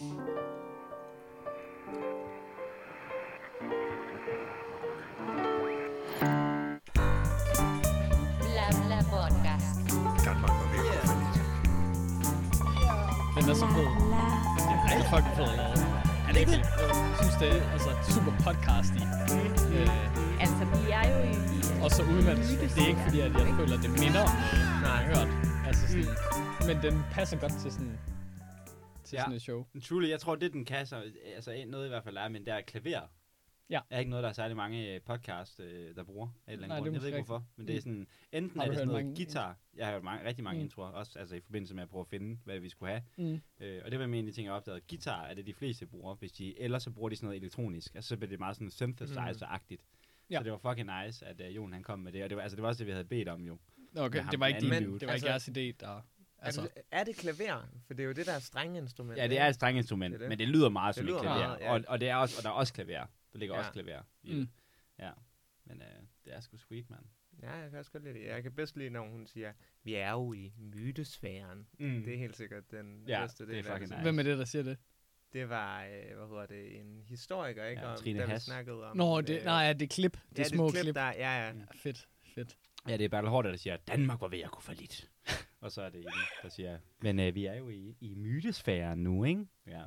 Bla bla podcast. Danmark var ved at gå Den er så fed. Det er fucking fed lavet. Er det ikke det? Jeg synes, det er altså, super podcast i. Øh, Altså, vi er jo i... og så uden at det er ikke fordi, at jeg føler, at det minder om noget, jeg har hørt. Altså sådan, men den passer godt til sådan, til Ja. sådan et show. Truly, jeg tror, det den kan, så, altså en- noget i hvert fald er, men det er klaver. Ja. er ikke noget, der er særlig mange øh, podcast, øh, der bruger. Af et eller Nej, andet det er grund. Jeg ved ikke hvorfor, men det er sådan, enten er det sådan noget mange guitar. Jeg har hørt mange, rigtig mange Mm. introer, også altså i forbindelse med at prøve at finde, hvad vi skulle have. Mm. Øh, og det var en af de ting, jeg opdagede. Guitar er det, de fleste bruger, hvis de, ellers så bruger de sådan noget elektronisk. Altså så bliver det meget sådan synthesizer-agtigt. Ja. Så det var fucking nice, at uh, Jon han kom med det. Og det var, altså, det var også det, vi havde bedt om jo. Okay, det var ikke din, det var ikke Altså- jeres idé, der... Altså, er det klaver? For det er jo det der strenge instrument. Ja, det er et strengt instrument, Det er det. men det lyder meget Det som et lyder klaver. meget, ja. og, og, det er også, og der er også klaver. Der ligger Ja. også klaver i Mm. Ja. Men øh, det er sgu sweet, mand. Ja, jeg kan også godt lide det. Jeg kan bedst lide, når hun siger, vi er jo i mytesfæren. Mm. Det er helt sikkert den Ja, bedste det er del det. nice. hvem er det, der siger det? Det var, øh, hvad hedder det, en historiker, ikke? Ja, om, Trine da vi snakkede om... Nå, det, øh, nej, ja, det er klip. Det ja, er små det er et klip. klip, der, ja, ja. Mm. Fedt, fedt. Ja, det er Bertel Hård, der siger, Danmark var ved at kunne for lidt. og så er det en, der siger, men øh, vi er jo i, i mytesfæren nu, ikke? Ja,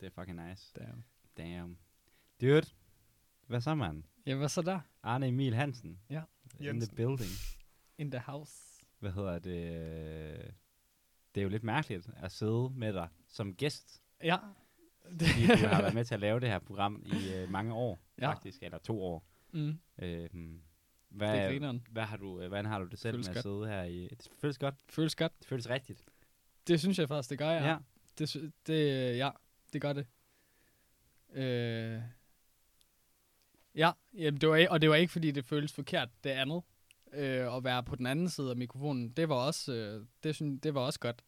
det er fucking nice. Damn. Damn. Dude, hvad så, mand? Ja, hvad så der? Arne Emil Hansen. Ja. In Jensen. the building. In the house. Hvad hedder det? Det er jo lidt mærkeligt at sidde med dig som gæst Ja. fordi du har været med til at lave det her program i øh, mange år, Ja. ja. faktisk, eller to år. mm, Øhm, det er hvad, grineren. hvad har du, øh, hvordan har du det selv Føles med at godt. sidde her i... Det føles godt. Føles godt. Det føles rigtigt. Det synes jeg faktisk, det gør, ja. ja. Det, det, ja, det gør det. Øh, ja, jamen, det var, og det var ikke, fordi det føles forkert, det andet. Øh, at være på den anden side af mikrofonen, det var også, øh, det, synes, det var også godt.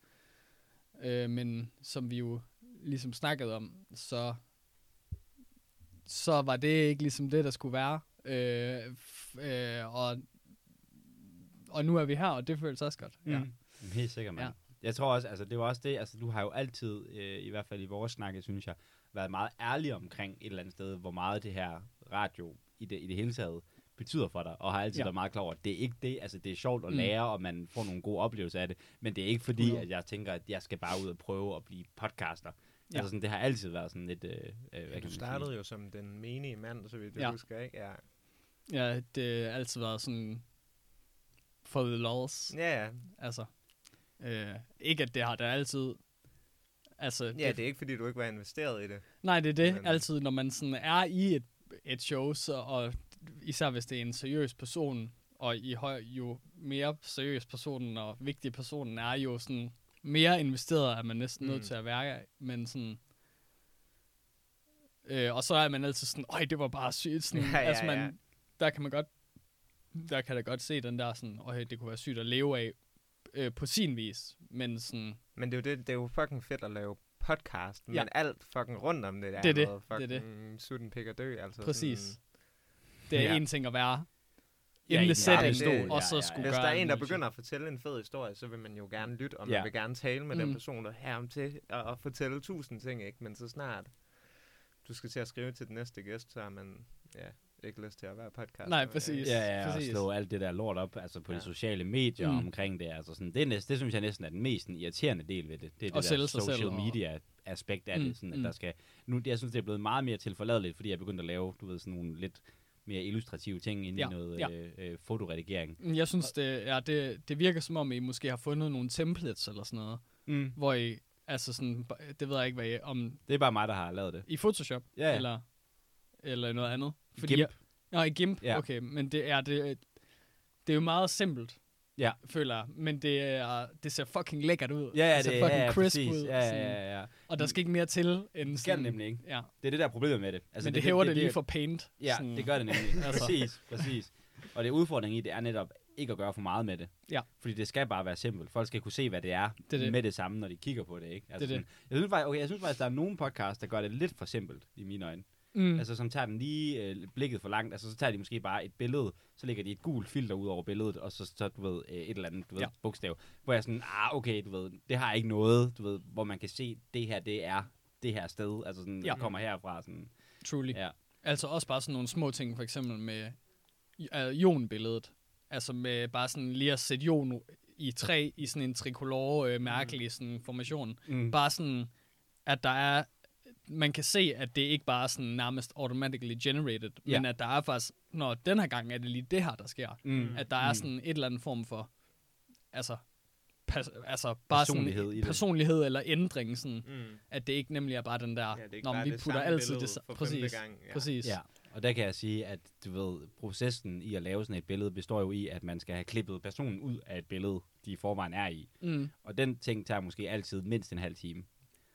Øh, men som vi jo ligesom snakkede om, så, så var det ikke ligesom det, der skulle være. Øh, øh, og, og nu er vi her, og det føles også godt. Ja. Mm. Helt sikkert, mand. Ja. Ja. Jeg tror også, altså det var også det, altså du har jo altid, øh, i hvert fald i vores snakke, synes jeg, været meget ærlig omkring et eller andet sted, hvor meget det her radio i det, i det hele taget betyder for dig, og har altid Ja. ja. været meget klar over, at det er ikke det, altså det er sjovt at Mm. lære, og man får nogle gode oplevelser af det, men det er ikke fordi, 100. at jeg tænker, at jeg skal bare ud og prøve at blive podcaster. Ja. Ja. Altså sådan, det har altid været sådan lidt, øh, øh, hvad kan Ja, man du sige? startede jo som den menige mand, så vidt jeg Ja. husker, ikke? Ja. Ja, det har altid været sådan for the lols. Ja, ja. Altså, øh, ikke at det har det altid. Altså, Ja, det er ikke, fordi du ikke var investeret i det. nej, det er det. men- Altid, når man sådan er i et, et show, så, og især hvis det er en seriøs person, og i høj, jo mere seriøs personen og vigtig personen er, jo sådan mere investeret er man næsten mm. nødt til at være. Men sådan... Øh, og så er man altid sådan, øj, det var bare sygt. Sådan, Ja, ja, altså, man, ja. Der kan man godt, der kan da godt se den der sådan, øj, det kunne være sygt at leve af øh, på sin vis. Men sådan, Men det er jo, det, det er jo fucking fedt at lave podcast, men Ja. alt fucking rundt om det der Det er det, noget det er det. fucking sutten pik og dø, altså præcis. Sådan, Det er Ja. en ting at være Ja, i the den setting, stol, og så ja, ja, skulle hvis der er en, der begynder at fortælle en fed historie, så vil man jo gerne lytte, og man Ja. vil gerne tale med Mm. den person, der her om til og, og fortælle tusind ting, ikke? Men så snart du skal til at skrive til den næste gæst, så har man ja, ikke lyst til at være podcast. Nej, præcis. Ja, ja, og præcis. slå alt det der lort op altså på ja. De sociale medier Mm. omkring det. Altså sådan, det, er næsten, det synes jeg næsten er den mest irriterende del ved det. Det er Og det der social selv media aspekt af Mm, det. Sådan, at mm. der skal, nu, jeg synes, det er blevet meget mere tilforladeligt, fordi jeg er begyndt at lave, du ved, sådan nogle lidt mere illustrative ting ind Ja, i noget ja. øh, øh, fotoredigering. Mm, Jeg synes, det, ja, det, det virker som om, I måske har fundet nogle templates eller sådan noget, Mm. hvor I, altså sådan, det ved jeg ikke, hvad I, om Det er bare mig, der har lavet det. i Photoshop, Ja, ja. eller, eller noget andet. GIMP. Jeg, i GIMP, Ja. okay, men det er, det, det er jo meget simpelt, Ja. føler jeg, men det, er, det ser fucking lækkert ud. Ja, ja, det ser det, fucking ja, ja, crisp præcis. ud. Ja, ja, ja, ja. Og der skal ikke mere til, end Det sådan, det nemlig ikke. Ja, Det er det der problemet med det. altså, men det, det hæver det, lige for paint. Ja, sådan, det gør det nemlig. Altså. Præcis, præcis. Og det udfordringen i det er netop ikke at gøre for meget med det. Ja. Fordi det skal bare være simpelt. Folk skal kunne se, hvad det er, Det er det. med det samme, når de kigger på det. Ikke? Altså Det er det. sådan, Jeg, synes faktisk, okay, jeg synes faktisk, der er nogle podcasts, der gør det lidt for simpelt, i mine øjne. Mm. Mm. Altså, som tager den lige øh, blikket for langt. Altså, så tager de måske bare et billede, så lægger de et gult filter ud over billedet, og så, så du ved, øh, et eller andet du ved, Ja. bogstav. Hvor jeg er sådan, ah, okay, du ved, det har ikke noget, du ved, hvor man kan se, det her, det er det her sted, altså sådan, Ja. kommer herfra. Sådan. Truly. Ja. Altså også bare sådan nogle små ting, for eksempel med uh, Jon-billedet. Altså med bare sådan lige at sætte Jon i træ i sådan en tricolore øh, mærkelig sådan formation. Mm. Bare sådan, at der er, man kan se, at det ikke bare er sådan nærmest automatically generated, Ja. men at der er faktisk, når den her gang er det lige det her, der sker. Mm. At der er Mm. sådan et eller andet form for, altså, pas, altså bare Personlighed i sådan det. personlighed eller ændring, sådan, Mm. at det ikke nemlig er bare den der, Ja, det når vi det putter samme altid det, for sa- femte præcis, gang. Ja. præcis. Ja, og der kan jeg sige, at du ved, processen i at lave sådan et billede består jo i, at man skal have klippet personen ud af et billede, de i forvejen er i. Mm. Og den ting tager måske altid mindst en halv time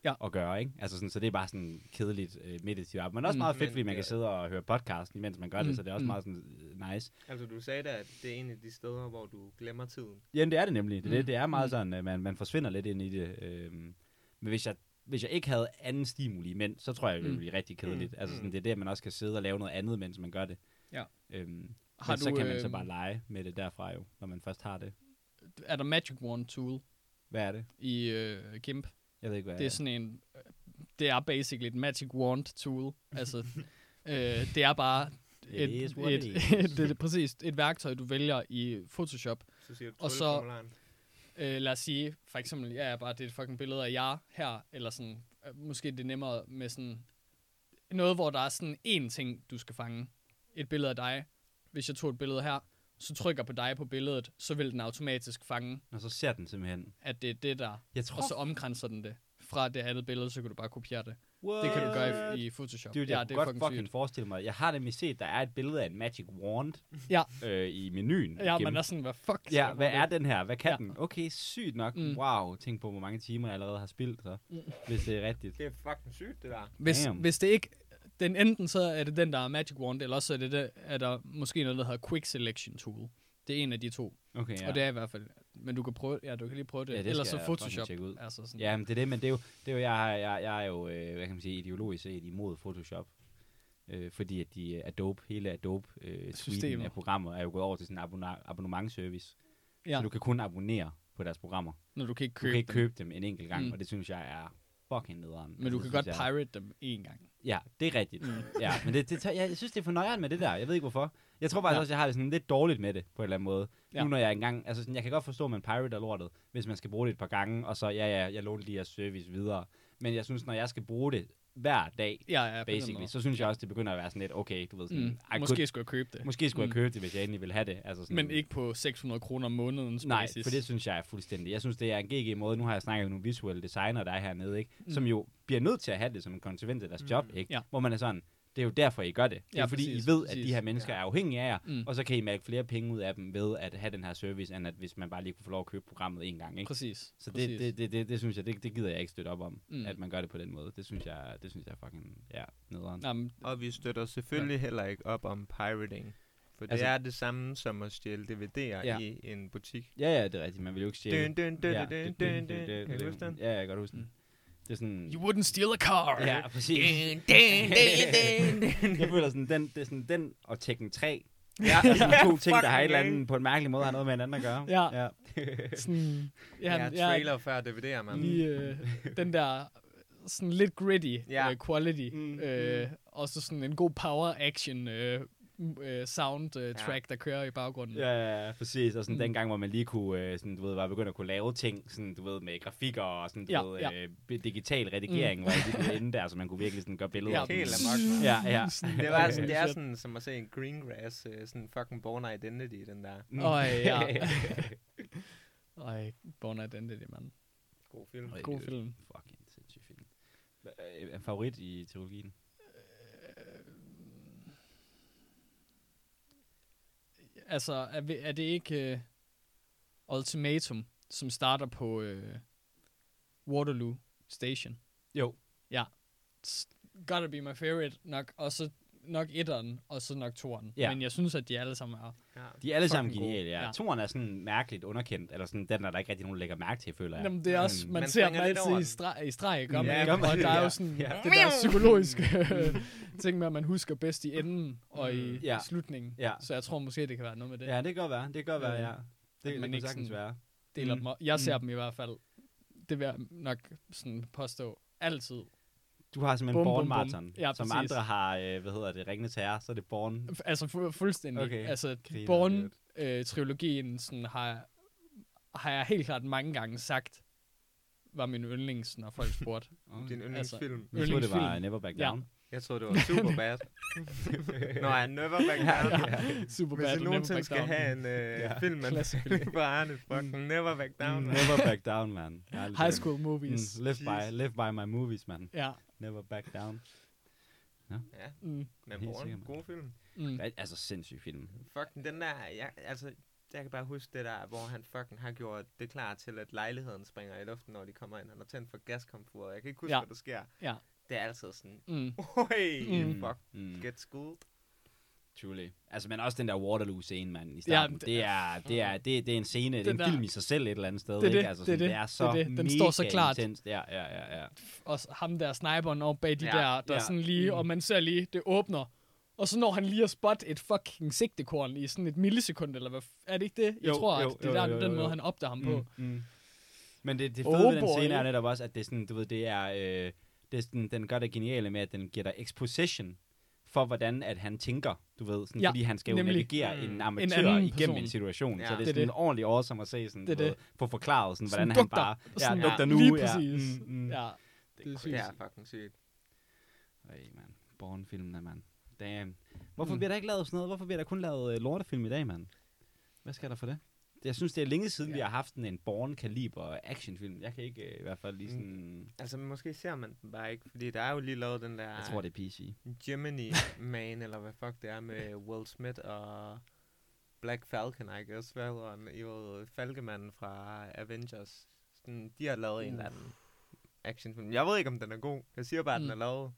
Ja. at gøre, ikke? Altså sådan, så det er bare sådan kedeligt øh, meditativt arbejde. Men også Mm. meget fedt, Men fordi man det kan sidde og høre podcast, imens man gør Mm, det, så det er også mm. meget sådan øh, nice. Altså, du sagde da, at det er en af de steder, hvor du glemmer tiden. Jamen, det er det nemlig. Det, Mm. det, det er meget Mm. sådan, at man, man forsvinder lidt ind i det. Øhm, men hvis jeg, hvis jeg ikke havde anden stimuli, men så tror jeg, det ville Mm. blive rigtig kedeligt. Mm. Altså sådan, Mm. det er det, at man også kan sidde og lave noget andet, mens man gør det. Ja. Øhm, Har men så du, kan man så øhm, bare lege med det derfra jo, når man først har det. Er der Magic Wand Tool Hvad er det? i øh, GIMP? Jeg ved ikke, hvad Det er sådan en, øh, det er basically et Magic Wand Tool. altså, øh, det er bare et, et, det er præcis et værktøj, du vælger i Photoshop. Så siger du Og så-. Øh, lad os sige, for eksempel, ja, ja, bare det er et fucking billede af jer her, eller sådan, øh, måske det er nemmere med sådan, noget, hvor der er sådan én ting, du skal fange. Et billede af dig. Hvis jeg tog et billede her, så trykker på dig på billedet, så vil den automatisk fange, Og så ser den simpelthen. at det er det der, Jeg tror, og så omkranser den det. Fra det andet billede, så kan du bare kopiere det. What? Det kan du gøre i, i Photoshop. Er det, ja, jeg det er godt fucking, fucking forestille mig. Jeg har nemlig set, der er et billede af en Magic Wand Ja. øh, i menuen. Ja, gennem- man er sådan, hvad fuck Ja, hvad er det? den her? Hvad kan Ja. den? Okay, sygt nok. Mm. Wow, tænk på, hvor mange timer jeg allerede har spildt, så, Mm. hvis det er rigtigt. Det er fucking sygt, det der. Hvis, Damn. hvis det ikke... Den enten så er det den, der er Magic Wand, eller også er, det der, er der måske noget, der hedder Quick Selection Tool. Det er en af de to. Okay, Ja. Og det er i hvert fald... Men du kan prøve, ja, du kan lige prøve det. Ja, det Ellers så Photoshop. ud. Altså sådan. Ja, men det er det, men det er jo, det er jo jeg, jeg, jeg er jo, øh, hvad kan man sige, ideologisk set imod Photoshop. Øh, fordi at de Adobe, hele Adobe øh, suiten af programmer er jo gået over til sådan en abonne- abonnementservice. ja. Så du kan kun abonnere på deres programmer. Når du kan ikke Du købe, kan ikke dem. købe dem en enkelt gang, Mm. og det synes jeg er fucking nederen. Men du Altså, kan det godt jeg- pirate dem én gang. Ja, det er rigtigt. Mm. ja, men det, det jeg, synes, det er for nøjeren med det der. Jeg ved ikke hvorfor. Jeg tror faktisk Ja. også, jeg har det sådan lidt dårligt med det, på en eller anden måde. Ja. Nu når jeg engang, altså sådan, jeg kan godt forstå, at man pirater lortet, hvis man skal bruge det et par gange, og så, ja, ja, jeg låner lige jeres service videre. Men jeg synes, når jeg skal bruge det hver dag, Ja, ja, basically, måde. så synes jeg også, det begynder at være sådan lidt, okay, du ved sådan, Mm. I Måske could, skulle jeg købe det. måske skulle Mm. jeg købe det, hvis jeg endelig ville have det. Altså sådan, Men ikke på 600 kroner om måneden. Nej, basis. for det synes jeg er fuldstændig. Jeg synes, det er en GG-måde. Nu har jeg snakket med nogle visuelle designer, der er hernede, ikke? Mm. som jo bliver nødt til at have det som en konsekvens af deres Mm. job. Ikke? Ja. Hvor man er sådan, det er jo derfor, I gør det. Det er Ja, fordi, præcis, I ved, at præcis. de her mennesker Ja. er afhængige af jer, Mm. og så kan I mærke flere penge ud af dem ved at have den her service, end at hvis man bare lige kunne få lov at købe programmet en gang. Ikke? Præcis. Så præcis. det, det, det, det, det, synes jeg, det, det gider jeg ikke støtte op om, Mm. at man gør det på den måde. Det synes jeg, det synes jeg er fucking, ja, nederen. Jamen, Og vi støtter selvfølgelig ja. heller ikke op om pirating. For det Altså- er det samme som at stjæle DVD'er ja. I en butik. Ja, ja, det er rigtigt. Man vil jo ikke stjæle. Dun, dun, dun, Ja, dun, dun, det- dun, det- dun. det- Kan du det- huske den? Ja, jeg kan godt huske den. Mm. Det er sådan... you wouldn't steal a car. Ja, præcis. Dun, dun, dun. Jeg føler sådan, den, det er sådan, den og Tekken 3, ja, er sådan to ting, der har et eller andet, på en mærkelig måde har noget med hinanden at gøre. Ja. ja. Sådan, Ja, ja, ja, trailer før DVD'er, mand. lige øh, den der sådan lidt gritty Ja. øh, quality. Mm, øh, Og så sådan en god power action øh, øh, sound øh, Ja. track, der kører i baggrunden. Ja, ja, ja, præcis. Og sådan Mm. mm. den gang, hvor man lige kunne, øh, sådan, du ved, var begyndt at kunne lave ting, sådan, du ved, med grafikker og sådan, du Ja, ved, ja. øh, digital redigering, mm. var lige inde der, så man kunne virkelig sådan gøre billeder. Ja. Helt amok. Ja, ja. Det, var sådan, det er sådan som at se en Greengrass, øh, sådan fucking Born Identity, den der. Mm. Øj, ja. Ej, Born Identity, mand. God film. God film. Fucking sindssyg film. Øh, en favorit i trilogien? Altså, er, er det ikke uh, Ultimatum, som starter på uh, Waterloo Station? Jo. It's gotta be my favorite nok, og så nok etteren, og så nok toeren. Ja. Men jeg synes, at de alle sammen er... Ja. De er alle sammen geniale, ja. Ja. Toren er sådan mærkeligt underkendt, eller sådan, den er der ikke rigtig nogen, der lægger mærke til, føler jeg. Jamen, det er også, man, man ser dem altid i streg, i streg gør Ja, man, ikke? og der er jo sådan Ja. det der psykologiske ting med, at man husker bedst i enden og i Mm. Ja. slutningen. Ja. Så jeg tror måske, det kan være noget med det. Ja, det kan godt være. Det kan godt være, ja. Det, det, man kan ikke sagtens være. Deler Mm. dem op. Jeg ser Mm. dem i hvert fald, det vil jeg nok sådan påstå, altid Du har simpelthen Bum, Born bum. Marathon. Ja, som præcis. andre har, øh, hvad hedder det, Ringende Terror, så er det Born. Altså fu- fuldstændig. Okay. Okay. Altså Griner Born-trilogien sådan, har, har jeg helt klart mange gange sagt, var min yndlings, når folk spurgte. Din yndlingsfilm. Jeg troede, det var. Never Back Ja. Down. Jeg troede, det var Superbad. Nå, jeg never back down. ja. Super Hvis bad. Never nogensinde Back skal Down. have en øh, Ja. film, man Klassiker. på Arne, fucking never back down. man. Never Back Down, man. High. School Movies. Mm, live, by, live by my movies, man. Ja. Never Back Down. Ja, Mm. men Born, god film. Mm. Hvad- Altså, sindssyg film. Fucking den der, jeg, altså, jeg kan bare huske det der, hvor han fucking har gjort det klar til, at lejligheden springer i luften, når de kommer ind. Han har tændt for gaskomfuret. Jeg kan ikke huske, Ja. hvad der sker. Ja. Det er altid sådan, Mm. oi, Mm. fuck, Mm. get schooled. Truly. Altså, men også den der Waterloo-scene, mand, i starten. det- det, er, det, er, det, det er en scene, det er Den en der- film i sig selv et eller andet sted, Det er ikke? det, Altså, det er sådan, det, det er det så er det. Den mega står så klart. intenst. Ja, ja, ja, ja. Og ham der sniperen over bag de Ja, der, der ja. sådan lige, Mm. og man ser lige, det åbner. Og så når han lige at spotte et fucking sigtekorn i sådan et millisekund, eller hvad, er det ikke det? Jeg Jo, tror, jo, at det er jo, der, jo, jo, den jo. måde, han opdager ham på. Mm, mm. Men det, det Oh fede ved den boy. scene er netop også, at det er sådan, du ved, det er, øh, det er sådan, den gør det geniale med, at den giver dig exposition for, hvordan at han tænker, du ved, sådan, Ja, fordi han skal jo nemlig. navigere Mm. en En amatør anden igennem person. en situation, Ja. så det er Det sådan det. ordentligt awesome at se, sådan, Det er det. ved, få forklaret, sådan, Sådan hvordan han dugter. bare, Sådan, ja, dugter nu, lige ja. præcis. Mm, mm. Ja, Det det er Det er fucking sygt. Ej, man. Born-filmene, mand. Damn. Hvorfor Mm. mm. bliver der ikke lavet sådan noget? Hvorfor bliver der kun lavet uh, lortefilm i dag, mand? Hvad skal der for det? Jeg synes, det er længe siden, ja. vi har haft en Born-kaliber actionfilm. Jeg kan ikke uh, i hvert fald lige Mm. sådan... Altså, måske ser man den bare ikke, fordi der er jo lige lavet den der Jeg tror, det er PC. Gemini Man, eller hvad fuck det er, med Will Smith og Black Falcon, I guess, hvad hedder han? Jo, Falkemanden fra Avengers. Sådan, de har lavet uh. en eller anden actionfilm. Jeg ved ikke, om den er god. Jeg siger bare, at den Mm. er lavet.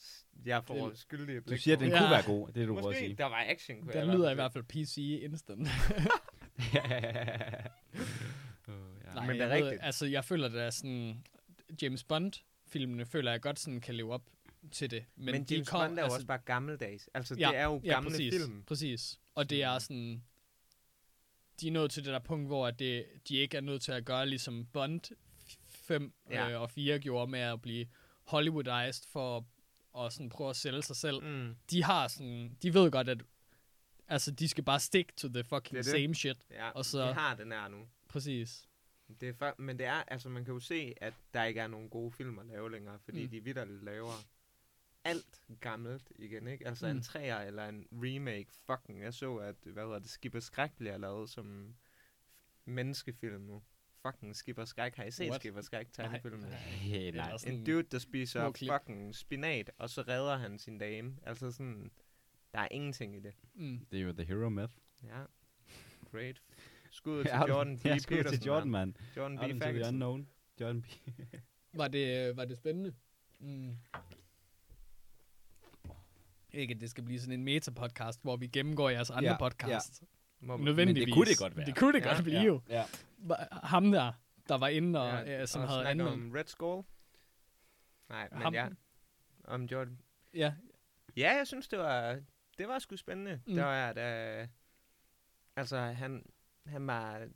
S- Jeg får Det- skyldig Du siger, at den Ja. kunne være god. Det er det, du prøver at Måske sige. der var action, kunne Den lyder i hvert fald PC instant. oh, ja. Nej, Men det er jeg ved, rigtigt. altså, jeg føler, det er sådan... James Bond-filmene føler jeg godt sådan kan leve op til det. Men, Men de James kom- Bond er jo også bare gammeldags. Altså, Ja, det er jo ja, gamle præcis, film. Præcis. Og det er sådan... De er nået til det der punkt, hvor at det, de ikke er nødt til at gøre ligesom Bond 5 Ja. ja. øh, og 4 gjorde med at blive Hollywoodized for at sådan prøve at sælge sig selv. Mm. De har sådan... De ved godt, at altså, de skal bare stick to the fucking Det det. same shit. Ja, Og så- de har den her nu. Præcis. Det er for, men det er, altså man kan jo se, at der ikke er nogen gode film at lave længere, fordi Mm. de vidderligt laver alt gammelt igen, ikke? Altså mm. En træer eller en remake, fucking, jeg så, at, hvad hedder det, Skipper Skræk bliver lavet som menneskefilm nu. Fucking Skipper Skræk, har I set What? Skipper Skræk tegnefilmen? Hey, nej. Eller sådan- En dude, der spiser fucking spinat, og så redder han sin dame. Altså sådan, der er ingenting i det. Mm. Det er jo The Hero Myth. Ja, great. Skud til Jordan B. Ja, skud Peterson, til Jordan, mand. man. Jordan B. Out the Ferguson. unknown. Jordan B. Var det, var det spændende? Mm. Ikke, at det skal blive sådan en meta-podcast, hvor vi gennemgår jeres andre Ja, ja, podcast. Ja. Nødvendigvis. kunne det godt være. Det kunne det Ja. godt blive Ja. jo. Ja. Ham der, der var inde og, Ja, ja, som og havde anmeldt. om Red Skull. Nej, men Ham- ja. Om Jordan. Ja, Ja, jeg synes, det var, det var sgu spændende. Mm. Det var, da, altså, han, han var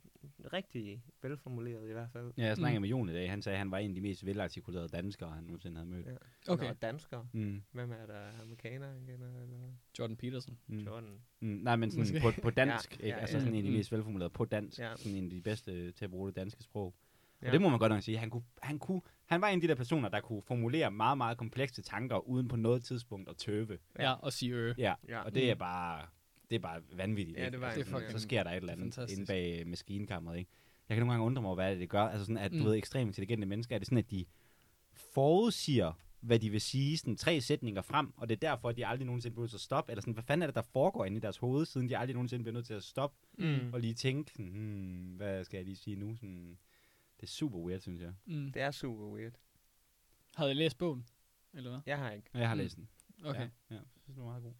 rigtig velformuleret i hvert fald. Ja, jeg snakkede Mm. med Jon i dag. Han sagde, at han var en af de mest velartikulerede danskere, han nogensinde havde mødt. Ja. okay. Nå, dansker. Mm. Hvem er der? Amerikaner igen? Eller Jordan Peterson. Mm. Jordan? Mm. Nej, men sådan på, på dansk. Ja, ikke? ja, altså ja. sådan en af de Mm. mest velformulerede på dansk. Ja. Sådan en af de bedste til at bruge det danske sprog. Ja. Ja. Og det må man godt nok sige. Han, kunne, han, kunne, han var en af de der personer, der kunne formulere meget, meget komplekse tanker, uden på noget tidspunkt at tøve. Ja, og sige øh. Ja, Ja. og det er Mm. bare, det er bare vanvittigt. Ja, det var altså, det så sker der et eller det er andet inde bag maskinkammeret, ikke? Jeg kan nogle gange undre mig over, hvad det, det gør. Altså sådan, at du Mm. ved, ekstremt intelligente mennesker, er det sådan, at de forudsiger, hvad de vil sige, sådan tre sætninger frem, og det er derfor, at de aldrig nogensinde bliver nødt til at stoppe, eller sådan, hvad fanden er det, der foregår inde i deres hoved, siden de aldrig nogensinde bliver nødt til at stoppe, Mm. og lige tænke, sådan, hmm, hvad skal jeg lige sige nu? Sådan, det er super weird, synes jeg. Mm. Det er super weird. Havde I læst bogen? Eller hvad? Jeg har ikke. Jeg har Mm. læst den. Okay. Ja, ja, jeg synes, den var meget god.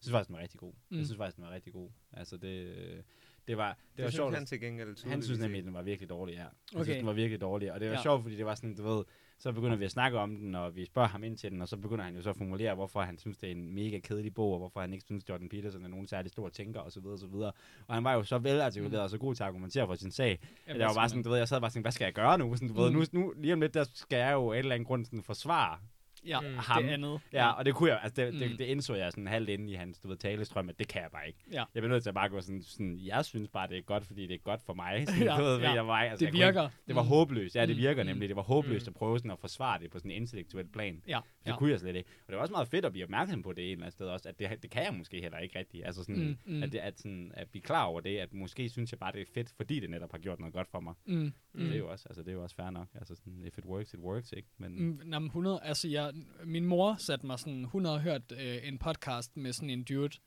synes faktisk, den var rigtig god. Mm. Jeg synes faktisk, den var rigtig god. Altså, det, øh, det var, det, Det, var sjovt. han til gengæld han synes nemlig, at den var virkelig dårlig, ja. Han Okay. synes, den var virkelig dårlig, og det var. Ja. sjovt, fordi det var sådan, du ved, så begynder vi at snakke om den, og vi spørger ham ind til den, og så begynder han jo så at formulere, hvorfor han synes, det er en mega kedelig bog, og hvorfor han ikke synes, Jordan Peterson er nogen særlig stor tænker, osv. Og, så videre. og han var jo så velartikuleret Mm. og så god til at argumentere for sin sag, Ja, jeg var bare sådan, du ved, jeg sad bare sådan, hvad skal jeg gøre nu? Sådan, du ved, Mm. nu, nu, lige om lidt, der skal jeg jo af en eller anden grund sådan forsvare Ja, Mm. ham. det andet. Ja, og det kunne jeg, altså det, det, Mm. det indså jeg sådan halvt inde i hans, du ved, talestrøm, at det kan jeg bare ikke. Ja. Jeg bliver nødt til at bare gå sådan, sådan, jeg synes bare, det er godt, fordi det er godt for mig. Sådan, Ja, du ved, ja. mig. Altså, Det jeg kunne ikke- virker. det var Mm. håbløst. Ja, det Mm, virker mm. nemlig. Det var håbløst Mm. at prøve sådan at forsvare det på sådan en intellektuel plan. Ja, Det ja. kunne jeg slet ikke. Og det var også meget fedt at blive opmærksom på det et eller andet sted også, at det, det kan jeg måske heller ikke rigtigt. Altså sådan, Mm, mm. At, det, at, sådan, at blive klar over det, at måske synes jeg bare, det er fedt, fordi det netop har gjort noget godt for mig. Mm. Mm. Mm. Det er jo også, altså, det er jo også fair nok. Altså sådan, if it works, it works, ikke? Men, Mm, nå, men 100, altså jeg, min mor satte mig sådan, hun har hørt øh, en podcast med sådan en dude,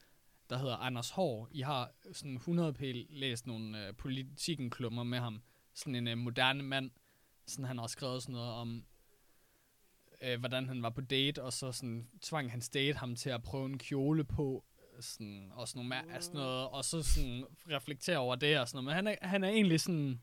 der hedder Anders Hård. I har sådan 100 p læst nogle øh, politikken-klummer med ham. Sådan en øh, moderne mand. Sådan, han har også skrevet sådan noget om, øh, hvordan han var på date, og så sådan, tvang hans date ham til at prøve en kjole på, sådan, og sådan, nogle, altså mær- sådan noget, og så sådan reflektere over det og sådan noget. Men han er, han er egentlig sådan,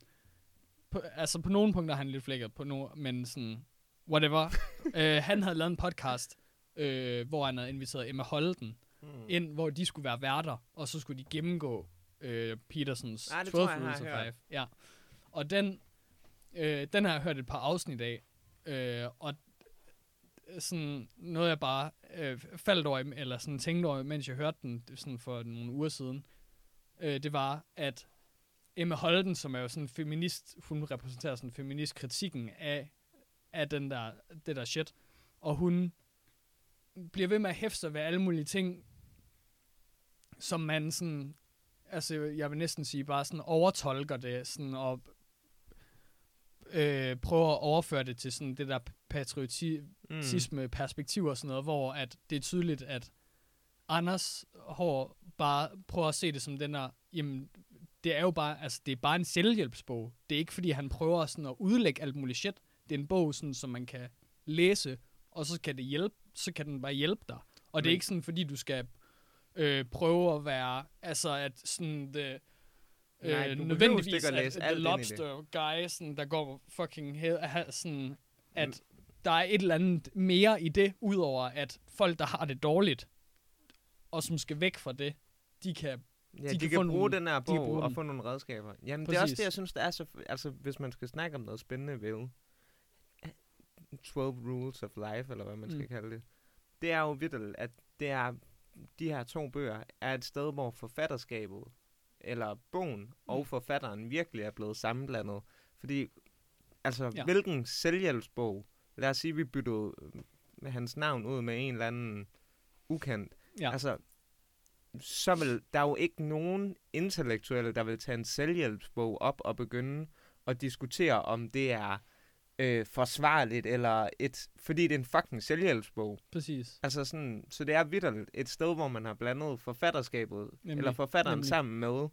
på, altså på nogle punkter er han lidt flækket, på no, men sådan, whatever. øh, han havde lavet en podcast, øh, hvor han havde inviteret Emma Holden Mm. ind, hvor de skulle være værter, og så skulle de gennemgå øh, Petersons Ah, det 12 tror jeg, jeg har Rules of. Life. Ja. Og den, øh, den har jeg hørt et par afsnit af, øh, og sådan noget jeg bare øh, faldt over, eller sådan tænkte over, mens jeg hørte den sådan for nogle uger siden, øh, det var, at Emma Holden, som er jo sådan en feminist, hun repræsenterer sådan feministkritikken af, af den der, det der shit, og hun bliver ved med at hæfte sig ved alle mulige ting, som man sådan, altså jeg vil næsten sige, bare sådan overtolker det, sådan, og øh, prøver at overføre det til sådan det der patriotisme perspektiv og sådan noget, hvor at det er tydeligt, at Anders Hård bare prøver at se det som den der, jamen, det er jo bare, altså det er bare en selvhjælpsbog. Det er ikke fordi, han prøver sådan at udlægge alt muligt shit. Det er en bog, sådan, som man kan læse, og så kan det hjælpe, så kan den bare hjælpe dig. Og det er Men- ikke sådan, fordi du skal øh, prøve at være, altså at sådan det, Nej, øh, du behøver nødvendigvis at læse at the lobster guy, sådan, der går fucking he- ha- sådan, at der er et eller andet mere i det, udover at folk, der har det dårligt, og som skal væk fra det, de kan Ja, de de, kan kan, bruge nogle- den her bog og få nogle redskaber. Jamen, det er også Præcis. det, jeg synes, det er så... Altså, hvis man skal snakke om noget spændende ved 12 Rules of Life, eller hvad man skal Mm. kalde det, det er jo virkelig, at det er, de her to bøger er et sted, hvor forfatterskabet, eller bogen og Mm. forfatteren virkelig er blevet sammenblandet. Fordi, altså, Ja. ja. hvilken selvhjælpsbog, lad os sige, vi byttede øh, hans navn ud med en eller anden ukendt, Ja. Altså, så vil der er jo ikke nogen intellektuelle, der vil tage en selvhjælpsbog op og begynde at diskutere, om det er øh, forsvarligt, eller et, fordi det er en fucking selvhjælpsbog. præcis. Altså sådan, så det er vidderligt et sted, hvor man har blandet forfatterskabet, Nemlig. Eller forfatteren Nemlig. sammen med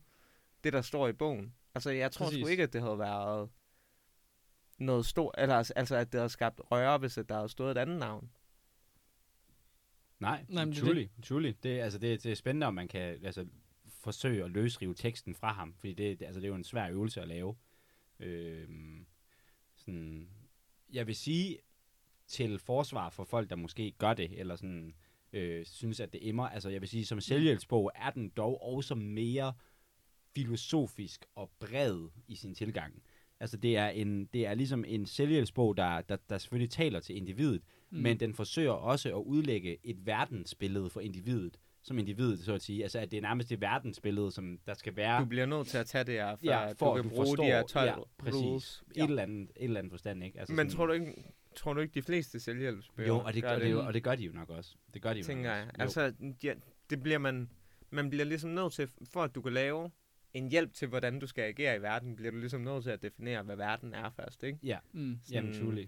det, der står i bogen. Altså, jeg tror Præcis. sgu ikke, at det havde været noget stort, eller altså, altså, at det havde skabt røre, hvis der havde stået et andet navn. Nej, Nej, men det er truly, truly. Det, altså, det, det er spændende, om man kan altså, forsøge at løsrive teksten fra ham, fordi det, det, altså, det er jo en svær øvelse at lave. Øhm, sådan, jeg vil sige til forsvar for folk, der måske gør det, eller sådan, øh, synes, at det emmer, altså jeg vil sige, som selvhjælpsbog er den dog også mere filosofisk og bred i sin tilgang. Altså det er, en, det er ligesom en selvhjælpsbog, der, der, der selvfølgelig taler til individet, mm. men den forsøger også at udlægge et verdensbillede for individet, som individet, så at sige. Altså at det er nærmest det verdensbillede, som der skal være Du bliver nødt til at tage det her, for, ja, for du at kan du bruge forstår, de her 12 ja, præcis. rules. Et, eller andet, et eller andet forstand, ikke? Altså Men tror du ikke, tror du ikke de fleste selvhjælpsbøger Jo, og det, gør og, det, jo, og det gør de jo nok også. Det gør de jo tænker nok jeg. også. Jo. Altså, ja, det bliver man, man bliver ligesom nødt til, for at du kan lave en hjælp til, hvordan du skal agere i verden, bliver du ligesom nødt til at definere, hvad verden er først, ikke? Ja, Mm. jamen sådan- truly.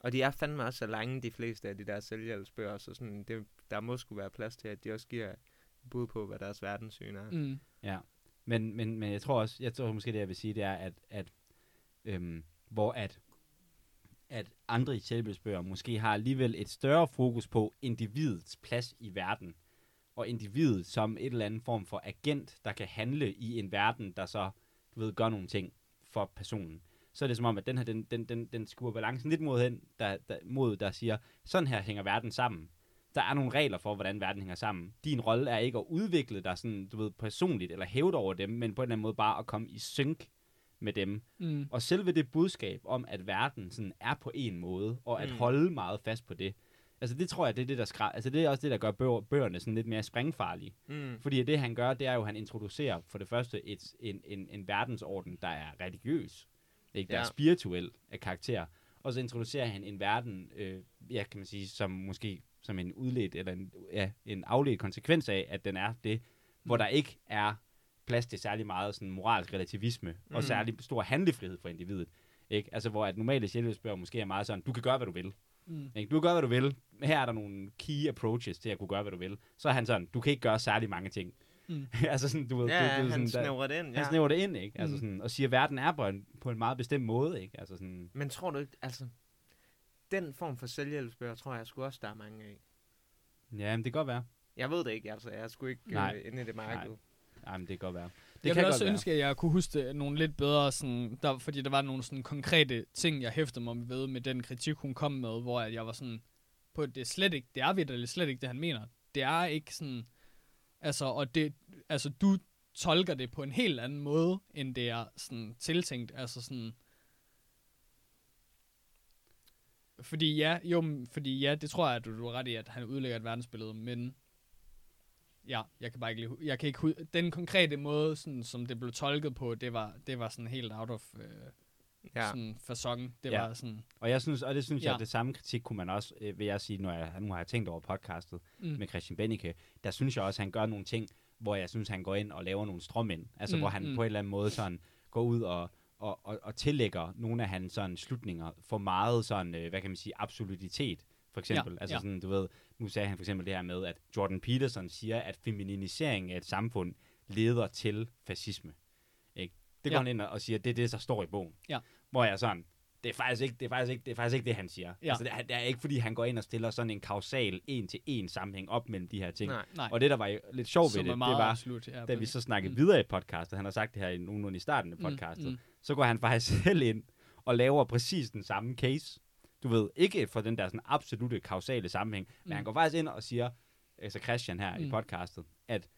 Og de er fandme også så lange, de fleste af de der selvhjælpsbøger, så sådan, det, der må skulle være plads til, at de også giver bud på, hvad deres verdenssyn er. Mm. Ja, men, men, men jeg tror også, jeg tror måske det, jeg vil sige, det er, at, at øhm, hvor at, at andre i selvhjælpsbøger måske har alligevel et større fokus på individets plads i verden, og individet som et eller andet form for agent, der kan handle i en verden, der så, du ved, gør nogle ting for personen. Så er det som om, at den her, den, den, den, den skuer balancen lidt mod hen, der, der, mod, der siger, sådan her hænger verden sammen. Der er nogle regler for, hvordan verden hænger sammen. Din rolle er ikke at udvikle dig sådan, du ved, personligt, eller hæve dig over dem, men på en eller anden måde bare at komme i synk med dem. Mm. Og selve det budskab om, at verden sådan er på en måde, og at Mm. holde meget fast på det, altså det tror jeg, det er det, der skræ... altså det er også det, der gør bøger, bøgerne sådan lidt mere springfarlige. Mm. Fordi det, han gør, det er jo, at han introducerer for det første et, en, en, en verdensorden, der er religiøs, ikke? der Ja. er spirituel af karakter. Og så introducerer han en verden, øh, ja, kan man sige, som måske som en udledt, eller en, ja, en afledt konsekvens af, at den er det, hvor der ikke er plads til særlig meget sådan moralsk relativisme, mm. og Mm. særlig stor handlefrihed for individet. Ikke? Altså, hvor at normale selvhjælpsbøger måske er meget sådan, du kan gøre, hvad du vil. Mm. Ikke? Du kan gøre, hvad du vil. Her er der nogle key approaches til at kunne gøre, hvad du vil. Så er han sådan, du kan ikke gøre særlig mange ting. Mm. altså sådan, du ved, Ja, du, du, han sådan, der, snævrer det ind, han ja. snæver det ind, ikke? Altså Mm. sådan, og siger, at verden er på en, på en meget bestemt måde, ikke? Altså sådan, Men tror du ikke, altså... Den form for selvhjælpsbøger, tror jeg sgu også, der er mange af. ja, men det kan godt være. Jeg ved det ikke, altså. Jeg er sgu ikke Nej. øh, inde i det marked. Nej, men det kan godt være. Det jeg kan vil godt også være. ønske, at jeg kunne huske det nogle lidt bedre, sådan, der, fordi der var nogle sådan konkrete ting, jeg hæftede mig ved med den kritik, hun kom med, hvor at jeg var sådan, på det er slet ikke, det er vitterligt slet ikke det, han mener. Det er ikke sådan, altså, og det, altså, du tolker det på en helt anden måde, end det er sådan tiltænkt, altså sådan, fordi ja, jo, fordi ja, det tror jeg, at du, du er ret i, at han udlægger et verdensbillede, men ja, jeg kan bare ikke lige, jeg kan ikke, den konkrete måde, sådan, som det blev tolket på, det var, det var sådan helt out of øh, Ja. sådan fasong. Det Ja. var sådan, Og jeg synes, og det synes Ja. jeg, det samme kritik kunne man også, øh, vil jeg sige, når jeg, nu har jeg tænkt over podcastet mm, med Christian Bennike, der synes jeg også, at han gør nogle ting, hvor jeg synes, han går ind og laver nogle stråmænd. Altså, Mm, hvor han mm. på en eller anden måde sådan går ud og, og, og, og tillægger nogle af hans sådan slutninger for meget sådan, øh, hvad kan man sige, absolutitet. For eksempel, Ja, altså ja. sådan, du ved, nu sagde han for eksempel det her med, at Jordan Peterson siger, at feminisering af et samfund leder til fascisme. Ikke? Det går Ja. han ind og siger, at det er det, der står i bogen. Ja. Hvor jeg sådan, det er faktisk ikke det, er faktisk ikke, det, er faktisk ikke det han siger. Ja. Altså, det, er, det er ikke, fordi han går ind og stiller sådan en kausal en-til-en sammenhæng op mellem de her ting. Nej. nej, Og det, der var lidt sjovt ved det, det var, absolut. Ja, da vi så snakkede Mm. mm. videre i podcastet, han har sagt det her i nogenlunde i starten af podcastet, Mm, mm, mm. så går han faktisk selv ind og laver præcis den samme case. Du ved, ikke for den der sådan absolute kausale sammenhæng, men Mm. han går faktisk ind og siger, altså Christian her mm. Mm. i podcastet, at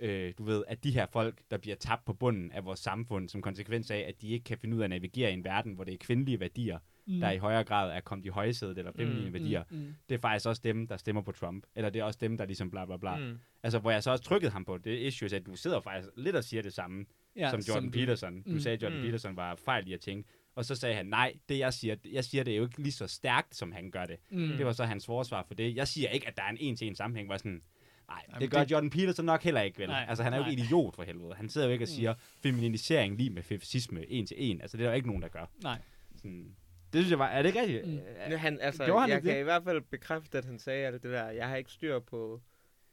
øh, du ved, at de her folk, der bliver tabt på bunden af vores samfund, som konsekvens af, at de ikke kan finde ud af at navigere i en verden, hvor det er kvindelige værdier, mm, der i højere grad er kommet i højsædet, eller feminine Mm, værdier. Mm, mm. Det er faktisk også dem, der stemmer på Trump. Eller det er også dem, der ligesom bla bla bla. Mm. Altså, hvor jeg så også trykkede ham på det issue, at du sidder faktisk lidt og siger det samme, Ja, som Jordan du- Peterson. Du Mm. sagde, at Jordan Mm. Peterson var fejl i at tænke. Og så sagde han, nej, det jeg siger, jeg siger det er jo ikke lige så stærkt, som han gør det. Mm. Det var så hans forsvar for det. Jeg siger ikke, at der er en en-til-en sammenhæng, hvor sådan, nej, Jamen, det gør det- Jordan Peterson nok heller ikke, vel? Nej, altså, han er jo ikke nej. idiot for helvede. Han sidder jo ikke og Mm. siger, feminisering lige med fascisme en til en. Altså, det er der jo ikke nogen, der gør. Nej. Sådan, det synes jeg var, er det ikke rigtigt? Mm. Øh, Nu, han, altså, Gjorde han jeg kan det? i hvert fald bekræfte, at han sagde alt det der. Jeg har ikke styr på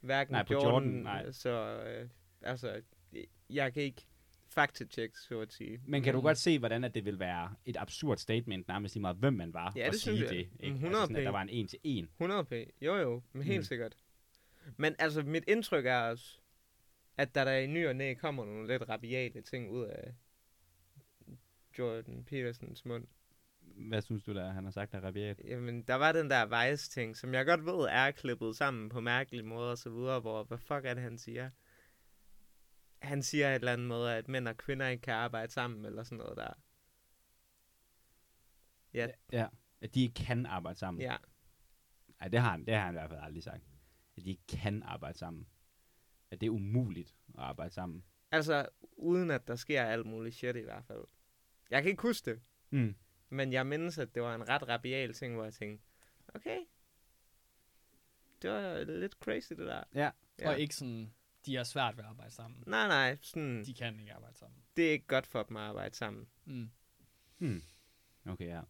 hverken Nej, på Jordan, Jordan, nej. så øh, altså, jeg kan ikke fakta-check, så at sige. Men kan du Mm. godt se, hvordan at det vil være et absurd statement, nærmest lige meget, hvem man var, Ja, at det sige synes jeg. det? Ikke? 100 Altså sådan, at der var en en til en. 100 p. Jo, jo, men helt Mm. sikkert. Men altså, mit indtryk er også, at der der i ny og næ kommer nogle lidt rabiate ting ud af Jordan Petersons mund. Hvad synes du, der han har sagt, der er rabiat? Jamen, der var den der Vice-ting, som jeg godt ved er klippet sammen på mærkelige måder og så videre, hvor, hvad fuck er det, han siger? Han siger et eller andet med, at mænd og kvinder ikke kan arbejde sammen, eller sådan noget der. Ja, Ja, at de ikke kan arbejde sammen. ja. Nej, det har han, det har han i hvert fald aldrig sagt. At de ikke kan arbejde sammen. At det er umuligt at arbejde sammen. Altså, uden at der sker alt muligt shit i hvert fald. Jeg kan ikke huske det, Mm. men jeg mindes, at det var en ret rabial ting, hvor jeg tænkte, okay, det var lidt crazy det der. Ja. Ja. Og ikke sådan, de har svært ved at arbejde sammen. Nej, nej, sådan, De kan ikke arbejde sammen. det er ikke godt for dem at arbejde sammen. Mm. Hmm. Okay, ja.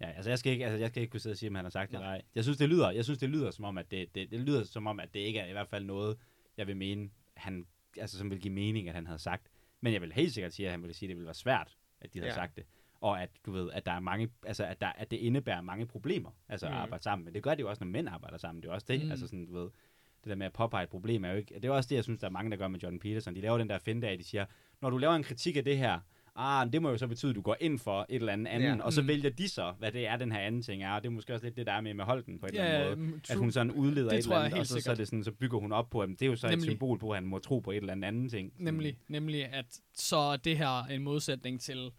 Ja, altså jeg skal ikke, altså jeg skal ikke kunne sidde og sige, om han har sagt det Nej. eller ej. Jeg synes, det lyder, jeg synes, det lyder som om, at det, det, det lyder som om, at det ikke er i hvert fald noget, jeg vil mene, han, altså som vil give mening, at han havde sagt. Men jeg vil helt sikkert sige, at han ville sige, at det ville være svært, at de havde Ja. sagt det. Og at du ved, at der er mange, altså at, der, at det indebærer mange problemer, altså mm. at arbejde sammen. Men det gør det jo også, når mænd arbejder sammen. Det er også det, Mm. altså sådan, du ved. Det der med at påpege et problem er jo ikke... Det er også det, jeg synes, der er mange, der gør med Jordan Peterson. De laver den der finte af, at de siger, når du laver en kritik af det her, ah, det må jo så betyde, at du går ind for et eller andet andet, Ja. og så Mm. vælger de så, hvad det er, den her anden ting er. Og det er måske også lidt det, der er med med Holden på et eller Ja, andet måde. mm, At true. hun sådan udleder Det et eller andet, og så, så, er det sådan, så bygger hun op på, at det er jo så et Nemlig. symbol på, at han må tro på et eller andet andet ting. Sådan. Nemlig, nemlig, at så det her en modsætning til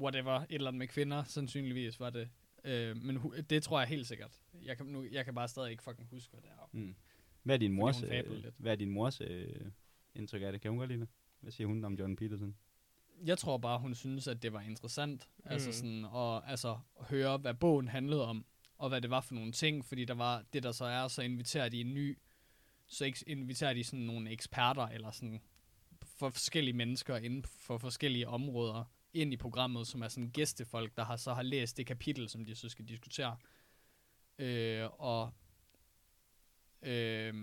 whatever, et eller andet med kvinder, sandsynligvis var det. Øh, men hu- det tror jeg helt sikkert. Jeg kan, nu, jeg kan bare stadig ikke fucking huske, hvad det er. Mm. Hvad er din mors, øh, hvad er din mors øh, indtryk af det? Kan hun godt lide det? Hvad siger hun om Jordan Peterson? Jeg tror bare, hun synes, at det var interessant. Mm. Altså Mm. sådan, og, altså, høre, hvad bogen handlede om, og hvad det var for nogle ting, fordi der var det, der så er, så inviterer de en ny, så ikke inviterer de sådan nogle eksperter, eller sådan for forskellige mennesker inden for forskellige områder, ind i programmet, som er sådan gæstefolk, der har så har læst det kapitel, som de så skal diskutere. Øh, og øh,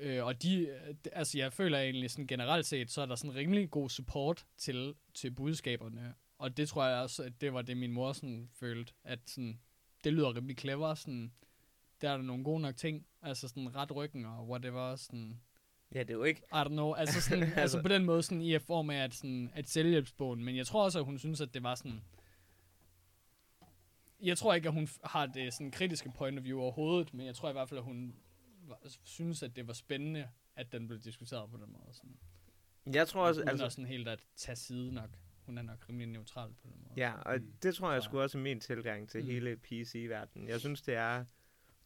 Øh, og de, altså jeg føler egentlig sådan generelt set, så er der sådan rimelig god support til, til budskaberne. Og det tror jeg også, at det var det, min mor sådan følte, at sådan, det lyder rimelig clever, sådan, der er der nogle gode nok ting, altså sådan ret ryggen og whatever, sådan, Ja, det er jo ikke... I don't know, altså, sådan, altså Altså- på den måde sådan i form af at, sådan, at selvhjælpsbogen, men jeg tror også, at hun synes, at det var sådan, jeg tror ikke, at hun har det sådan kritiske point of view overhovedet, men jeg tror i hvert fald, at hun synes, at det var spændende, at den blev diskuteret på den måde. Sådan. Jeg tror også, Uden altså... sådan helt at tage side nok. Hun er nok rimelig neutral på den måde. Ja, og Mm, det tror jeg sgu også er min tilgang til Mm. hele PC-verdenen. Jeg synes, det er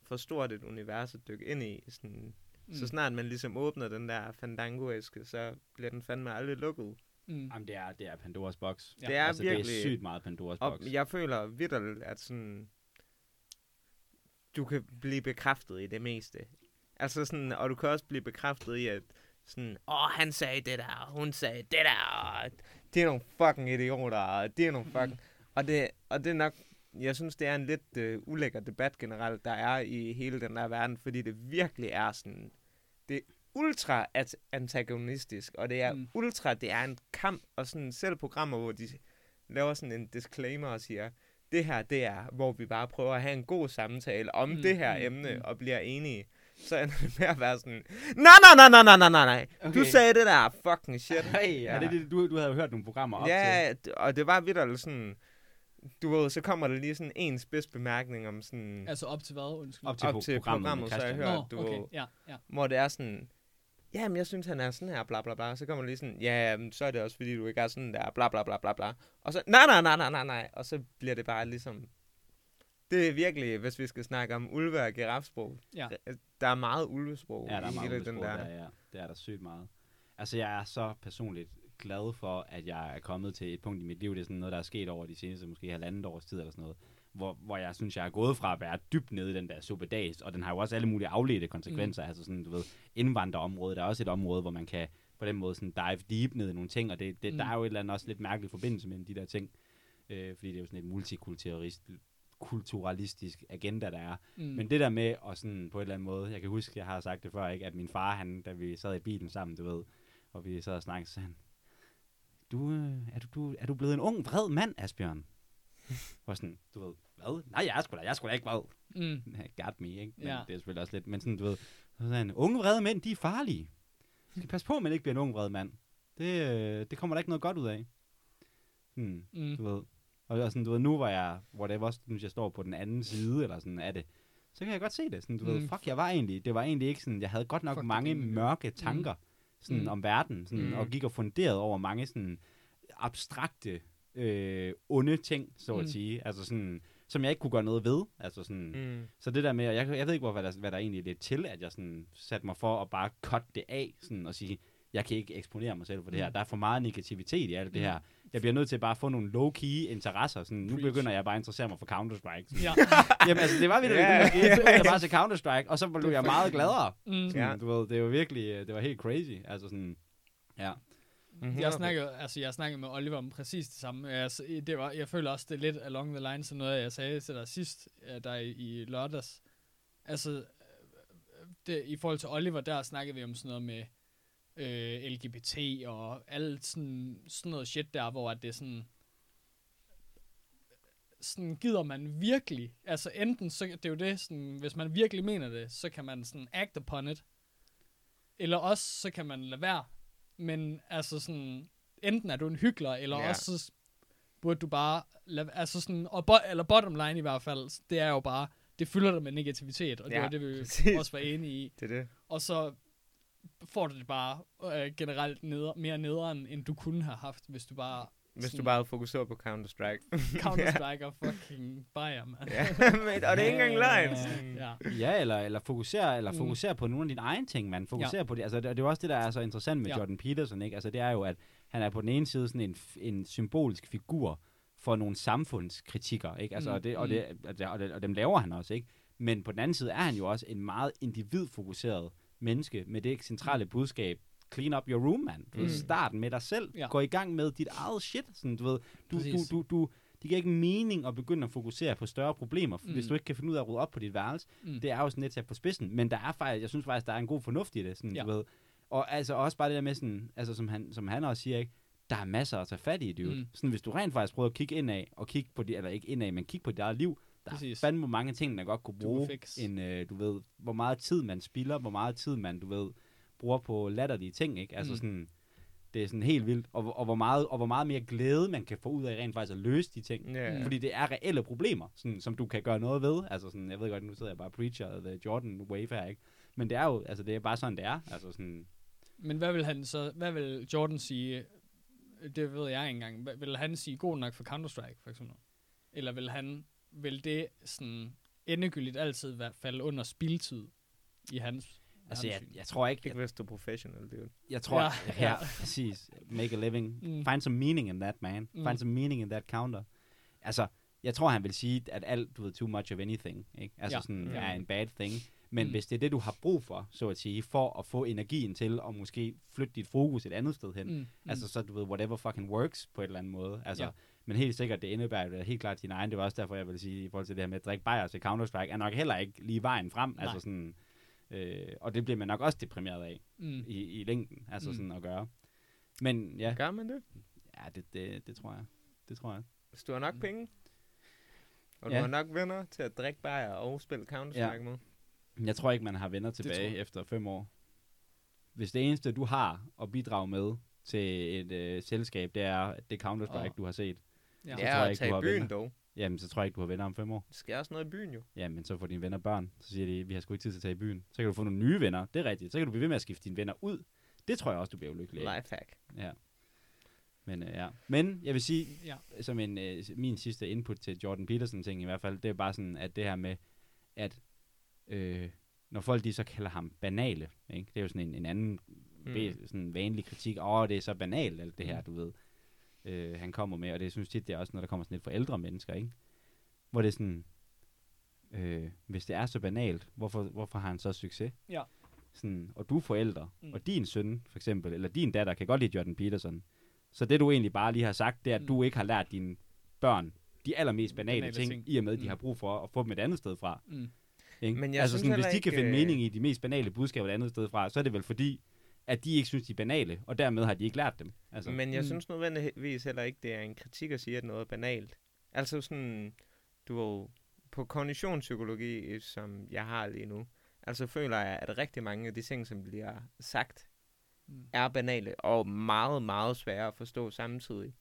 for stort et univers at dykke ind i. Sådan, mm. Så snart man ligesom åbner den der fandango-æske, så bliver den fandme aldrig lukket. Mm. Jamen, det er, det er Pandoras boks. Ja. Det er altså, virkelig... det er sygt meget Pandoras boks. jeg føler vidderligt, at sådan, du kan blive bekræftet i det meste. Altså sådan, og du kan også blive bekræftet i, at sådan, åh, han sagde det der, og hun sagde det der, og det er nogle fucking idioter, og det er nogle fucking... Og det, og det er nok, jeg synes, det er en lidt øh, ulækker debat generelt, der er i hele den der verden, fordi det virkelig er sådan, det er ultra antagonistisk, og det er Mm. mm. ultra, det er en kamp, og sådan selv programmer, hvor de laver sådan en disclaimer og siger, det her, det er, hvor vi bare prøver at have en god samtale om Mm, mm, det her mm, mm, emne, mm. mm. og bliver enige så ender det med at være sådan, nej, nej, nej, nej, nej, nej, nej, okay. du sagde det der fucking shit. Hey, ja. ja, det, det, du, du havde jo hørt nogle programmer op ja, til. og det var vidt sådan, du ved, så kommer der lige sådan en spids bemærkning om sådan... Altså op til hvad, undskyld? Op til, op til programmet, programmet så jeg hørt, du okay. ved, ja, ja. hvor det er sådan, jamen jeg synes, han er sådan her, bla bla bla. Så kommer der lige sådan, ja, så er det også, fordi du ikke er sådan der, bla bla bla bla bla. Og så, nej, nej, nej, nej, nej, nej. Og så bliver det bare ligesom, det er virkelig, hvis vi skal snakke om ulve og girafsprog, ja. Øh, der er meget ulvesprog Ja, der er i meget hele den der. der, ja. Det er der sygt meget. Altså, jeg er så personligt glad for, at jeg er kommet til et punkt i mit liv. Det er sådan noget, der er sket over de seneste måske halvandet års tid eller sådan noget. Hvor, hvor jeg synes, jeg er gået fra at være dybt nede i den der suppedags, og den har jo også alle mulige afledte konsekvenser. Mm. Altså sådan, du ved, indvandrerområdet er også et område, hvor man kan på den måde sådan dive deep ned i nogle ting, og det, det, mm. der er jo et eller andet også lidt mærkelig forbindelse mellem de der ting. Øh, fordi det er jo sådan et multikulturalist kulturalistisk agenda, der er. Mm. Men det der med, og sådan på en eller anden måde, jeg kan huske, jeg har sagt det før, ikke, at min far, han, da vi sad i bilen sammen, du ved, og vi sad og snakkede, så han, du, øh, er, du, du, er du blevet en ung, vred mand, Asbjørn? Og sådan, du ved, hvad? Nej, jeg er sgu da, jeg er sgu da ikke vred. Mm. Got me, ikke? Men Ja. det er selvfølgelig også lidt, men sådan, du ved, så sagde han, unge, vrede mænd, de er farlige. Du skal passe på, at man ikke bliver en ung, vred mand. Det, øh, det kommer der ikke noget godt ud af. Hmm Mm. du ved. Og, og sådan, du ved, nu hvor jeg, hvor det også, synes jeg står på den anden side, eller sådan af det, så kan jeg godt se det. Sådan, du mm. ved, Mm. fuck, jeg var egentlig, det var egentlig ikke sådan, jeg havde godt nok Fuck, mange det. mørke tanker, sådan Mm. om verden, sådan, Mm. og gik og funderede over mange sådan abstrakte, øh, onde ting, så at Mm. sige. Altså sådan, som jeg ikke kunne gøre noget ved. Altså sådan, Mm. så det der med, jeg, jeg ved ikke, hvor, hvad, der, hvad der egentlig er lidt til, at jeg sådan satte mig for at bare cut det af, sådan, og sige, jeg kan ikke eksponere mig selv for det her. Mm. Der er for meget negativitet i alt det Mm. her. Jeg bliver nødt til bare at få nogle low-key interesser. Sådan, nu begynder jeg bare at interessere mig for Counter-Strike. Ja. Jamen altså, det var vildt, yeah. det, jeg begyndte bare til Counter-Strike, og så blev jeg meget gladere. Mm. Sådan, Ja. Du ved, det var virkelig, øh, det var helt crazy. Altså sådan, ja. Mm-hmm. Jeg snakkede, altså jeg snakkede med Oliver om præcis det samme. Jeg, det var, jeg føler også, det er lidt along the lines af noget, jeg sagde til dig sidst, øh, der i, i lørdags. Altså, øh, det, i forhold til Oliver, der snakkede vi om sådan noget med øh, LGBT og alt sådan, sådan noget shit der, hvor at det er sådan, sådan, gider man virkelig, altså enten, så det er jo det, sådan, hvis man virkelig mener det, så kan man sådan act upon it, eller også, så kan man lade være, men altså sådan, enten er du en hyggelig, eller ja. også så burde du bare, lade, altså sådan, og bo, eller bottom line i hvert fald, det er jo bare, det fylder dig med negativitet, og det Ja, var det, vi præcis. også var enige i, Det er det. og så får du det bare øh, generelt neder, mere nederen, end du kunne have haft, hvis du bare Hvis du Sådan- bare fokuserer på Counter-Strike. Counter-Strike og fucking Bayern, mand. ja, men, og det er ikke engang løgn. Ja, sådan. Ja. Ja, eller, eller fokusere, eller Mm. fokusere på nogle af dine egne ting, man. Fokusere Ja. på det. Altså, det, det er jo også det, der er så interessant med Ja. Jordan Peterson, ikke? Altså, det er jo, at han er på den ene side sådan en, en symbolisk figur for nogle samfundskritikker, ikke? Altså, Mm, og, det, og, mm. det, og, det, og, det, og dem laver han også, ikke? Men på den anden side er han jo også en meget individfokuseret menneske med det centrale budskab, clean up your room, man. Du Mm. Starten med dig selv. Ja. Gå i gang med dit eget shit. Sådan, du ved, du, du, Præcis. du, du, det giver ikke mening at begynde at fokusere på større problemer, mm. hvis du ikke kan finde ud af at rydde op på dit værelse. Mm. Det er jo sådan lidt sat på spidsen, men der er faktisk, jeg synes faktisk, der er en god fornuft i det, sådan, Ja. du ved. Og altså også bare det der med sådan, altså som han, som han også siger, ikke? der er masser at tage fat i, dude. Mm. Sådan, hvis du rent faktisk prøver at kigge indad, og kigge på det, eller ikke indad, men kigge på dit eget liv, der Præcis. er fandme mange ting, der godt kunne bruge fix. en, øh, du ved, hvor meget tid man spilder, hvor meget tid man, du ved, bruger på latterlige ting, ikke? Altså Mm. sådan, det er sådan helt vildt, og, hvor- og, hvor meget, og hvor meget mere glæde man kan få ud af rent faktisk at løse de ting. Mm. Fordi det er reelle problemer, sådan, som du kan gøre noget ved. Altså sådan, jeg ved godt, nu sidder jeg bare preacher the Jordan wave her, ikke? Men det er jo, altså det er bare sådan, det er. Altså sådan, Men hvad vil han så, hvad vil Jordan sige, det ved jeg ikke engang, Hvad- vil han sige god nok for Counter-Strike, for eksempel? Eller vil han, vil det sådan endegyldigt altid være, falde under spildtid i hans altså jeg, jeg tror ikke, Ikke hvis du er professional, dude. jeg tror, Ja, ja, ja. præcis, make a living. Mm. Mm. Find some meaning in that, man. Mm. Find some meaning in that counter. Altså, jeg tror, han vil sige, at alt, du ved, too much of anything, ikke? Altså Ja. sådan, Ja. er en bad thing. Men Mm. mm. hvis det er det, du har brug for, så at sige, for at få energien til at måske flytte dit fokus et andet sted hen, Mm. Mm. Altså så du ved, whatever fucking works på et eller andet måde. Altså, Ja. Men helt sikkert, det indebærer helt klart din egen. Det var også derfor, jeg vil sige, i forhold til det her med at drikke bajer til Counter-Strike, er nok heller ikke lige vejen frem. Nej. Altså sådan, øh, og det bliver man nok også deprimeret af Mm. i, i længden, altså Mm. sådan at gøre. Men ja, Gør man det? ja det, det, det tror jeg. Det tror jeg. Hvis du har nok Mm. penge, og du Ja. har nok venner til at drikke bajer og spille Counter-Strike Ja. med. Jeg tror ikke, man har venner tilbage efter fem år. Hvis det eneste, du har at bidrage med til et øh, selskab, det er det Counter-Strike, Åh. du har set, Ja. Så Ja, tror jeg ikke, tage du i har byen venner. dog. jamen så tror jeg ikke, du har venner om fem år. Der sker også noget i byen jo. Jamen, så får dine venner børn. Så siger de, vi har sgu ikke tid til at tage i byen. Så kan du få nogle nye venner. Det er rigtigt. Så kan du blive ved med at skifte dine venner ud. Det tror jeg også, du bliver ulykkelig af. Lifehack. Ja. Men, øh, ja. Men jeg vil sige, Ja. som en, øh, min sidste input til Jordan Peterson ting i hvert fald, det er bare sådan, at det her med, at øh, når folk de så kalder ham banale, ikke? det er jo sådan en, en anden Mm. sådan vanlig kritik, åh, oh, det er så banalt, alt det her, Mm. du ved, øh, han kommer med, og det synes tit, det er også, når der kommer sådan lidt fra ældre mennesker, ikke? Hvor det er sådan, øh, hvis det er så banalt, hvorfor, hvorfor har han så succes? Ja. Sådan, og du er forældre, Mm. og din søn, for eksempel, eller din datter, kan godt lide Jordan Peterson. Så det, du egentlig bare lige har sagt, det er, at Mm. du ikke har lært dine børn de allermest banale, Banale ting, ting. i og med, at de Mm. har brug for at få dem et andet sted fra. Mm. Ikke? Men jeg altså synes sådan, hvis de kan ikke, finde øh, mening i de mest banale budskaber et andet sted fra, så er det vel fordi, at de ikke synes, de er banale, og dermed har de ikke lært dem. Altså, Men jeg Mm. synes nødvendigvis heller ikke, det er en kritik at sige, at noget er banalt. Altså sådan, du ved, på kognitionspsykologi, som jeg har lige nu, altså føler jeg, at rigtig mange af de ting, som bliver sagt, Mm. er banale og meget, meget svære at forstå samtidig.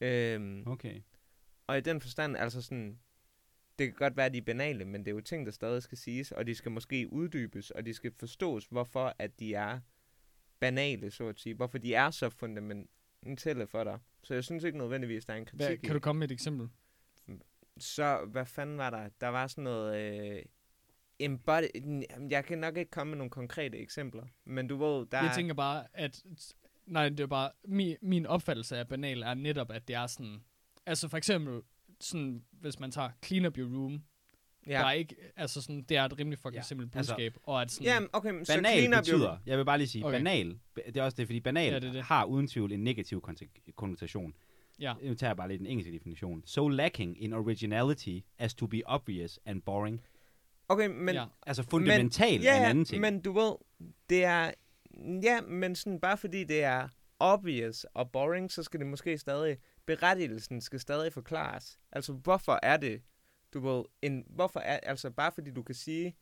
Øhm, okay. og i den forstand, altså sådan, det kan godt være, at de er banale, men det er jo ting, der stadig skal siges, og de skal måske uddybes, og de skal forstås, hvorfor at de er banale, så at sige. Hvorfor de er så fundamentale for dig. Så jeg synes ikke nødvendigvis, der er en kritik Hvad, kan du komme med et eksempel? Så hvad fanden var der? Der var sådan noget... Øh, embody... Jeg kan nok ikke komme med nogle konkrete eksempler, men du ved, der Jeg er... tænker bare, at... Nej, det er bare... Min, min opfattelse af banal er netop, at det er sådan... Altså for eksempel, sådan, hvis man tager clean up your room, ja. der er ikke... Altså sådan, det er et rimelig fucking ja. Simpelt altså- budskab, og at sådan... Ja, okay, men så Banal clean up betyder, your... jeg vil bare lige sige, Okay. banal, det er også det, fordi banal Ja, det det har uden tvivl en negativ konnotation. ja. Nu tager jeg bare lige den engelske definition. So lacking in originality as to be obvious and boring. Okay, men... ja. Altså fundamental ja, en anden ting. men du ved, det er... Ja, men sådan bare fordi det er obvious og boring, så skal det måske stadig berettigelsen skal stadig forklares. Altså, hvorfor er det, du ved, en, hvorfor er, altså bare fordi du kan sige,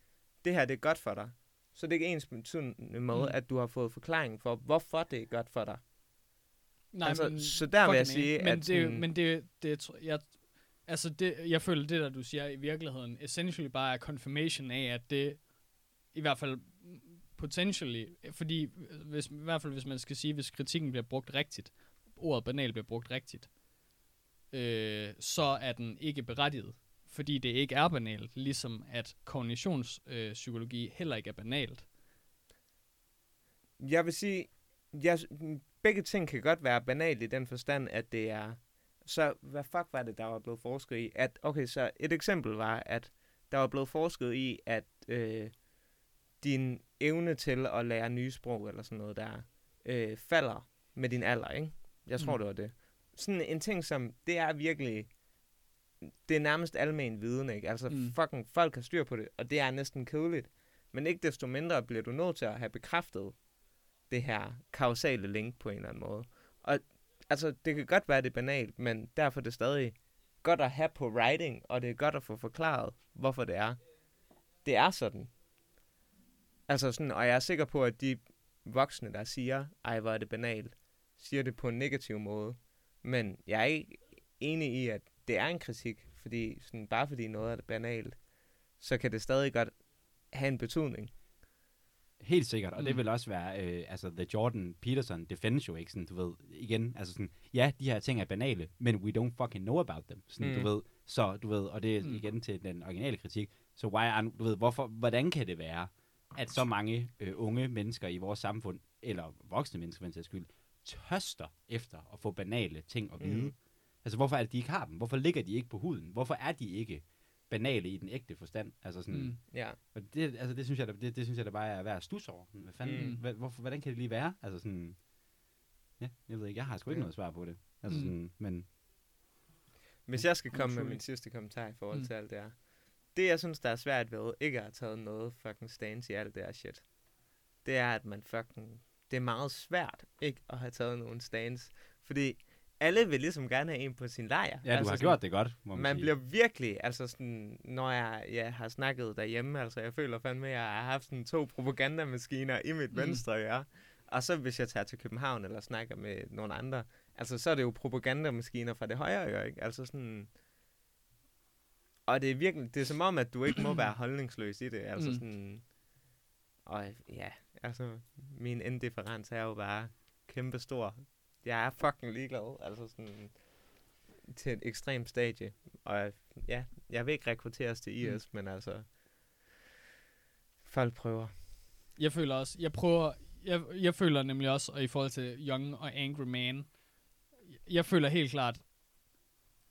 det her det er godt for dig, så det er ikke ens betydende med, Mm. mm. at du har fået forklaring for, hvorfor det er godt for dig. Nej, Altså, så der vil jeg sige, men at det, sådan- men det, det, jeg, altså det, jeg føler det der du siger i virkeligheden essentially bare er confirmation af at det i hvert fald potentially, fordi hvis, i hvert fald hvis man skal sige, hvis kritikken bliver brugt rigtigt, ordet banal bliver brugt rigtigt, øh, så er den ikke berettiget, fordi det ikke er banalt, ligesom at kognitionspsykologi øh, heller ikke er banalt. Jeg vil sige, jeg, begge ting kan godt være banalt i den forstand, at det er... Så hvad fuck var det, der var blevet forsket i? At, okay, så et eksempel var, at der var blevet forsket i, at øh, din evne til at lære nye sprog eller sådan noget der, øh, falder med din alder, ikke? Jeg tror, mm. det var det. Sådan en ting som, det er virkelig, det er nærmest almen viden, ikke? Altså Mm. fucking folk har styr på det, og det er næsten kedeligt. Men ikke desto mindre bliver du nødt til at have bekræftet det her kausale link på en eller anden måde. Og altså, det kan godt være, det er banalt, men derfor er det stadig godt at have på writing, og det er godt at få forklaret, hvorfor det er. Det er sådan. Altså sådan, og jeg er sikker på, at de voksne, der siger, ej, hvor er det banalt, siger det på en negativ måde. Men jeg er ikke enig i, at det er en kritik, fordi sådan, bare fordi noget er banalt, så kan det stadig godt have en betydning. Helt sikkert, og mm. det vil også være, øh, altså The Jordan Peterson defense jo, ikke sådan, du ved, igen, altså sådan, ja, de her ting er banale, men we don't fucking know about them, sådan, mm. Du ved, så, du ved, og det er Mm. igen til den originale kritik, så why are, du ved, hvorfor, hvordan kan det være, at så mange øh, unge mennesker i vores samfund, eller voksne mennesker, for skyld, tørster efter at få banale ting at vide? Mm. Mm. Altså, hvorfor er det, de ikke har dem? Hvorfor ligger de ikke på huden? Hvorfor er de ikke banale i den ægte forstand? Altså sådan, mm. Mm. Ja. Og det, altså, det, synes jeg, det, det synes jeg da bare er værd at stusse over. Hvad fanden, mm. Mm. hvad, hvorfor, hvordan kan det lige være? Altså sådan, ja, jeg ved ikke, jeg har sgu ikke Ja. noget svar på det. Altså Mm. sådan, men Hvis jeg skal komme med min sidste kommentar i forhold Mm. mm. til alt det her. Det, jeg synes, der er svært ved ikke at have taget noget fucking stance i alt det her shit, det er, at man fucking... Det er meget svært ikke at have taget nogen stance. Fordi alle vil ligesom gerne have en på sin lejr. ja, du har sådan, gjort det godt, må man, Man sige. bliver virkelig, altså sådan, når jeg, jeg har snakket derhjemme, altså jeg føler fandme, at jeg har haft sådan to propagandamaskiner i mit Mm. venstre øre. Og så hvis jeg tager til København eller snakker med nogle andre, altså så er det jo propagandamaskiner fra det højre øre, ikke? Altså sådan... Og det er virkelig, det er som om, at du ikke må være holdningsløs i det, altså Mm. mm. sådan... Og ja, altså, min indifferens er jo bare kæmpe stor. Jeg er fucking ligeglad, altså sådan til et ekstremt stadie. Og ja, jeg vil ikke rekrutteres til IS, mm. men altså, folk prøver. Jeg føler også, jeg prøver, jeg, jeg føler nemlig også, og i forhold til Young og Angry Man, jeg føler helt klart,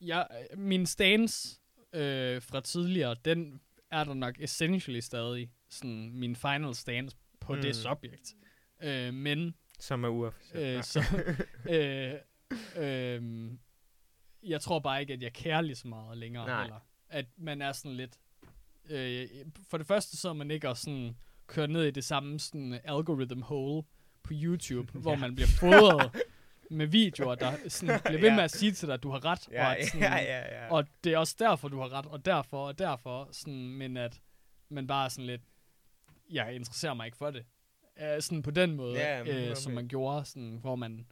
jeg, min stance øh, fra tidligere, den er der nok essentially stadig, sådan min final stance på mm. det subjekt. Øh, men Som er uofficielt. Øh, så, øh, øh, jeg tror bare ikke, at jeg kærer lige så meget længere. Nej. Heller. At man er sådan lidt... Øh, for det første, så er man ikke også sådan kører ned i det samme sådan algorithm hole på YouTube, ja. hvor man bliver fodret med videoer, der sådan bliver ved Ja. med at sige til dig, at du har ret. ja, og, at sådan, ja, ja, ja. og det er også derfor, du har ret, og derfor, og derfor, sådan, men at man bare er sådan lidt, jeg interesserer mig ikke for det. Uh, sådan på den måde, Ja, men okay. som man gjorde, sådan, hvor man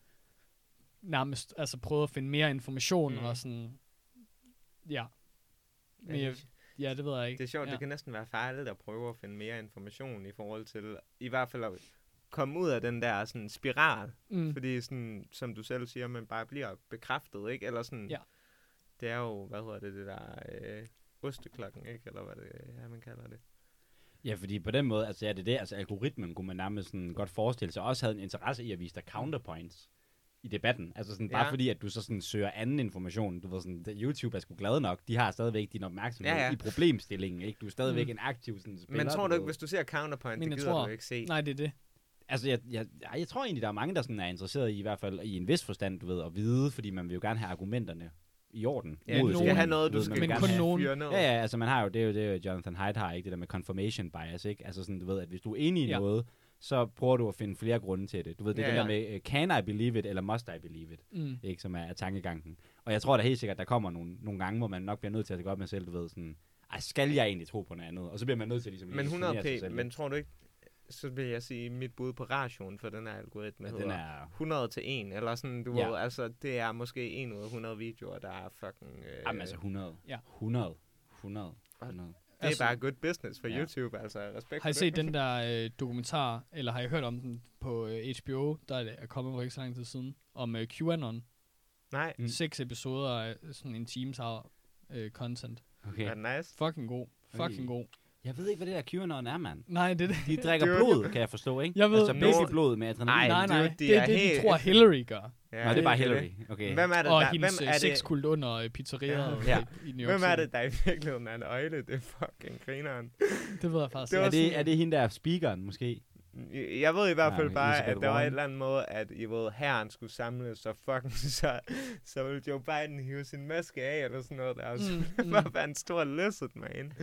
nærmest altså, prøvede at finde mere information, Mm. og sådan, ja. Men Ja, jeg, det- ja, det ved jeg ikke. Det er sjovt, ja. det kan næsten være farligt at prøve at finde mere information i forhold til, i hvert fald at komme ud af den der sådan spiral. Mm. Fordi sådan, som du selv siger, man bare bliver bekræftet, ikke? Eller sådan, Ja. det er jo, hvad hedder det, det der øh, osteklokken, ikke? Eller hvad det er, man kalder det. Ja, fordi på den måde, altså ja, det er det, altså algoritmen kunne man nærmest sådan godt forestille sig, også havde en interesse i at vise dig counterpoints i debatten. Altså sådan, bare Ja. fordi, at du så sådan søger anden information, du ved sådan, YouTube er sgu glad nok, de har stadigvæk din opmærksomhed Ja, ja. i problemstillingen, ikke? Du er stadigvæk Mm. en aktiv sådan, spiller. Men tror du ikke, hvis du ser counterpoint, Men det jeg gider tror- du ikke se? Nej, det er det. Altså, jeg, jeg, jeg, jeg tror egentlig, der er mange, der sådan er interesseret i, i hvert fald i en vis forstand, du ved, at vide, fordi man vil jo gerne have argumenterne i orden. Ja, mod nogen- have noget, du skal Men kun nogen. Ja, ja, altså man har jo, det er jo det, jo Jonathan Haidt har, ikke? Det der med confirmation bias, ikke? Altså sådan, du ved, at hvis du er enig i Ja. noget, så prøver du at finde flere grunde til det. Du ved, det Ja, der ja. med, uh, can I believe it, eller must I believe it, Mm. ikke? Som er, er tankegangen. Og jeg tror da helt sikkert, at der kommer nogle, nogle gange, hvor man nok bliver nødt til at gå op med sig selv, du ved, sådan, ej, skal jeg egentlig tro på noget andet? Og så bliver man nødt til ligesom, Men at eksponere sig 100p, selv men tror du ikke, så vil jeg sige, mit bud på ratioen for den her algoritme ja, hedder den er, 100 til 1, eller sådan, du Ja. ved, altså, det er måske 1 ud af 100 videoer, der er fucking... Øh, jamen altså 100. Ja. 100. 100. 100. det er altså- bare good business for Ja. YouTube, altså, respekt Har I for set det. den der øh, dokumentar, eller har I hørt om den på øh, HBO, der er kommet for ikke så lang tid siden, om øh, QAnon? Nej, Mm. Seks episoder af sådan en times har øh, content. Okay. det nice? Fucking god. Fucking Ui. god. Jeg ved ikke, hvad det der QAnon er, mand. Nej, det er det. De drikker Det er blod, kan jeg forstå, ikke? Jeg ved- altså babyblod med adrenalin. Ej, nej, nej. dude, Det, de det er er det, de helt- tror, Hillary gør. Ja, Nå, det er bare det Hillary. Okay. Hvem er det, Og der, hendes hvem øh, er det, sexkult under øh, pizzeriet Ja. ja. i New York hvem er det, der i virkeligheden er en øjle? Det er fucking grineren. Det ved jeg faktisk Det Er det, er det hende, der er speakeren, måske? Jeg ved i hvert Ja, fald bare, Elizabeth at der var et Warren. eller andet måde, at I ved, herren skulle samles, så fucking så, så ville Joe Biden hive sin maske af, eller sådan noget der, så Mm, mm. bare være en stor lizard man.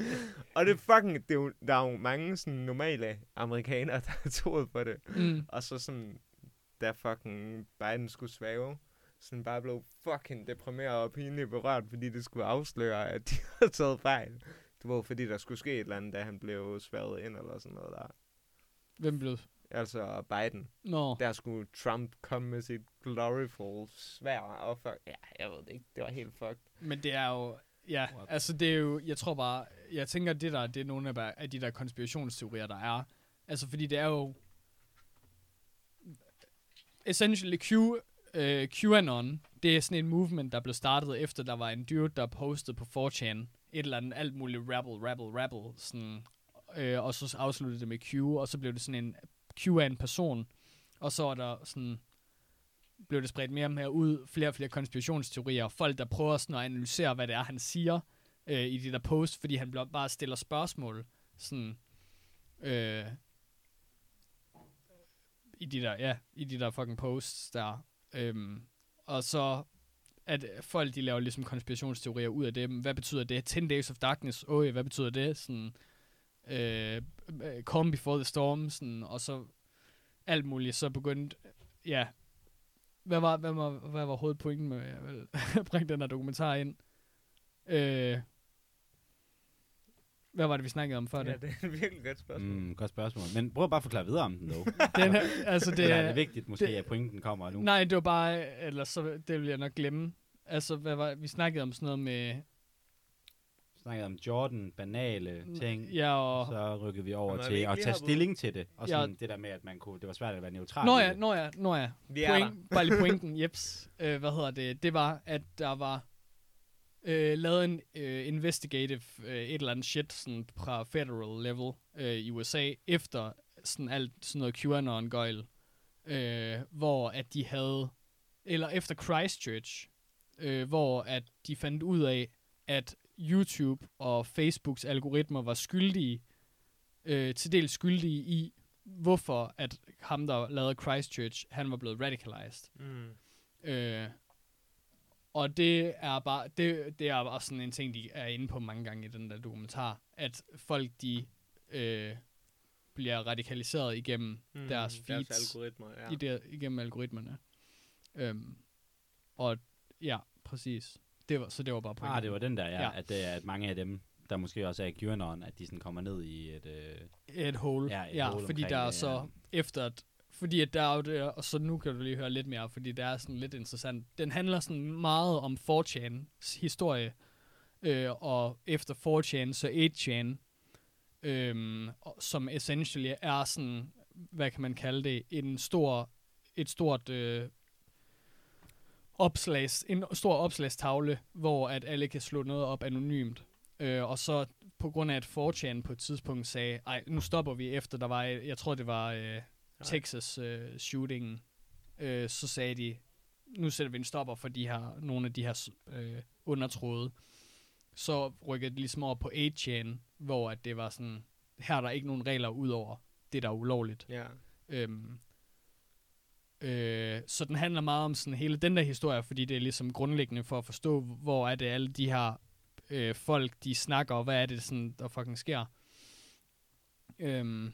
Og det er fucking, det er jo, der er jo mange sådan normale amerikanere, der har troet på det. Mm. Og så sådan, da fucking Biden skulle svæve, sådan bare blev fucking deprimeret og pinligt berørt, fordi det skulle afsløre, at de havde taget fejl. Det var fordi, der skulle ske et eller andet, da han blev svævet ind, eller sådan noget der. Hvem blev... Altså Biden. Nå. Der skulle Trump komme med sit gloriful svær og fuck. Ja, jeg ved det ikke. Det var helt fucked. Men det er jo... Ja, What? altså det er jo... Jeg tror bare... Jeg tænker, det der, det er nogle af, af de der konspirationsteorier, der er. Altså fordi det er jo... Essentially Q, øh, QAnon, det er sådan en movement, der blev startet efter, der var en dude, der postede på 4chan et eller andet alt muligt rabble, rabble, rabble, sådan, øh, og så afsluttede det med Q, og så blev det sådan en Q af en person, og så er der sådan blev det spredt mere og mere ud, flere og flere konspirationsteorier, og folk, der prøver sådan at analysere, hvad det er, han siger øh, i det der post, fordi han bare stiller spørgsmål, sådan, øh, i de der, ja, i de der fucking posts der, øhm, og så at folk, de laver ligesom konspirationsteorier ud af det, Hvad betyder det? 10 Days of Darkness, øh, hvad betyder det? Sådan, øh, øh, Come Before the Storm, sådan, og så alt muligt, så begyndte, ja, hvad var, hvad var, hvad var hovedpointen med at bringe den her dokumentar ind? Øh, hvad var det, vi snakkede om før Ja, det? det er et virkelig godt spørgsmål. Mm. Godt spørgsmål. Men prøv bare at forklare videre om den, dog. Den her, altså det, det, er det vigtigt måske, det- at pointen kommer nu. Nej, det var bare, eller så, det vil jeg nok glemme. Altså, hvad var, vi snakkede om sådan noget med, snakkede om Jordan, banale ting. ja, og, Så rykkede vi over er til at tage stilling til det. Og Ja. sådan det der med, at man kunne, det var svært at være neutral. Nå ja, det. nå ja, nå ja. Vi er der. Point, bare lige pointen, jeps. Øh, hvad hedder det? Det var, at der var øh, lavet en øh, investigative øh, et eller andet shit sådan fra federal level øh, i USA, efter sådan alt sådan noget QAnon-gøjl, øh, hvor at de havde, eller efter Christchurch, øh, hvor at de fandt ud af, at YouTube og Facebooks algoritmer var skyldige, øh, til dels skyldige i, hvorfor at ham, der lavede Christchurch, han var blevet radicalized. Mm. Øh, og det er bare det, det er bare sådan en ting, de er inde på mange gange i den der dokumentar, at folk de øh, bliver radikaliseret igennem Mm. deres feeds, Deres algoritmer, ja. i der, igennem algoritmerne. Øhm, og ja, præcis. Det var, så det var bare pointen. Ah, det var den der, ja. ja. At, er, at mange af dem, der måske også er i QAnon, at de sådan kommer ned i et... Øh, et hole. Ja, et ja hole fordi omkring der er det, så ja. efter at, fordi at der er jo det, og så nu kan du lige høre lidt mere, fordi det er sådan lidt interessant. Den handler sådan meget om 4chan's historie, øh, og efter 4chan, så 8chan, øhm, og- som essentially er sådan, hvad kan man kalde det, en stor, et stort øh, opslags, en stor opslagstavle, hvor at alle kan slå noget op anonymt. Øh, og så på grund af, at 4chan på et tidspunkt sagde, ej, nu stopper vi efter, der var, jeg tror det var øh, Texas øh, shooting, øh, så sagde de, nu sætter vi en stopper for de her, nogle af de her øh, undertråde. Så rykkede det ligesom over på 8chan, hvor at det var sådan, her er der ikke nogen regler ud over det, der er ulovligt. Ja. Øhm, øh, så den handler meget om sådan hele den der historie, fordi det er ligesom grundlæggende for at forstå, hvor er det alle de her øh, folk, de snakker, og hvad er det sådan, der fucking sker. Øhm,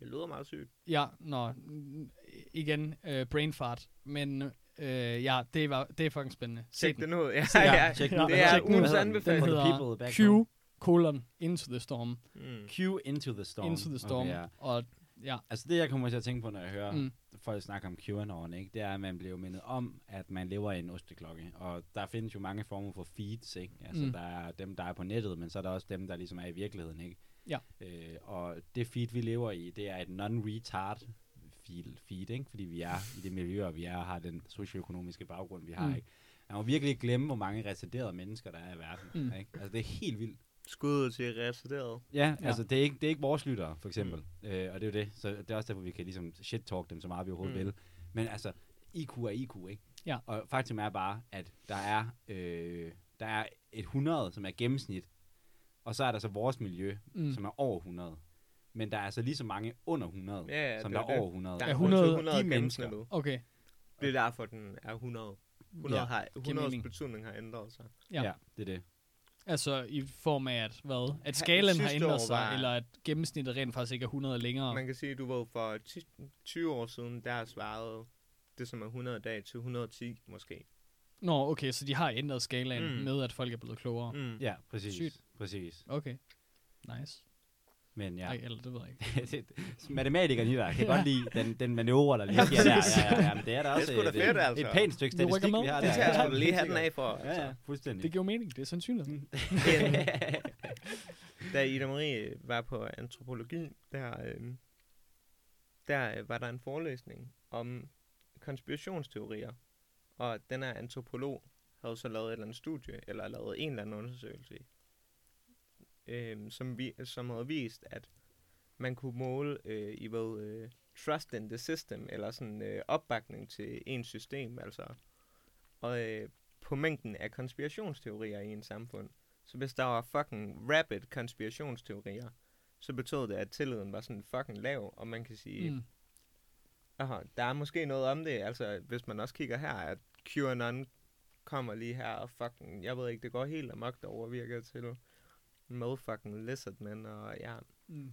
Det lyder meget sygt. Ja, nå, igen, øh, brain fart, men øh, ja, det, var, det er fucking spændende. Se Tjek den. den ud. Ja, ja. Ja, den ud. det er ugens anbefaling. Den hedder Q, home. Colon, Into the Storm. Mm. Q Into the Storm. Into the Storm. Okay, ja. Og ja, Altså det, jeg kommer til at tænke på, når jeg hører Mm. folk snakke om QAnon, ikke, det er, at man bliver mindet om, at man lever i en osteklokke. Og der findes jo mange former for feeds, ikke? Altså, Mm. der er dem, der er på nettet, men så er der også dem, der ligesom er i virkeligheden, ikke? Ja. Øh, og det feed, vi lever i, det er et non-retard feed, feed, ikke? Fordi vi er i det miljø, og vi er og har den socioøkonomiske baggrund, vi har, Mm. ikke? Man må virkelig glemme, hvor mange retarderede mennesker, der er i verden, mm. ikke? Altså, det er helt vildt. Skud til retarderet. Ja, Ja. ja, altså det er, ikke, det er ikke vores lyttere, for eksempel. Mm. Øh, og det er jo det. Så det er også derfor, vi kan ligesom shit-talk dem så meget, vi overhovedet Mm. vil. Men altså, IQ er IQ, ikke? Ja. Og faktum er bare, at der er, øh, der er et 100, som er gennemsnit. Og så er der så vores miljø, mm. som er over 100. Men der er altså lige så mange under 100, Ja, ja, som der er er det. over 100. Der Er er 100 100, 100 de mennesker. gennemsnittet. okay. Det er derfor, den er 100. 100 Ja, har, giver 100's mening. betydning har ændret sig. Ja. ja, det er det. Altså i form af, at hvad? At skalen har ændret år sig, var- eller at gennemsnittet rent faktisk ikke er 100 længere. Man kan sige, du var for 10, 20 år siden, der svarede det, som er 100 dage, til 110 måske. Nå, okay, så de har ændret skalaen Mm. med, at folk er blevet klogere. Mm. Ja, præcis. Sygt. Præcis. Okay, nice. Men ja, Ja. Ej, eller det ved jeg ikke. matematikeren i dig kan Ja. godt lide den, den manøvre, der lige sker der. Ja, ja, ja, men det er da Det er også sgu da et, fedt, et, altså. et pænt stykke Det statistik, vi har Det der. jeg Ja, sgu da lige hatten sikkert. af for. Ja, ja, Altså. fuldstændig. Det giver mening, det er sandsynligt. En, da Ida Marie var på antropologi, der, øh, der øh, var der en forelæsning om konspirationsteorier. Og den her antropolog havde så lavet et eller andet studie, eller lavet en eller anden undersøgelse, øh, som, vi, som havde vist, at man kunne måle øh, i hvad øh, trust in the system, eller sådan øh, opbakning til ens system, altså. Og øh, på mængden af konspirationsteorier i en samfund. Så hvis der var fucking rapid konspirationsteorier, så betød det, at tilliden var sådan fucking lav, og man kan sige, mm. Aha, der er måske noget om det, altså hvis man også kigger her, at QAnon kommer lige her, og fucking, jeg ved ikke, det går helt amok derovre, virker det til, med fucking lizardmen, og ja, Mm.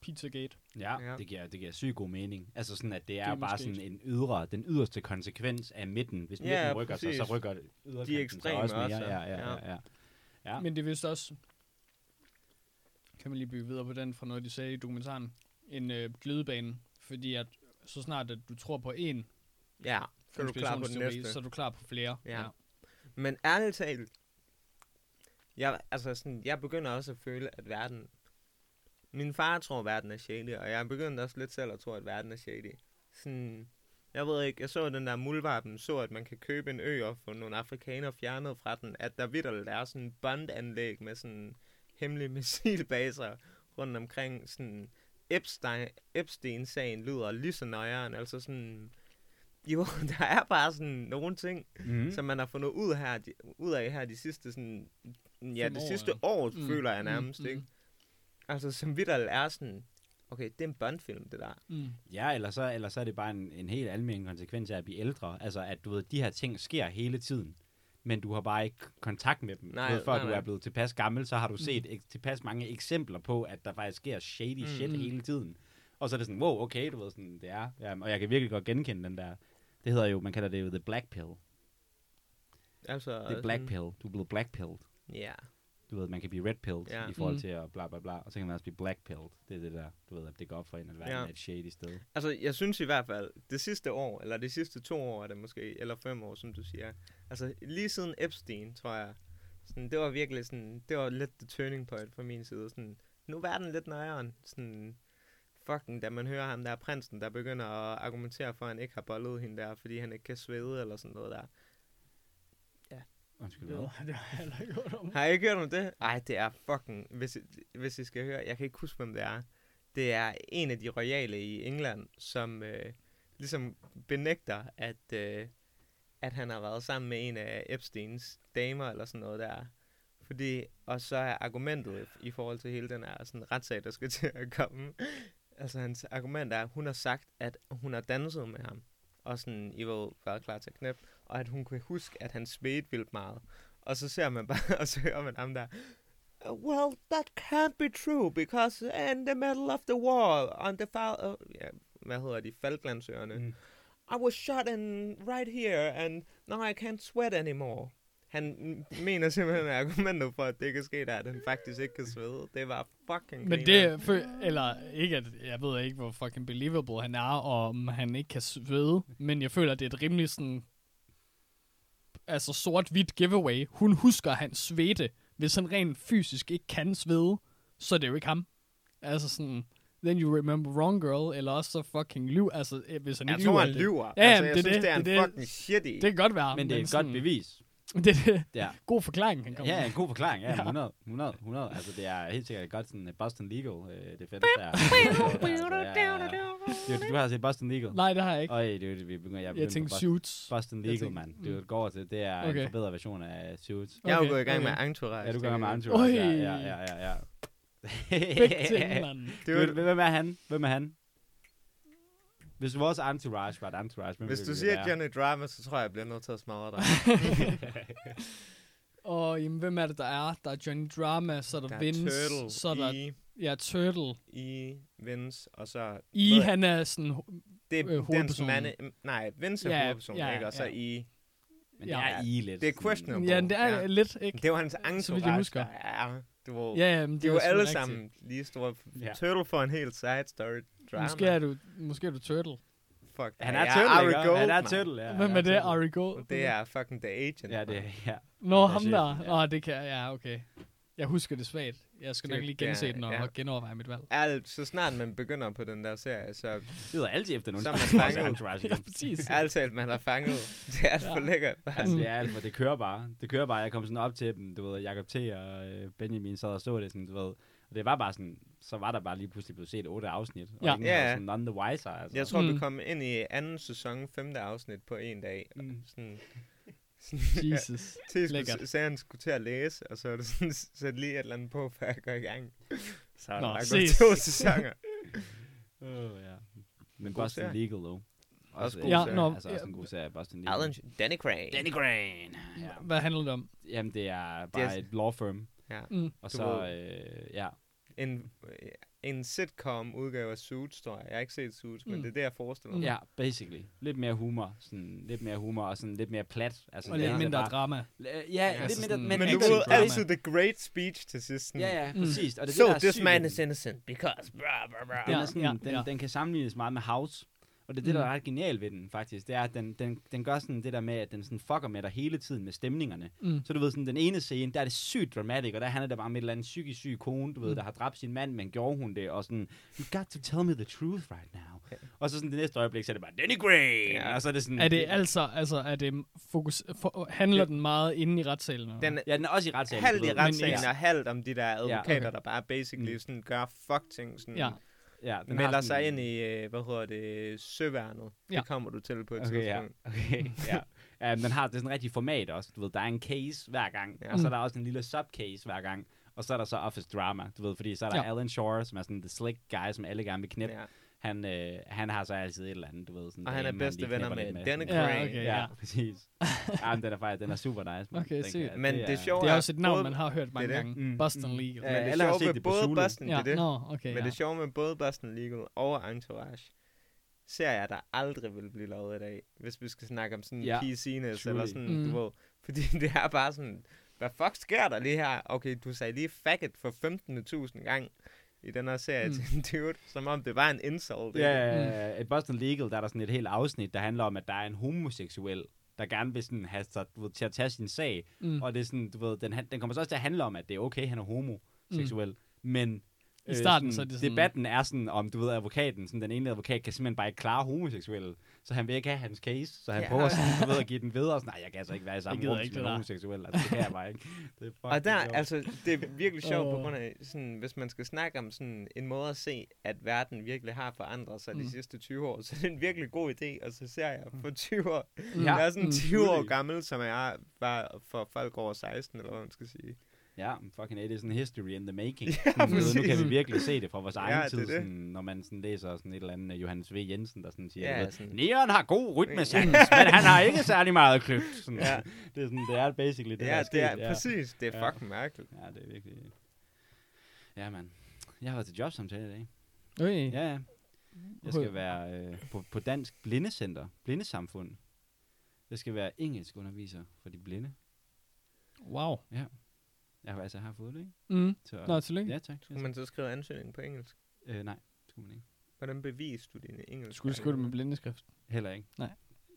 Pizzagate. Ja, Ja. ja. Det, giver, det giver sygt god mening. Altså sådan, at det er Det er bare sådan en ydre, den yderste konsekvens af midten. Hvis Ja, midten rykker sig, præcis. så rykker yderkanten sig ekstreme også mere. også, Ja, ja, ja. ja, ja. ja. Men det er vist også, kan man lige bygge videre på den fra noget, de sagde i dokumentaren, en øh, glidebane. Fordi at så snart at du tror på en ja, så er du klar på den næste. så er du klar på flere. Ja. Men ærligt talt, jeg, altså sådan, jeg begynder også at føle, at verden... Min far tror, at verden er shady, og jeg begynder også lidt selv at tro, at verden er shady. Sådan, jeg ved ikke, jeg så den der muldvarpen, så at man kan købe en ø og få nogle afrikanere fjernet fra den, at der vidderligt er sådan en bondanlæg med sådan hemmelige missilbaser rundt omkring. Sådan Epstein, Epstein-sagen lyder lige så nøjeren, altså sådan... Jo, der er bare sådan nogle ting, mm. som man har fundet ud, her, de, ud af her de sidste sådan, ja, det år, sidste år, Mm, mm. føler jeg mm, nærmest, mm. ikke? Altså, som vidderligt er sådan, okay, det er en Bond-film, det der. Mm. Ja, eller så, eller så er det bare en, en helt almindelig konsekvens af at blive ældre. Altså, at du ved, de her ting sker hele tiden. Men du har bare ikke kontakt med dem. Nej, ved, før nej, du nej. er blevet tilpas gammel, så har du set ek, tilpas mange eksempler på, at der faktisk sker shady Mm. shit hele tiden. Og så er det sådan, wow, okay, du ved, sådan, det er. Ja, og jeg kan virkelig godt genkende den der. Det hedder jo, man kalder det jo the black pill. Altså, Det er black sådan- pill. Du er blevet black pilled. Ja. Du ved, man kan blive red pilled Ja. i forhold Mm. til at bla bla bla. Og så kan man også blive black pilled. Det er det der, du ved, at det går op for en, at verden Ja. er et shady sted. Altså, jeg synes i hvert fald, det sidste år, eller de sidste to år er det måske, eller fem år, som du siger. Altså, lige siden Epstein, tror jeg, sådan, det var virkelig sådan, det var lidt the turning point fra min side. Sådan, nu er verden lidt nøjere. Sådan, fucking, da man hører ham der prinsen, der begynder at argumentere for, at han ikke har bollet hende der, fordi han ikke kan svede, eller sådan noget der. Undskyld, Det, hvad? det har jeg heller ikke hørt om. Har I ikke hørt om det? Ej, det er fucking... Hvis I, hvis I skal høre... Jeg kan ikke huske, hvem det er. Det er en af de royale i England, som øh, ligesom benægter, at, øh, at han har været sammen med en af Epsteins damer, eller sådan noget der. Fordi, og så er argumentet i forhold til hele den her sådan, retssag, der skal til at komme. Altså, hans argument er, at hun har sagt, at hun har danset med ham. Og sådan, I var været klar til at knæppe. Og at hun kunne huske, at han svedte vildt meget. Og så ser man bare, og så hører man ham der. "Uh, well, that can't be true, because in the middle of the war, on the fal- uh, ja, hvad hedder de, Falklandsøerne, Mm. I was shot in right here, and now I can't sweat anymore. Han mener simpelthen, at argumentet for, at det kan ske, der, er, at han faktisk ikke kan svede. Det var fucking Men det for, eller ikke at, jeg ved ikke, hvor fucking believable han er, og om han ikke kan svede, men jeg føler, det er et rimelig sådan, altså sort-hvidt giveaway. Hun husker hans svede. Hvis han rent fysisk ikke kan svede, så er det jo ikke ham. Altså sådan, then you remember wrong girl, eller også så fucking lyv, altså eh, hvis han Jeg ikke tror, lyver. han det- lyver. Ja, altså, jeg det er synes, det, det er en det det. fucking shitty. Det kan godt være. Men det er et godt bevis. Det er det. Ja. God forklaring, han kommer Ja, med. en god forklaring. Ja, Ja. 100, 100, 100. Altså, det er helt sikkert godt sådan Boston Legal, øh, det fedeste der. Altså, ja, du, du har set Boston Legal? Nej, det har jeg ikke. Øj, det er jo- vi begynder, jeg, Jeg tænkte Suits. Boston, Legal, tænkte- mand. Det er et går til. Det er Okay. en forbedret version af Suits. Jeg er jo Okay, gået i gang okay. med Entourage. Ja, du tænker gør med jeg. Entourage. Ja, ja, ja, ja, ja. Begge ting, mand. Det Hvem er han? Hvem er han? Hvis vores entourage var et entourage, hvem hvis du det siger være? Johnny Drama, så tror jeg, jeg bliver nødt til at smadre dig. Og jamen, hvem er det, der er? Der er Johnny Drama, så er der, Der er Vince, Turtle, så er der I, ja, Turtle. I, Vince, og så... I, han er sådan... det er øh, dens mande... Nej, Vince er Ja, hovedpersonen, ja, ikke? Og så ja. I... Men det Ja. er I lidt. Det er questionable. Ja, det er Ja. lidt, ikke? Det var hans Så vidt jeg husker. er- Du ved, Ja, ja, men de jo selvfølgelig alle rigtigt. sammen lige store. Ja. Turtle får en helt side story drama. Måske er du, måske er du Turtle. Fuck. Han ja, er jeg Turtle, Ari ikke? Gold, Han er. Turtle, ja. Hvem er det? Ari Gold? Det er fucking The Agent. Ja, det mand. ja. Nå, er ham der. ja. Åh, det kan ja, okay. Jeg husker det svagt. Jeg skal nok lige er- gense den og, ja. genoverveje mit valg. Alt, så snart man begynder på den der serie, så Det hedder altid efter nogen. Så er man fanget. entourage Ja, præcis. talt, man har fanget. Det er alt for Ja. lækkert. Altså, det er alt for, det kører bare. Det kører bare. Jeg kom sådan op til dem, du ved, Jacob T. og øh, Benjamin sad og så det sådan, du ved. Og det var bare sådan, så var der bare lige pludselig blevet set otte afsnit. Og Ja. ingen Ja, ja. sådan none the wiser, altså. Jeg tror, mm. Vi kom ind i anden sæson, femte afsnit på en dag. Mm. Sådan, Jesus. til Lækkert. han skulle til at læse, og så var det sådan, sæt lige et eller andet på, før jeg går i gang. Så er Nå, der bare gået to sæsoner. Oh, ja. Men God Boston serie. Legal, dog. Også god Ja, serie. nå, Altså ja. også en god serie, Boston Legal. Alan, Danny Crane. Danny Crane. Ja. Hvad handler det om? Jamen, det er bare Det er- et law firm. Mm. Og så, øh, ja. En, øh, en sitcom udgave af Suits, tror jeg. Jeg har ikke set Suits, men Mm. det er det, jeg forestiller mig. Ja, basically. Lidt mere humor. Sådan, lidt mere humor og sådan lidt mere plat. Altså, Og lidt mindre bare, drama. Ja, ja Altså lidt mindre, sådan- men, Men Men du ved altid the great speech til sidst. Ja, ja, Mm. præcis. Og det er So det, der er this man is innocent because blah, blah, blah. Den, Ja, er sådan, ja, den, ja. den kan sammenlignes meget med House. Og det er det, der Mm. er ret genialt ved den, faktisk. Det er, at den, den, den gør sådan det der med, at den sådan fucker med dig hele tiden med stemningerne. Mm. Så du ved, sådan den ene scene, der er det sygt dramatic, og der handler det bare om et eller andet psykisk syg kone, du ved, Mm. der har dræbt sin mand, men gjorde hun det, og sådan, you got to tell me the truth right now. Og så sådan det næste øjeblik, så er det bare, Danny Gray! Ja. Og så er det sådan... Er det altså, altså er det fokus, for, handler den meget inde i retssalen? eller? Den Ja, den er også i retssalen. halvt i ved. retssagen Men- og halvt om de der advokater, okay. der bare basically Mm. sådan gør fuck ting. Sådan, Ja. Ja, den melder sig sådan- ind i, øh, hvad hedder det, søværnet. Ja. Det kommer du til på et Okay, ja. tidspunkt. Okay, ja. ja. den har det sådan en rigtig format også. Du ved, der er en case hver gang, Ja. ja. og så er der også en lille subcase hver gang. Og så er der så office drama, du ved, fordi så er der Ja. ja. Alan Shore, som er sådan the slick guy, som alle gerne vil knippe. Ja. Ja. Han, øh, han har så altid et eller andet, du ved. Sådan Og han er bedste venner med lidt Danny Ja, Crane. okay. Ja, ja. præcis. ja, men den er faktisk, den er super nice. man. Okay, sygt. Men det sjove Det er er også et navn, både- man har hørt mange det er det. gange. Mm, Boston mm. Legal. Men Ja, det alle har sjove set med det på både. Boston, det Ja, er det. nå, okay, Men ja. det sjove med både Boston Legal og Entourage, ser jeg, der aldrig vil blive lavet i dag, hvis vi skal snakke om sådan Ja, PC-ness, eller sådan, Mm. du ved. Fordi det er bare sådan, hvad fuck sker der lige her? Okay, du sagde lige faggot for 15.000 gang i den her serie Mm. til en dude, som om det var en insult. Ja, ikke? ja, ja. I Boston Legal, der er der sådan et helt afsnit, der handler om, at der er en homoseksuel, der gerne vil sådan have sig, du ved, til at tage sin sag. Mm. Og det er sådan, du ved, den, han- den kommer så også til at handle om, at det er okay, han er homoseksuel. Mm. Men I starten, sådan, så er det sådan- debatten er sådan, om du ved, advokaten, sådan, den ene advokat kan simpelthen bare ikke klare homoseksuelle. Så han vil ikke have hans case, så han Ja. prøver sådan, du ved, at give den videre. Og sådan, nej, jeg kan altså ikke være i samme rum ikke som det en der." homoseksuel. Altså, det kan jeg bare ikke. Det er Og der, sjovt. altså, det er virkelig sjovt på grund af, sådan, hvis man skal snakke om sådan en måde at se, at verden virkelig har forandret sig mm. Mm. de sidste 20 år, så det er en virkelig god idé, og så ser jeg for 20 år. Mm. Jeg er sådan Mm. 20 år Truly. gammel, som jeg var for folk over 16, eller hvad man skal sige. Ja, fucking it is en history in the making. Ja, Sådan, nu kan vi virkelig se det fra vores egen Ja, det er tid, det. sådan, når man sådan læser sådan et eller andet af Johannes V. Jensen, der sådan siger, Ja, ja, sådan- Neon har god rytmesans, men han har ikke særlig meget kløgt. Sådan, Ja. Det er sådan, det er basically det, der ja, er det er ja. præcis. Det er Ja. fucking mærkeligt. Ja, det er virkelig... Ja, mand. Jeg har været til jobsamtale i dag. Øj. Ja, ja. Jeg skal være øh, på, på Dansk Blindecenter, Blindesamfund. Jeg skal være engelsk underviser for de blinde. Wow. Jeg har altså jeg har fået det, ikke? Mm. Så, Nå, tillykke. Ja, tak. Skulle man så skrive ansøgning på engelsk? Øh, nej, det skulle man ikke. Hvordan beviser du dine engelsk? Skulle du skrive det med blindeskrift Heller ikke. Nej.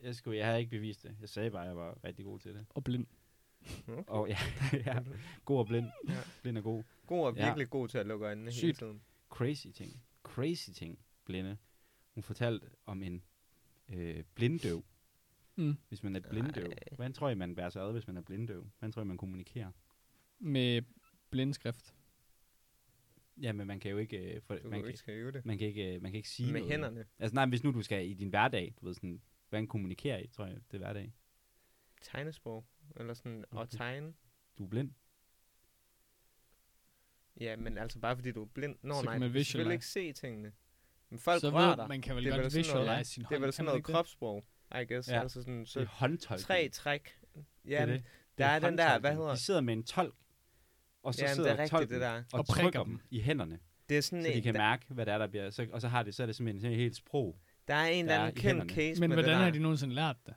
Jeg, skulle, jeg havde ikke bevist det. Jeg sagde bare, at jeg var rigtig god til det. og blind. Okay. Og ja, ja god og blind. Ja. Blind og god. God og Ja. virkelig god til at lukke øjnene hele Sygt. tiden. Crazy ting. Crazy ting, blinde. Hun fortalte om en øh, blinddøv. Mm. Hvis man er blinddøv. Hvordan tror I, man bærer sig ad, hvis man er blinddøv? Hvordan tror I, man kommunikerer? Med blindeskrift. Ja, men man kan jo ikke... Øh, for, Du man, kan ikke skrive det. man, kan ikke, øh, man kan ikke sige Med noget. hænderne. Altså nej, hvis nu du skal i din hverdag, du ved sådan, hvordan kommunikerer I, tror jeg, det er hverdag. Tegnesprog. Eller sådan, og Okay. tegne. Du er blind. Ja, men altså bare fordi du er blind. Nå Så nej, kan man du visualize. ikke se tingene. Men folk så rører ved, dig. man kan vel Det er godt vel sådan noget- visualize sin Det er hånd, vel sådan noget det? kropssprog, I guess. Ja. Altså sådan, Det så er håndtolk. tre træk. det Ja, er det. der er den der, hvad hedder De sidder med en tolk, og så Jamen, det sidder er rigtigt, det der. og, Og trykker dem. dem i hænderne, det er sådan så de en, kan der, mærke, hvad det er, der bliver. Så, og så har det, så er det simpelthen sådan et helt sprog. der er en der eller er anden kendt case Men med hvordan det har der. de nogensinde lært det?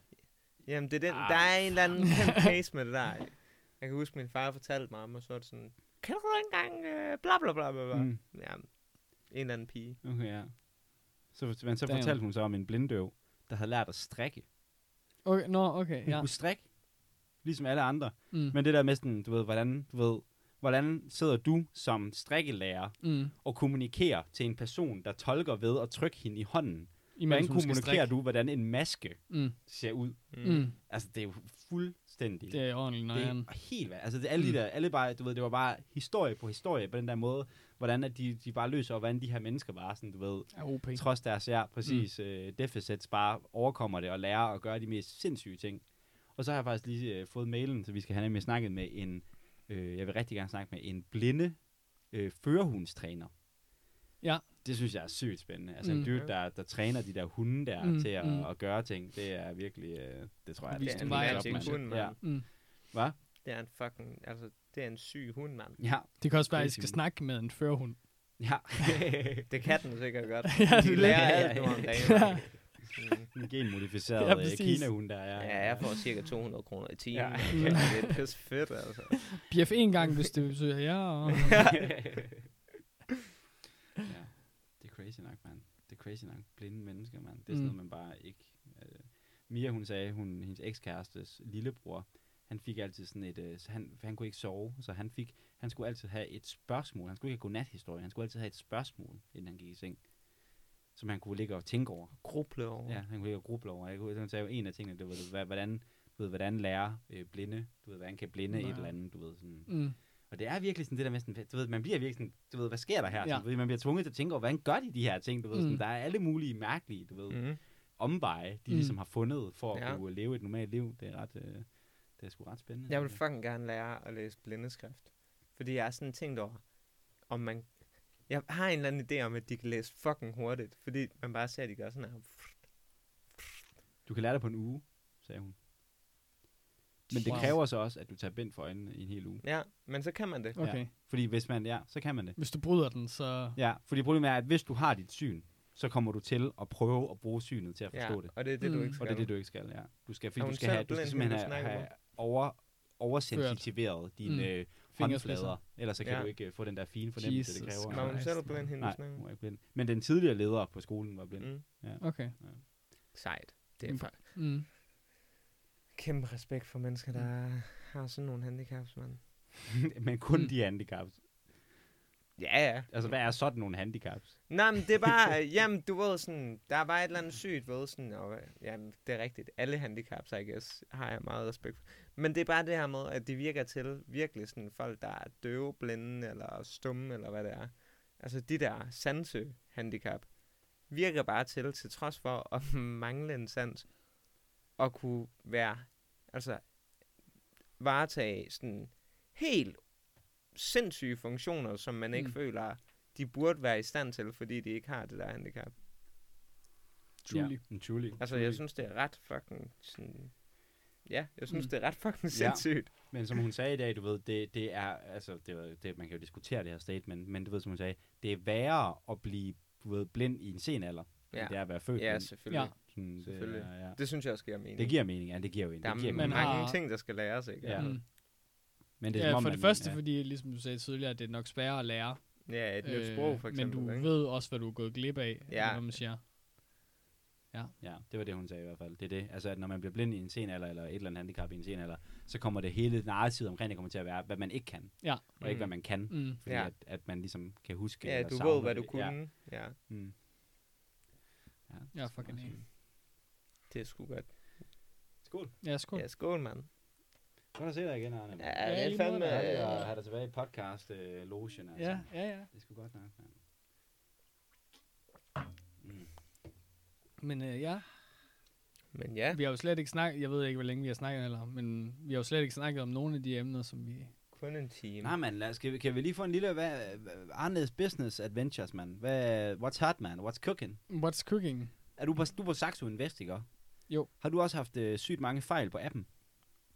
Jamen, det er den, Ah. der er en eller anden kendt case med det der. Jeg kan huske, min far fortalte mig om, og så er det sådan, kan du engang øh, bla bla bla bla bla. Mm. Ja, en eller anden pige. Okay, ja. Så, men så Damn. fortalte hun så om en blinddøv, der havde lært at strikke. Okay, nå, okay, Hun ja. kunne strikke, ligesom alle andre. Mm. Men det der med sådan, du ved, hvordan, du ved, hvordan sidder du som strikkelærer Mm. og kommunikerer til en person, der tolker ved at trykke hende i hånden? Imens Hvordan kommunikerer du, hvordan en maske Mm. ser ud? Mm. Mm. Altså, det er jo fuldstændig... Det er ordentligt det nøjeren. er helt. Altså, det, alle Mm. de der, alle bare, du ved, det var bare historie på historie på den der måde, hvordan at de, de bare løser, og hvordan de her mennesker bare sådan, du ved, OP. trods deres, ja, præcis, mm. øh, deficits, bare overkommer det og lærer at gøre de mest sindssyge ting. Og så har jeg faktisk lige øh, fået mailen, så vi skal have nemlig snakket med en, øh, jeg vil rigtig gerne snakke med en blinde øh, førerhundstræner. Ja. Det synes jeg er sygt spændende. Altså mm. En dude, der, der træner de der hunde der mm. Til at, mm. at gøre ting, det er virkelig, øh, det tror jeg, det er vej en mand. hund, mand. Ja. Mm. Hvad? Det er en fucking, altså, det er en syg hund, mand. Ja. Det kan også være, at I skal snakke med en førhund. Ja. Det kan den sikkert godt. Ja, De det er lærer det. alt nu om dagen. En genmodificeret Ja, ja, præcis. Kina-hund der, ja. Ja, jeg får cirka 200 kroner i timen. Ja. Ja. Det er pisse fedt, altså. BF en gang, hvis det betyder ja. Og... ja. Det er crazy nok, mand. Det er crazy nok. Blinde mennesker, mand. Det er Mm. sådan noget, man bare ikke... Øh. Mia, hun sagde, hun, hendes ekskærestes lillebror, han fik altid sådan et... Øh, så han, han kunne ikke sove, så han fik... Han skulle altid have et spørgsmål. Han skulle ikke have godnathistorie. Han skulle altid have et spørgsmål, inden han gik i seng. Som han kunne ligge og tænke over. Gruble over. Ja, han kunne ligge og gruble over. Jeg kunne, han sagde jo en af tingene, det var, hvad- hvordan, du ved, hvordan lære øh, blinde, du ved, hvordan kan blinde Ja. et eller andet, du ved, sådan. Mm. Og det er virkelig sådan det der med sådan, du ved, man bliver virkelig sådan, du ved, hvad sker der her? Ja. Sådan, du ved, man bliver tvunget til at tænke over, hvordan gør de de her ting, du ved, Mm. sådan, der er alle mulige mærkelige, du ved, mm. Omveje, de Mm. mm. ligesom har fundet for at Ja. kunne leve et normalt liv. Det er ret, øh, det er sgu ret spændende. Jeg vil fucking gerne lære at læse blindeskrift. Fordi jeg er sådan tænkt over, om man... Jeg har en eller anden idé om, at de kan læse fucking hurtigt. Fordi man bare ser, at de gør sådan her. Du kan lære det på en uge, sagde hun. Men det Wow. kræver så også, at du tager bind for øjnene i en hel uge. Ja, men så kan man det. Okay. Ja. Fordi hvis man, ja, så kan man det. Hvis du bryder den, så... Ja, fordi problemet er, at hvis du har dit syn, så kommer du til at prøve at bruge synet til at Ja, forstå det. og det er det, du Mm. ikke Og skal. det er det, du ikke skal, ja. Du skal, fordi Er du skal, selv have, du skal blind, simpelthen have, snakker have over, oversensitiveret dine Mm. mm. Håndflader. Ellers så kan Ja. du ikke uh, få den der fine fornemmelse, det Jesus kræver. Var hun selv blind, hende Nej, hun var ikke blind. Men den tidligere leder på skolen var blind. Mm. Okay. Sejt. Det er Mm. Mm. kæmpe respekt for mennesker, der har sådan nogle handicaps, mand. Men kun Mm. de handicaps. Ja, ja. Altså, hvad er sådan nogle handicaps? Nej, men det er bare, jamen, du ved sådan, der er bare et eller andet sygt ved sådan, og jamen, det er rigtigt, alle handicaps, I guess, har jeg meget respekt for. Men det er bare det her med, at de virker til virkelig sådan folk, der er døve, blinde, eller stumme, eller hvad det er. Altså de der sanse-handicap, virker bare til, til trods for at mangle en sans, at kunne være, altså, varetage sådan helt sindssyge funktioner, som man ikke Mm. føler, de burde være i stand til, fordi de ikke har det der handicap. Truly. Ja, truly. Altså, truly. jeg synes, det er ret fucking sådan... Ja, jeg synes, Mm. det er ret fucking Ja. sindssygt. Men som hun sagde i dag, du ved, det, det er, altså, det, det, man kan jo diskutere det her statement, men du ved, som hun sagde, det er værre at blive, du ved, blind i en sen alder, Ja, end det er at være født ja selvfølgelig. Ja. Sådan, Selvfølgelig. Det, er, ja. Det synes jeg også giver mening. det giver mening, ja, det giver jo en. der er det giver mange har- ting, der skal læres, ikke? Ja. Mm. Men det er, Ja, som for det man- første, ja. fordi, ligesom du sagde tidligere, at det er nok sværere at lære. Ja, et nyt sprog, for eksempel. Øh, Men du ikke? ved også, hvad du er gået glip af, Ja. ja. hvad man siger. Ja, det var det, hun sagde i hvert fald. Det er det. Altså, at når man bliver blind i en sen alder, eller et eller andet handicap i en sen alder, så kommer det hele narrativet omkring det kommer til at være, hvad man ikke kan. Ja. Og ikke, Mm. hvad man kan. Mm. Fordi Ja. at, at man ligesom kan huske. Ja, eller du ved, hvad du det. Ja. kunne. Ja, Mm. Ja, Ja, det fucking er det er sgu godt. Skål. Ja, skål. Ja, skål, mand. Godt at se dig igen, Arne. Ja, Ja, det er fandme... Dejligt øh, at have dig tilbage i podcast øh, logen, altså. Ja, ja, ja. Det sgu godt nok, mand. Mm. Men øh, ja, Men ja, vi har jo slet ikke snakket, jeg ved ikke, hvor længe vi har snakket heller, men vi har jo slet ikke snakket om nogle af de emner, som vi... kun en time. Nej, man, lad os, kan, vi, kan vi lige få en lille, hvad, Arnes business adventures, man? Hvad, what's hot, man? What's cooking? What's cooking? Er du på, du på Saxo Invest, ikke? Jo. Har du også haft øh, sygt mange fejl på appen?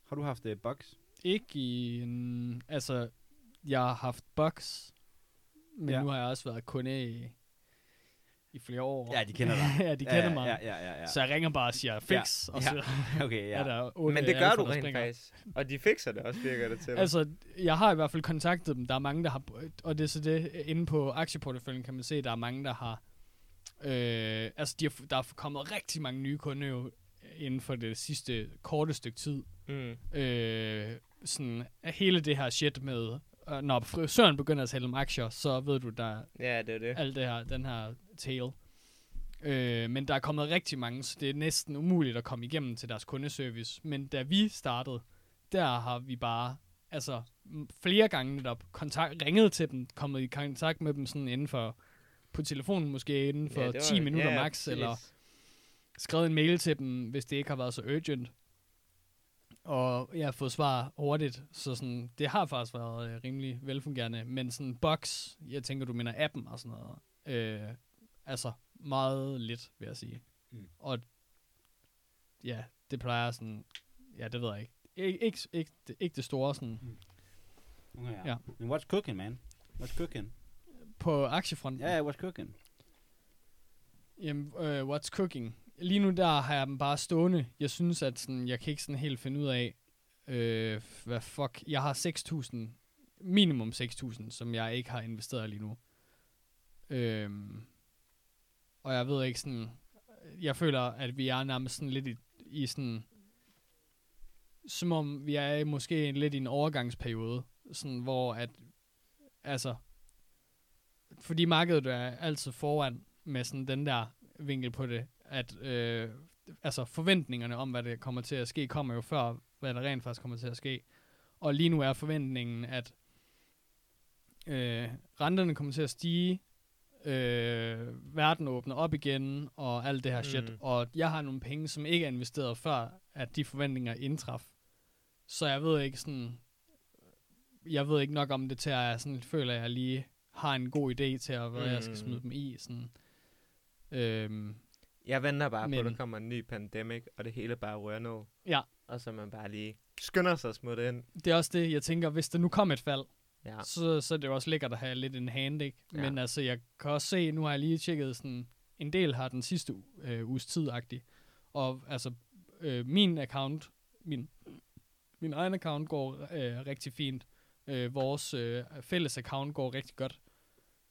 Har du haft øh, bugs? Ikke i en... Altså, jeg har haft bugs, men Ja. nu har jeg også været kunde i, i flere år. Ja, de kender dig. ja, de kender ja, mig. Ja, ja, ja, ja. Så jeg ringer bare og siger fix, og ja. så Okay, ja. er der otte Men det gør alfa, du rent faktisk. Og de fikser det også, virker det til. Altså, jeg har i hvert fald kontaktet dem. Der er mange, der har... Og det er så det, inde på aktieporteføljen kan man se, der er mange, der har... Øh, altså, de har, der er kommet rigtig mange nye kunder jo inden for det sidste korte stykke tid. mm. Øh, sådan, hele det her shit med... Øh, når frisøren begynder at tale om aktier, så ved du, der er Ja, det er det. alt det her, den her tale. Øh, men der er kommet rigtig mange, så det er næsten umuligt at komme igennem til deres kundeservice. Men da vi startede, der har vi bare altså flere gange netop kontakt, ringet til dem, kommet i kontakt med dem sådan inden for på telefonen måske inden for ja, det 10 minutter ja, max, præcis. eller skrevet en mail til dem, hvis det ikke har været så urgent. Og jeg har fået svar hurtigt, så sådan, det har faktisk været øh, rimelig velfungerende. Men sådan box, jeg tænker, du mener appen og sådan noget, øh, altså meget lidt, vil jeg sige. Mm. Mm. Og ja, det plejer sådan, ja, det ved jeg ikke. Ik- ikke, ikke, det- ikke det store sådan, Okay, ja. Ja. Men what's cooking, man? What's cooking? på aktiefronten. Ja, yeah, what's cooking? Jamen, øh, what's cooking? Lige nu der har jeg dem bare stående. Jeg synes, at sådan, jeg kan ikke sådan helt finde ud af, øh, hvad fuck. Jeg har 6.000, minimum 6.000, som jeg ikke har investeret lige nu. Øh, og jeg ved ikke sådan, jeg føler, at vi er nærmest sådan lidt i, i sådan, som om vi er måske en, lidt i en overgangsperiode, sådan hvor at, altså, fordi markedet er altid foran med sådan den der vinkel på det, at øh, altså forventningerne om, hvad det kommer til at ske, kommer jo før, hvad der rent faktisk kommer til at ske. Og lige nu er forventningen, at øh, renterne kommer til at stige, øh, verden åbner op igen, og alt det her shit. Mm. Og jeg har nogle penge, som ikke er investeret før, at de forventninger indtraf. Så jeg ved ikke sådan, jeg ved ikke nok om det til, at jeg sådan føler, at jeg lige har en god idé til, at, hvad mm. jeg skal Mm. smide dem i. Sådan. Øhm, Jeg venter bare på, at Men- der kommer en ny pandemic, og det hele bare rører ned. Ja. Og så man bare lige skynder sig at smutte ind. det er også det, jeg tænker, hvis der nu kom et fald, Ja. så, så er det jo også lækkert at have lidt en hand, ikke? Ja. Men altså, jeg kan også se, nu har jeg lige tjekket sådan, en del har den sidste øh, uges tid -agtig. Og altså, øh, min account, min, min egen account går øh, rigtig fint. Øh, vores øh, fælles account går rigtig godt.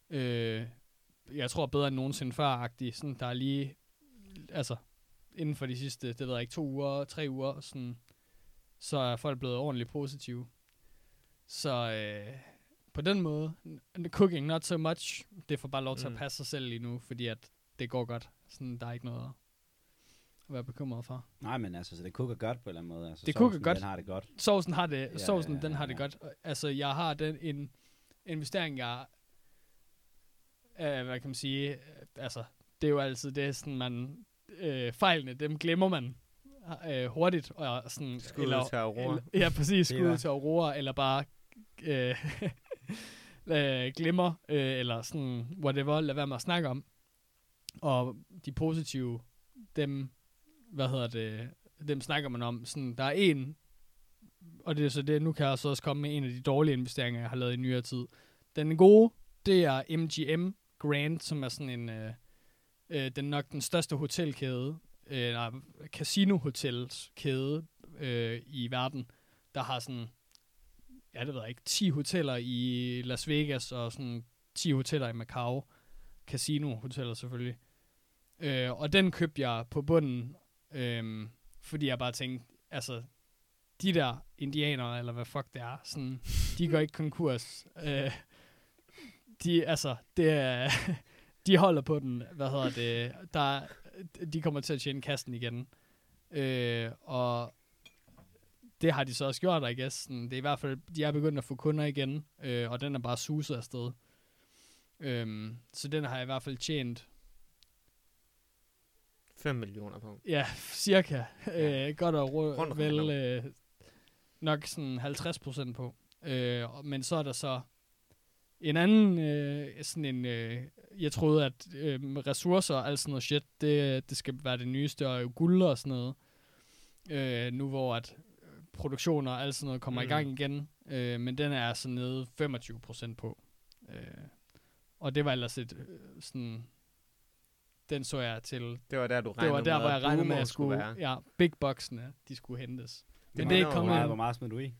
Øh, jeg tror bedre end nogensinde før -agtig. Sådan, der er lige, altså, inden for de sidste, det ved jeg ikke, to uger, tre uger, sådan, så er folk blevet ordentligt positive. Så øh, på den måde, cooking not so much, det får bare lov til Mm. at passe sig selv lige nu, fordi at det går godt. Sådan, der er ikke noget at være bekymret for. Nej, men altså, så det koger godt på en eller anden måde. Altså, Det koger godt. Den har det godt. Sovsen har det, Ja, ja, sovsen, ja, den har det godt. Altså, jeg har den en investering, jeg, øh, hvad kan man sige, altså, det er jo altid det, sådan man, øh, fejlene, dem glemmer man øh, hurtigt, og sådan, Skud ud til Aurora. Eller, ja, præcis, skud til Aurora, eller bare øh, øh, glemmer, øh, eller sådan, whatever, lad være med at snakke om. Og de positive, dem, hvad hedder det, dem snakker man om. Sådan, der er en, og det er så det, nu kan jeg så også komme med en af de dårlige investeringer, jeg har lavet i nyere tid. Den gode, det er MGM Grand, som er sådan en, øh, øh, den nok den største hotelkæde, øh, nej, casino-hotelskæde øh, i verden, der har sådan, ja det ved jeg ikke, 10 hoteller i Las Vegas og sådan 10 hoteller i Macau. Casino-hoteller selvfølgelig. Øh, og den købte jeg på bunden, øh, fordi jeg bare tænkte, altså, de der indianere, eller hvad fuck det er, sådan, de går ikke konkurs. Øh, de, altså, det er, de holder på den, hvad hedder det, der, de kommer til at tjene kassen igen. Øh, og det har de så også gjort, I guess. Sådan, det er i hvert fald, de er begyndt at få kunder igen, øh, og den er bare suset afsted. Øhm, så den har jeg i hvert fald tjent, 5 millioner på. ja, cirka, Ja. øh, godt og Rundt vel øh, nok sådan 50 procent på. Øh, men så er der så en anden, øh, sådan en, øh, jeg troede, at øh, ressourcer og alt sådan noget shit, det, det skal være det nyeste, og guld og sådan noget. Øh, nu hvor at produktioner og alt sådan noget kommer mm. i Mm. gang igen. Øh, men den er så nede 25 procent på. Øh, og det var ellers et øh, sådan, den så jeg til Det var der, du det regnede var der, hvor jeg regnede med, at jeg skulle, være. ja, big boxene, de skulle hentes. Men må det er ikke kommet hvor meget smed du i?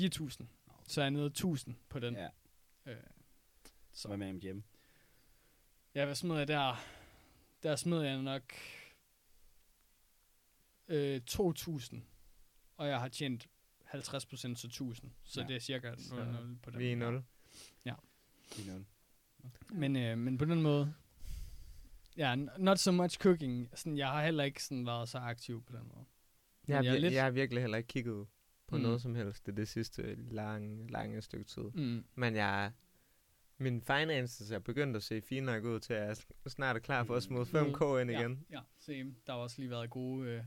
4.000. Så er jeg nede 1.000 på den. Ja. Øh, Så hvad med MGM? ja, hvad smed jeg der? Der smed jeg nok øh, 2.000. Og jeg har tjent 50 procent, så 1.000. Så Ja. det er cirka Så 0, på den Vi er i måde. 0. Det er noget. Men, øh, men på den måde, ja, n- not so much cooking. Sådan, jeg har heller ikke sådan været så aktiv på den måde. Jeg, har jeg er vir- lidt- jeg har virkelig heller ikke kigget på Mm. noget som helst det, det sidste lange, lange stykke tid. Mm. Men jeg, min finances er begyndt at se fine nok ud til, at jeg snart er klar for at smide 5k ind ja, igen. Ja, same. Der har også lige været gode øh,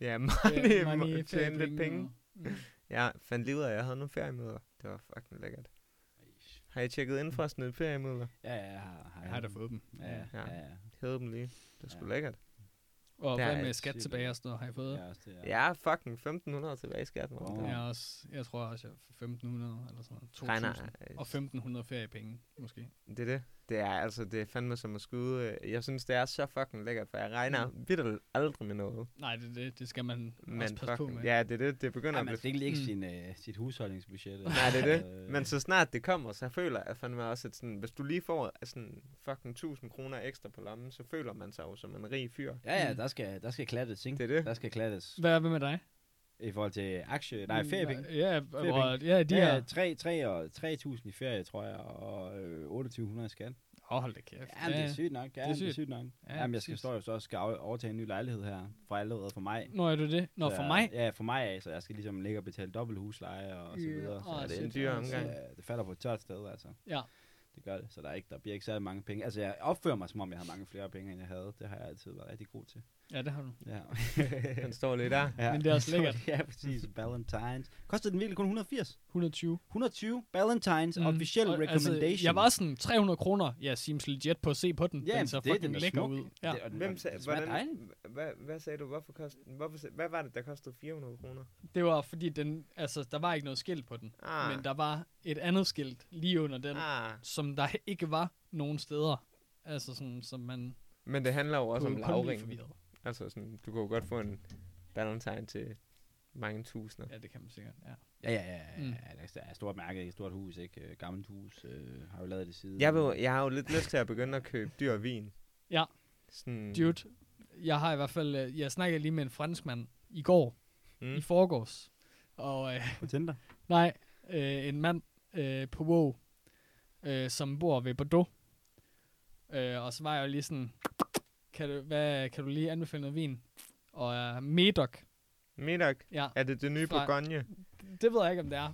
Ja, money, øh, money tjene lidt penge. og- Mm. Jeg fandt lige ud af, at jeg havde nogle feriemøder. Det var fucking lækkert. Har I tjekket ind for at smide feriemøder? Ja, ja, jeg har, har Jeg har da fået dem. Ja, ja, Ja. ja. ja. Hævede dem lige. Det er sgu Ja. lækkert. Og Det er hvad med skat sygt tilbage og sådan noget, har I fået? Ja, også det, ja. Ja, fucking 1500 tilbage i skat. Wow. Jeg, er- er også, jeg tror også, jeg får 1500 eller sådan noget. 2000. Regner, Og 1500 feriepenge, måske. Det er det. Det er altså, det er fandme som at skyde. øh, Jeg synes, det er så fucking lækkert, for jeg regner mm. vidt aldrig med noget. Nej, det, det, det skal man Men også passe på fucking, med. ja, det er det. Det begynder at man blive... skal ikke Mm. sin, øh, sit husholdningsbudget. Nej, det er Øh, det. Men så snart det kommer, så føler jeg fandme også, at sådan, hvis du lige får sådan fucking 1000 kroner ekstra på lommen, så føler man sig jo som en rig fyr. Ja, ja, der skal, der skal klattes, ikke? Det er det. Der skal klattes. Hvad er det med dig? I forhold til aktie, nej, feriepenge. Ja, hvor, ja, de Ja, her. ja, 3, 3 og 3.000 i ferie, tror jeg, og øh, 2800 i skat. Åh, hold da kæft. Ja, det er sygt nok. Ja, det er sygt, det er sygt nok. Ja, Ja, Jamen, jeg skal stå jo så også skal overtage en ny lejlighed her, fra allerede for mig. Nå, er du det? Nå, Så for mig? Ja, for mig af, så jeg skal ligesom ligge og betale dobbelt husleje og så Ja, videre. Så det er det, en dyr omgang. ja, det falder på et tørt sted, altså. Ja. Det gør det, så der, er ikke, der bliver ikke særlig mange penge. Altså, jeg opfører mig, som om jeg har mange flere penge, end jeg havde. Det har jeg altid været rigtig god til. Ja, det har du. Ja. Den står lidt der. ja. Men det er også lækkert. ja, præcis. Valentines. Kostede den virkelig kun 180? 120. 120 Valentines Mm. official Og, recommendation. Altså, jeg var sådan 300 kroner. Jeg seems legit på at se på den. Ja, den ser det, fucking den er lækker smuk. ud. Ja. Det, den, Hvem sagde, hvordan, hvad, hvad sagde du? Hvorfor kost, hvorfor, hvad var det, der kostede 400 kroner? Det var fordi, den, altså, der var ikke noget skilt på den. Ah, Men der var et andet skilt lige under den, ah. som der ikke var nogen steder. Altså sådan, som man Men det handler jo også om kunne Altså sådan, du kunne jo godt få en valentine til mange tusinder. Ja, det kan man sikkert, ja. Ja, ja, ja. Mm. Mm. ja der er stort mærke, et stort hus, ikke? Øh, Gammelt hus, øh, har jo lavet det siden. Jeg, vil, jeg har jo lidt lyst til at begynde at købe dyr vin. Ja. Sådan, Dude, jeg har i hvert fald, øh, jeg snakkede lige med en franskmand i går. Mm. i forgårs. Og øh, På Tinder. nej, øh, en mand øh, på WoW, øh, som bor ved Bordeaux. Øh, og så var jeg jo lige sådan, kan du, hvad, kan du lige anbefale noget vin? Og øh, Medoc, Middag. ja, Er det det nye Fra- Bourgogne? det ved jeg ikke, om det er.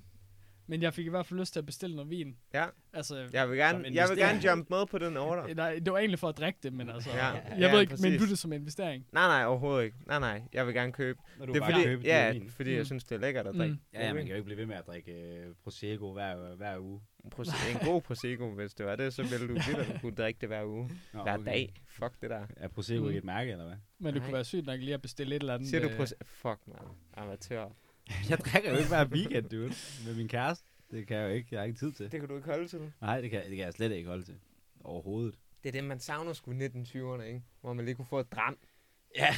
Men jeg fik i hvert fald lyst til at bestille noget vin. Ja, Altså, jeg vil gerne, jeg vil gerne jump med på den order. nej, det var egentlig for at drikke det, men altså... Ja, jeg ja, ved ikke, præcis. men du det som investering? Nej, nej, overhovedet ikke. Nej, nej, jeg vil gerne købe. Når du Det er bare fordi, køber ja, vin. fordi Mm. jeg synes, det er lækkert at drikke. Mm. Ja, ja, man kan jo ikke blive ved med at drikke uh, Prosecco hver, hver uge. Proce- en god Prosecco, hvis det var det, så ville du vildt kunne drikke det hver uge. Nå, Hver dag. Fuck det der. Er Prosecco Mm. ikke et mærke, eller hvad? Men det Nej. kunne være sygt nok lige at bestille et eller andet... Siger du øh, Prosecco? Fuck, man. Amatør. jeg drikker jo ikke hver weekend, dude. Med min kæreste. Det kan jeg jo ikke. Jeg har ikke tid til. Det kan du ikke holde til. Nej, det kan, det kan jeg slet ikke holde til. Overhovedet. Det er det, man savner sgu i 1920'erne, ikke? Hvor man lige kunne få et dram. Ja.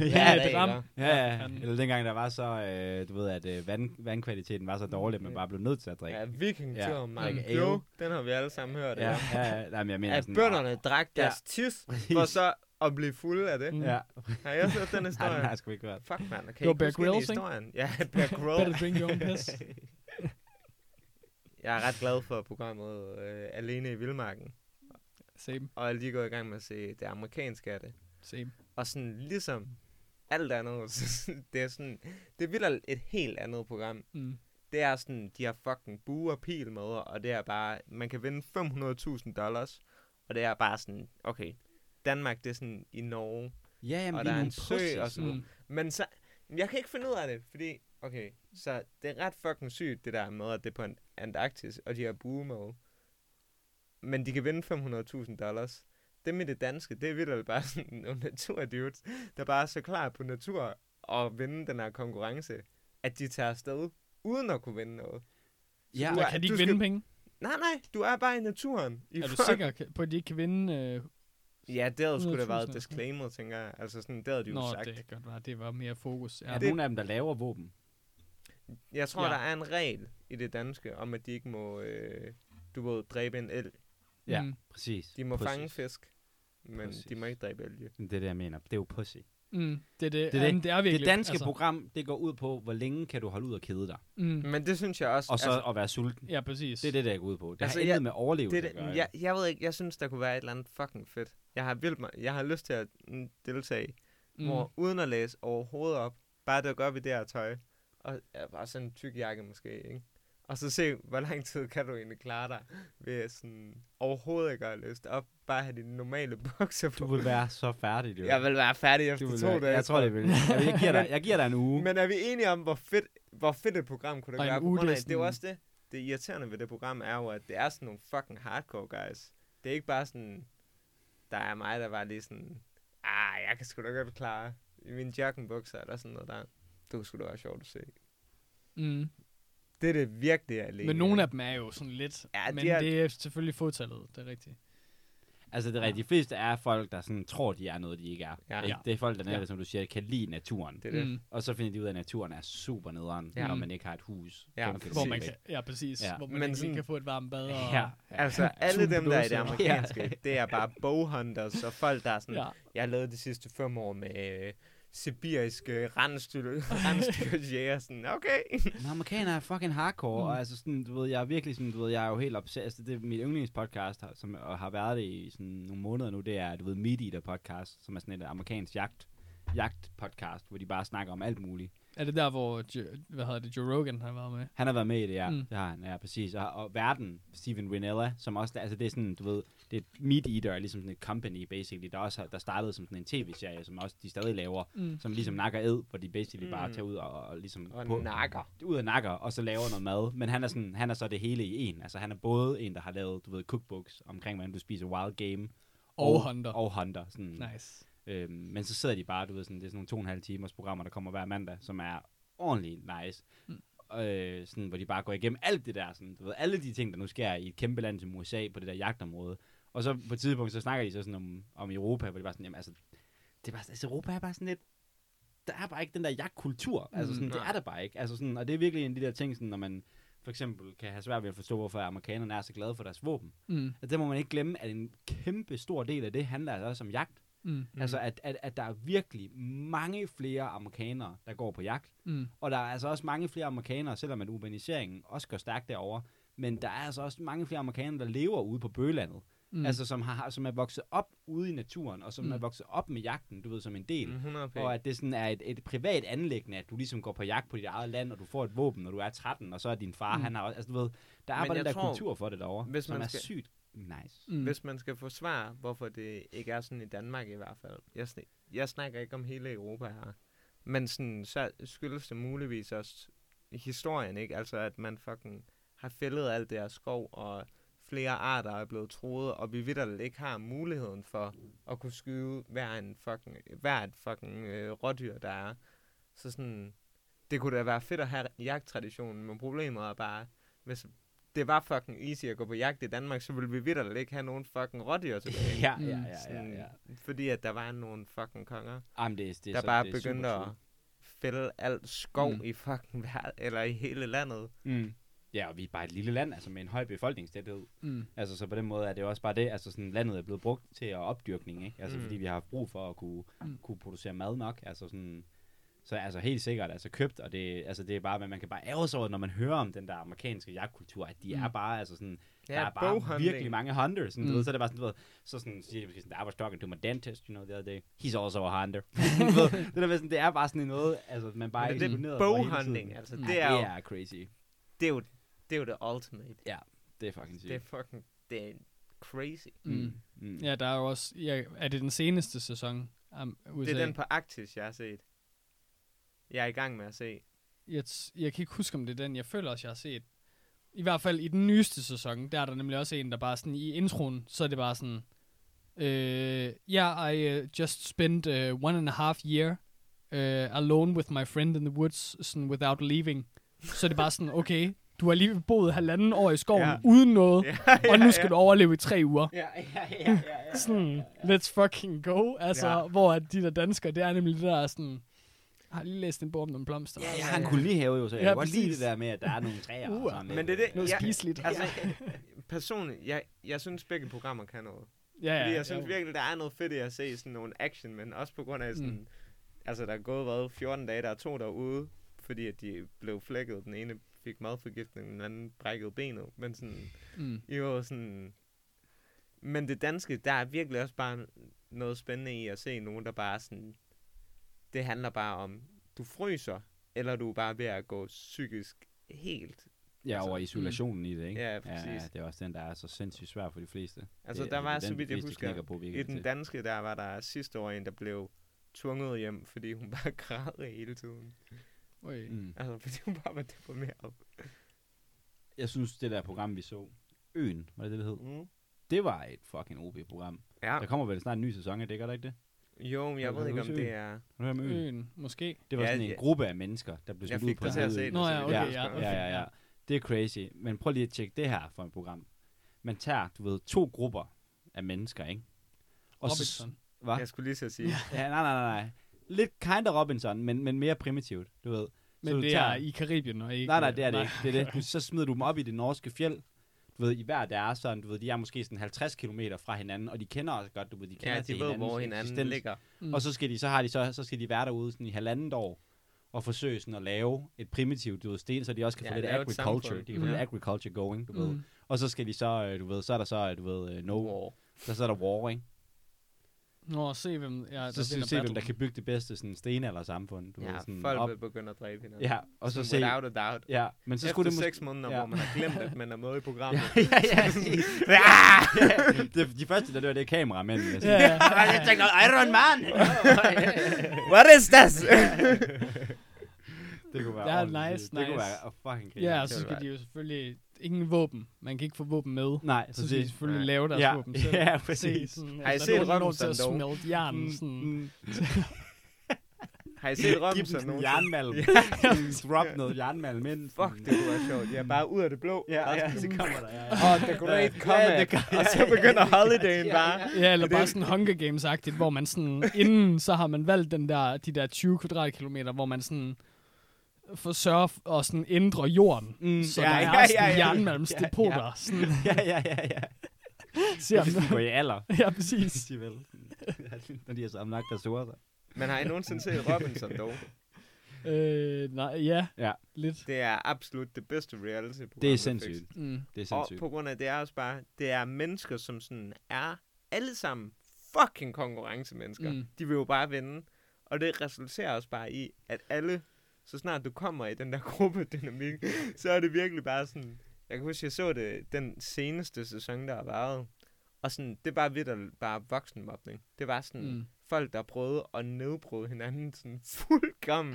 Ja, dag, dram. eller? Ja, ja. Eller dengang der var så, øh, du ved, at øh, vand, vandkvaliteten var så dårlig, at man bare blev nødt til at drikke. Ja, viking Ja, ja. man. drikke Jo, ale. den har vi alle sammen hørt. Ja, ja, ja. Nej, men jeg mener At sådan... bønderne drak Ja. deres tis, Præcis. for så at blive fulde af det. Mm. Ja. Har jeg hørt den Nej, historie? den har jeg sgu ikke hørt. Fuck, man. Kan Det I var Bear i Grylls, ikke? Ja, Bear Grylls. Better drink your own piss. Jeg er ret glad for programmet øh, Alene i Vildmarken. Same, Og jeg er lige gået i gang med at se det amerikanske af det. same. Og sådan ligesom alt andet, så det er sådan, det er vildt et helt andet program. Mm. Det er sådan, de har fucking bue og pil med, og det er bare, man kan vinde 500.000 dollars, og det er bare sådan, okay, Danmark det er sådan i Norge, Ja, jamen, Og der er en sø og sådan Mm. Men så, jeg kan ikke finde ud af det, fordi, okay, så det er ret fucking sygt, det der med, at det er på en Antarktis, og de har bue med. Men de kan vinde 500.000 dollars. Det med det danske, det er vildt bare sådan nogle naturdudes, der bare er så klar på natur og vinde den her konkurrence, at de tager afsted uden at kunne vinde noget. Ja, du er- kan de ikke skal- vinde penge? Nej, nej, du er bare i naturen. I Er du fuck- sikker på, at de ikke kan vinde? Ja, det havde sgu da 100.000 været disclaimer, tænker jeg. Altså sådan, det havde de jo Nå, sagt. det kan godt være. Det var mere fokus. Ja. er der det- nogen af dem, der laver våben? Jeg tror, Ja. der er en regel i det danske, om at de ikke må, øh, du ved, dræbe en elg. Ja, Mm. præcis. De må Pussies. fange fisk, men Præcis. de må ikke dræbe elge. Det er det, jeg mener. Det er jo pussy. Mm. Det er det. Det er det. Jamen, det er virkelig. Det danske altså. program, det går ud på, hvor længe kan du holde ud og kede dig. Mm. Men det synes jeg også... Og så altså, at være sulten. Ja, præcis. Det er det, der går ud på. Det Altså, har jeg- med overlevelse det, at gøre. det, jeg, jeg ved ikke, jeg synes, der kunne være et eller andet fucking fedt. Jeg har, vildt mig, jeg har lyst til at mm, deltage, mm. hvor uden at læse overhovedet op, bare det op i det her tøj, og ja, bare sådan en tyk jakke måske, ikke? Og så se, hvor lang tid kan du egentlig klare dig ved sådan overhovedet ikke at læst op, bare have dine normale bukser på. Du vil være så færdig, du. Jeg vil være færdig efter to være, dage. Jeg tror, det vil. Jeg, giver dig, jeg giver dig en uge. Men er vi enige om, hvor fedt, hvor fedt et program kunne det Og være? Uge, det er det er jo sådan- også det. Det irriterende ved det program er jo, at det er sådan nogle fucking hardcore guys. Det er ikke bare sådan, der er mig, der var lige sådan, ah, jeg kan sgu da godt klare i mine joggenbukser eller sådan noget der. Det kunne sgu da være sjovt at se. Mm. Det er det virkelig alene. Men nogle af dem er jo sådan lidt. Ja, men er- det er selvfølgelig fåtallet, det er rigtigt. Altså, det er rigtigt. De fleste er folk, der sådan, tror, de er noget, de ikke er. Ja. Ikke? Det er folk, der netop, Ja. som du siger, kan lide naturen. Det er det. Mm. Og så finder de ud af, at naturen er super nederen, Ja. ja. når man ikke har et hus. Ja, præcis. Hvor man kan, ja, præcis. Ja. Hvor man Men sådan- kan få et varmt bad. Og, Ja. Altså, alle dem, der er i det amerikanske, det er bare bowhunters og folk, der er sådan, ja. Jeg har lavet de sidste fem år med øh, sibiriske rensdyr, rensdyrsjæger. Sådan, okay. Men amerikanere er fucking hardcore, Mm. og altså sådan, du ved, jeg er virkelig sådan, du ved, jeg er jo helt obsessed. Altså, det er mit yndlingspodcast, som og har været det i sådan nogle måneder nu, det er, du ved, Meat Eater podcast, som er sådan et amerikansk jagt, jagtpodcast, hvor de bare snakker om alt muligt. Er det der, hvor jo, hvad hedder det, Joe Rogan har været med? Han har været med i det, ja. Mm. Det har han, ja, præcis. Og, og Verden, Steven Winella, som også, altså det er sådan, du ved, det er et Meat Eater, er ligesom sådan et company, basically, der også har, der startede som sådan en tv-serie, som også de stadig laver, Mm. som ligesom nakker ed, hvor de basically mm. bare tager ud og, og ligesom Og på, nakker. ud af nakker, og så laver noget mad. Men han er, sådan, han er så det hele i en. Altså han er både en, der har lavet, du ved, cookbooks omkring, hvordan du spiser wild game. Og Hunter. Og Hunter. Sådan, Nice. øhm, men så sidder de bare, du ved, sådan, det er sådan nogle to og en halv timers programmer, der kommer hver mandag, som er ordentligt nice. Mm. Øh, sådan, hvor de bare går igennem alt det der, sådan, du ved, alle de ting, der nu sker i et kæmpe land som USA på det der jagtområde. Og så på et tidspunkt, så snakker de så sådan om, om Europa, hvor de bare sådan, jamen altså, det er bare, altså, Europa er bare sådan lidt, der er bare ikke den der jagtkultur. Altså Mm, sådan, det nej. er der bare ikke. Altså sådan, og det er virkelig en af de der ting, sådan, når man for eksempel kan have svært ved at forstå, hvorfor amerikanerne er så glade for deres våben. Mm. Altså, det må man ikke glemme, at en kæmpe stor del af det handler altså også om jagt. Mm. Mm. Altså, at, at, at der er virkelig mange flere amerikanere, der går på jagt. Mm. Og der er altså også mange flere amerikanere, selvom at urbaniseringen også går stærkt derover. Men der er altså også mange flere amerikanere, der lever ude på bøgelandet. Mm. altså som, har, som er vokset op ude i naturen, og som Mm. mm. er vokset op med jagten, du ved, som en del. Mm, 100 p. Og at det sådan er et, et privat anlæggende, at du ligesom går på jagt på dit eget land, og du får et våben, når du er 13, og så er din far, Mm. mm. han har også, altså du ved, der er bare den der tror, kultur for det derovre, hvis som man er skal- sygt nice. Mm. Hvis man skal forsvare, hvorfor det ikke er sådan i Danmark i hvert fald. Jeg, sn- jeg snakker ikke om hele Europa her. Men sådan, så skyldes det muligvis også historien, ikke? Altså, at man fucking har fældet alt det her skov, og flere arter er blevet troet, og vi vidderligt ikke har muligheden for at kunne skyde hver, en fucking, hver et fucking øh, rådyr, der er. Så sådan, det kunne da være fedt at have jagttraditionen, men problemet er bare, hvis det var fucking easy at gå på jagt i Danmark, så ville vi vidderligt ikke have nogen fucking rådyr tilbage. Ja, Mm. ja, ja, ja, Sådan, ja. Fordi at der var nogle fucking konger, Jamen, det, er- det er der så, bare det er begyndte at fælde alt skov Mm. mm. i fucking verden, eller i hele landet. Mm. Ja, og vi er bare et lille land, altså med en høj befolkningstæthed. Mm. Altså, så på den måde er det også bare det, altså sådan, landet er blevet brugt til at opdyrkning, ikke? Altså, Mm. mm. fordi vi har haft brug for at kunne, Mm. mm. kunne producere mad nok, altså sådan, så altså helt sikkert, altså købt, og det, altså det er bare, men man kan bare ærge sig over, når man hører om den der amerikanske jagtkultur, at de Mm. er bare, altså sådan, Ja, der er bare boghandling. virkelig mange hunters, sådan, mm. Mm. du ved, så er det bare sådan, du ved, så sådan, siger de måske sådan, I was talking to my dentist, you know, the other day, he's also a hunter. ved, det, der, med sådan, det er bare sådan noget, altså, man bare Men det er for hele boghandling, tiden. altså, Mm. det Ja, er jo, det er crazy. det er jo, det er jo det ultimate. Det er fucking sygt. Det er fucking, det er crazy. Mm. Mm. Ja, der er jo også... Ja, er det den seneste sæson? Um, USA? Det er den på Arktis, jeg har set. Jeg er i gang med at se. jeg, t- jeg kan ikke huske, om det er den. Jeg føler også, jeg har set. I hvert fald i den nyeste sæson, der er der nemlig også en, der bare sådan i introen, så er det bare sådan, øh, yeah, I uh, just spent uh, one and a half year uh, alone with my friend in the woods, sådan without leaving. Så er det bare sådan, okay, du har lige boet halvanden år i skoven Ja. uden noget, Ja, og nu skal du overleve i tre uger. Ja, ja, ja, ja, ja. Sådan, let's fucking go. Altså, Ja. hvor de der danskere, det er nemlig det der sådan, jeg har lige læst en bog om nogle blomster. Ja, jeg har en kolonihave jo, så jeg Ja, kan godt lide det der med, at der er nogle træer Uh, og sådan. Men det er det, Noget jeg, spiseligt. altså, personligt, jeg, jeg synes begge programmer kan noget. Ja, Fordi ja, jeg synes jo. virkelig, der er noget fedt i at se sådan nogle action, men også på grund af sådan... Mm. Mm. Altså, der er gået, hvad, 14 dage, der er to derude, fordi at de blev flækket. Den ene fik madforgiftning, den anden brækkede benet. Men sådan, Mm. jo sådan... Men det danske, der er virkelig også bare noget spændende i at se nogen, der bare sådan... Det handler bare om, du fryser, eller du er bare ved at gå psykisk helt... Ja, altså, over isolationen i det, ikke? Ja, ja, præcis. det er også den, der er så sindssygt svær for de fleste. Altså, det, der var, så vidt de jeg husker, på, I den til. danske, der var der sidste år en, der blev tvunget hjem, fordi hun bare græd hele tiden. Oj. Mm. Altså, fordi hun bare var deprimeret. Jeg synes, det der program, vi så, Øen, var det det, det hed? Mm. Det var et fucking OB-program. Ja. Der kommer vel snart en ny sæson af det, gør der ikke det? Jo, men jeg Har ved ikke, om det er... Har du hørt Øen? Øen, måske. Det var Ja, sådan en ja. gruppe af mennesker, der blev Jeg smidt ud på en til at øde. se det. Nå så ja, okay, jeg ja, okay. ja, ja, ja. Det er crazy. Men prøv lige at tjekke det her for et program. Man tager, du ved, to grupper af mennesker, ikke? Og Robinson. Hvad? Jeg skulle lige så sige. Ja, nej, nej, nej. Lidt kind of Robinson, men, men mere primitivt, du ved. Men du det tager- er i Karibien, og ikke... Nej, nej, det er det ikke. Det er det. Så smider du dem op i det norske fjeld. Du ved, i hver deres sådan, du ved, de er måske sådan 50 km fra hinanden, og de kender også godt, du ved, de kender Ja, til de ved, hinandens hvor hinanden eksistens. ligger. Mm. Og så skal de, så har de så, så skal de være derude sådan i halvandet år, og forsøge sådan at lave et primitivt, du ved, sten, så de også kan Ja, få lidt agriculture. De kan få Ja. lidt agriculture going, du ved. Mm. Og så skal de så, øh, du ved, så er der så, øh, du ved, øh, no, Wow. så, så er der war, ikke? Nå, se hvem... Ja, der så se, hvem battle. der kan bygge det bedste sådan stenalder samfund. Du Ja, ved, sådan folk op. vil begynde at dræbe hinanden. Ja, og så se, Without a doubt. ja, men så Efter skulle det måske... seks måneder, ja. hvor man har glemt, at man er med i programmet. ja, ja, ja. ja. det, de første, der dør, det er kameramændene. Ja, ja. Jeg tænker, Iron Man! What is this? det kunne være Ja, nice, sygt. Det kunne nice. være oh, fucking grine. Ja, og så Det skal de jo selvfølgelig... Ingen våben. Man kan ikke få våben med. Nej, Så skal de selvfølgelig lave deres ja, våben selv. Ja, Se, præcis. sådan, Har I altså, set nogen er nødt til at Robinson dog? smelte jern. Sådan. Mm, Har I set Giv dem Robinson en nogen? jernmalm. Drop noget jernmalm ind. Fuck, det kunne være sjovt. Jeg er bare ud af det blå. Ja, ja, så kommer der. Ja, ja. Oh, the great comeback. det og så begynder holidayen bare. Ja, eller Er det- bare sådan Hunger Games-agtigt, hvor man sådan, inden så har man valgt den der, de der 20 kvadratkilometer, hvor man sådan forsørger f- at sådan ændre jorden. Mm, Så ja, der er ja, sådan ja, ja. jernmalmsdepoter. Sådan, Ja, ja, ja, ja. ser Hvis de går man. i alder. Ja, præcis. De vel. Når de har sammenlagt ressourcer. Men har I nogensinde set Robinson dog? Øh, nej, ja. Ja. Lidt. Det er absolut det bedste reality-program. Det er der sindssygt. Mm. Det er Og sindssygt. på grund af, det er også bare, det er mennesker, som sådan er alle sammen fucking konkurrencemennesker. Mm. De vil jo bare vinde. Og det resulterer også bare i, at alle, så snart du kommer i den der gruppedynamik, så er det virkelig bare sådan, jeg kan huske, jeg så det den seneste sæson, der har været. Og sådan, det er bare vidt bare voksenmobning. Det var sådan, Mm. mm. folk, der prøvede at nedbryde hinanden sådan fuldkommen.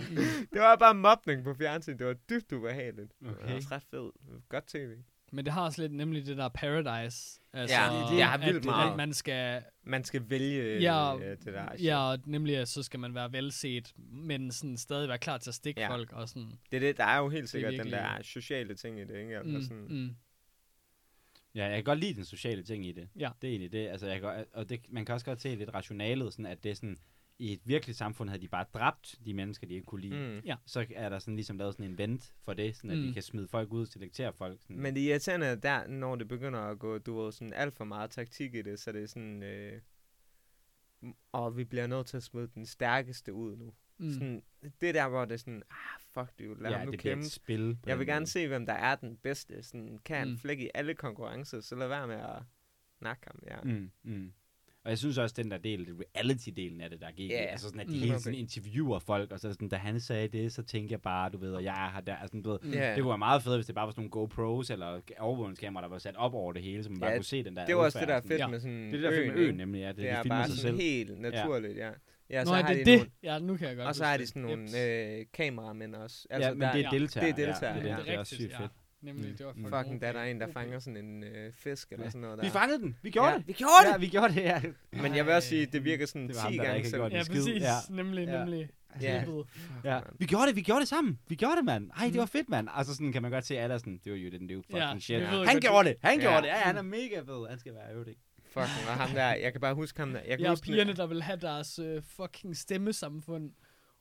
det var bare mobning på fjernsyn. Det var dybt ubehageligt. Det Okay. var også ret fedt. Godt tv. Men det har også lidt nemlig det der paradise. Altså, Ja, det- det har at vildt det- meget. At man skal, Man skal vælge Ja, øh, det der. shit. ja, og nemlig at så skal man være velset, men sådan stadig være klar til at stikke Ja. folk og sådan. Det er det, der er jo helt sikkert virkelig- den der sociale ting i det, ikke? Altså Mm, sådan, mm. Ja, jeg kan godt lide den sociale ting i det. Ja. Det er egentlig det. Altså, jeg kan, og det, man kan også godt se lidt rationalet, sådan at det er sådan, i et virkeligt samfund havde de bare dræbt de mennesker, de ikke kunne lide. Mm. Ja. Så er der sådan ligesom lavet sådan en vent for det, sådan at mm. De kan smide folk ud og selektere folk. Sådan. Men det irriterende er der, når det begynder at gå, du ved, sådan alt for meget taktik i det, så det er sådan, øh, og vi bliver nødt til at smide den stærkeste ud nu. Mm. Sådan, det er der, hvor det er sådan, ah, fuck det, lad ja, ham nu det kæmpe. et spil. Jeg vil gerne måde. se, hvem der er den bedste. Sådan, kan han mm. flække i alle konkurrencer, så lad være med at nakke ham. Ja. Mm, mm. Og jeg synes også, den der del, reality-delen af det, der gik, Ja, yeah. altså sådan, at de mm. hele tiden interviewer folk, og så sådan, da han sagde det, så tænkte jeg bare, du ved, og jeg er her der, altså, du ved. Ja. det kunne være meget fedt, hvis det bare var sådan nogle GoPros, eller overvågningskameraer, der var sat op over det hele, så man bare Ja, kunne se den der Det var også det, der er fedt Ja. med sådan sådan. Det er det der fedt med øen, nemlig, ja, det, Det de er bare sig sådan selv. helt naturligt, ja. Ja, Nå, så er har det de det? nogle, Ja, nu kan jeg godt og så har de sådan nogle øh, kameramænd også. ja, men det er ja, deltager. det er deltager, ja, det, er ja. det, det er også sygt fedt. Nemlig, Mm. det var Mm. fucking Fucking, der er der okay. en, der fanger sådan en øh, fisk eller Ja. sådan noget der. Vi fangede den, vi gjorde ja, det. Vi gjorde Ja, det! vi gjorde det, ja. Men jeg vil også sige, det virker sådan Det 10 var ham, gange gjort Ja, præcis. Ja. Nemlig, Ja. nemlig. Ja. Helvede. Ja, vi gjorde det, vi gjorde det sammen. Vi gjorde det, mand. Ej, det Mm. var fedt, mand. Altså sådan kan man godt se, at alle er sådan, det var you didn't do fucking Ja, shit. Han godt, gjorde det, han Ja. gjorde det. Ja, han er mega fed. Han skal være ikke? Fucking, og ham der, jeg kan bare huske ham der. Jeg kan Ja, huske pigerne, der vil have deres øh, fucking stemmesamfund.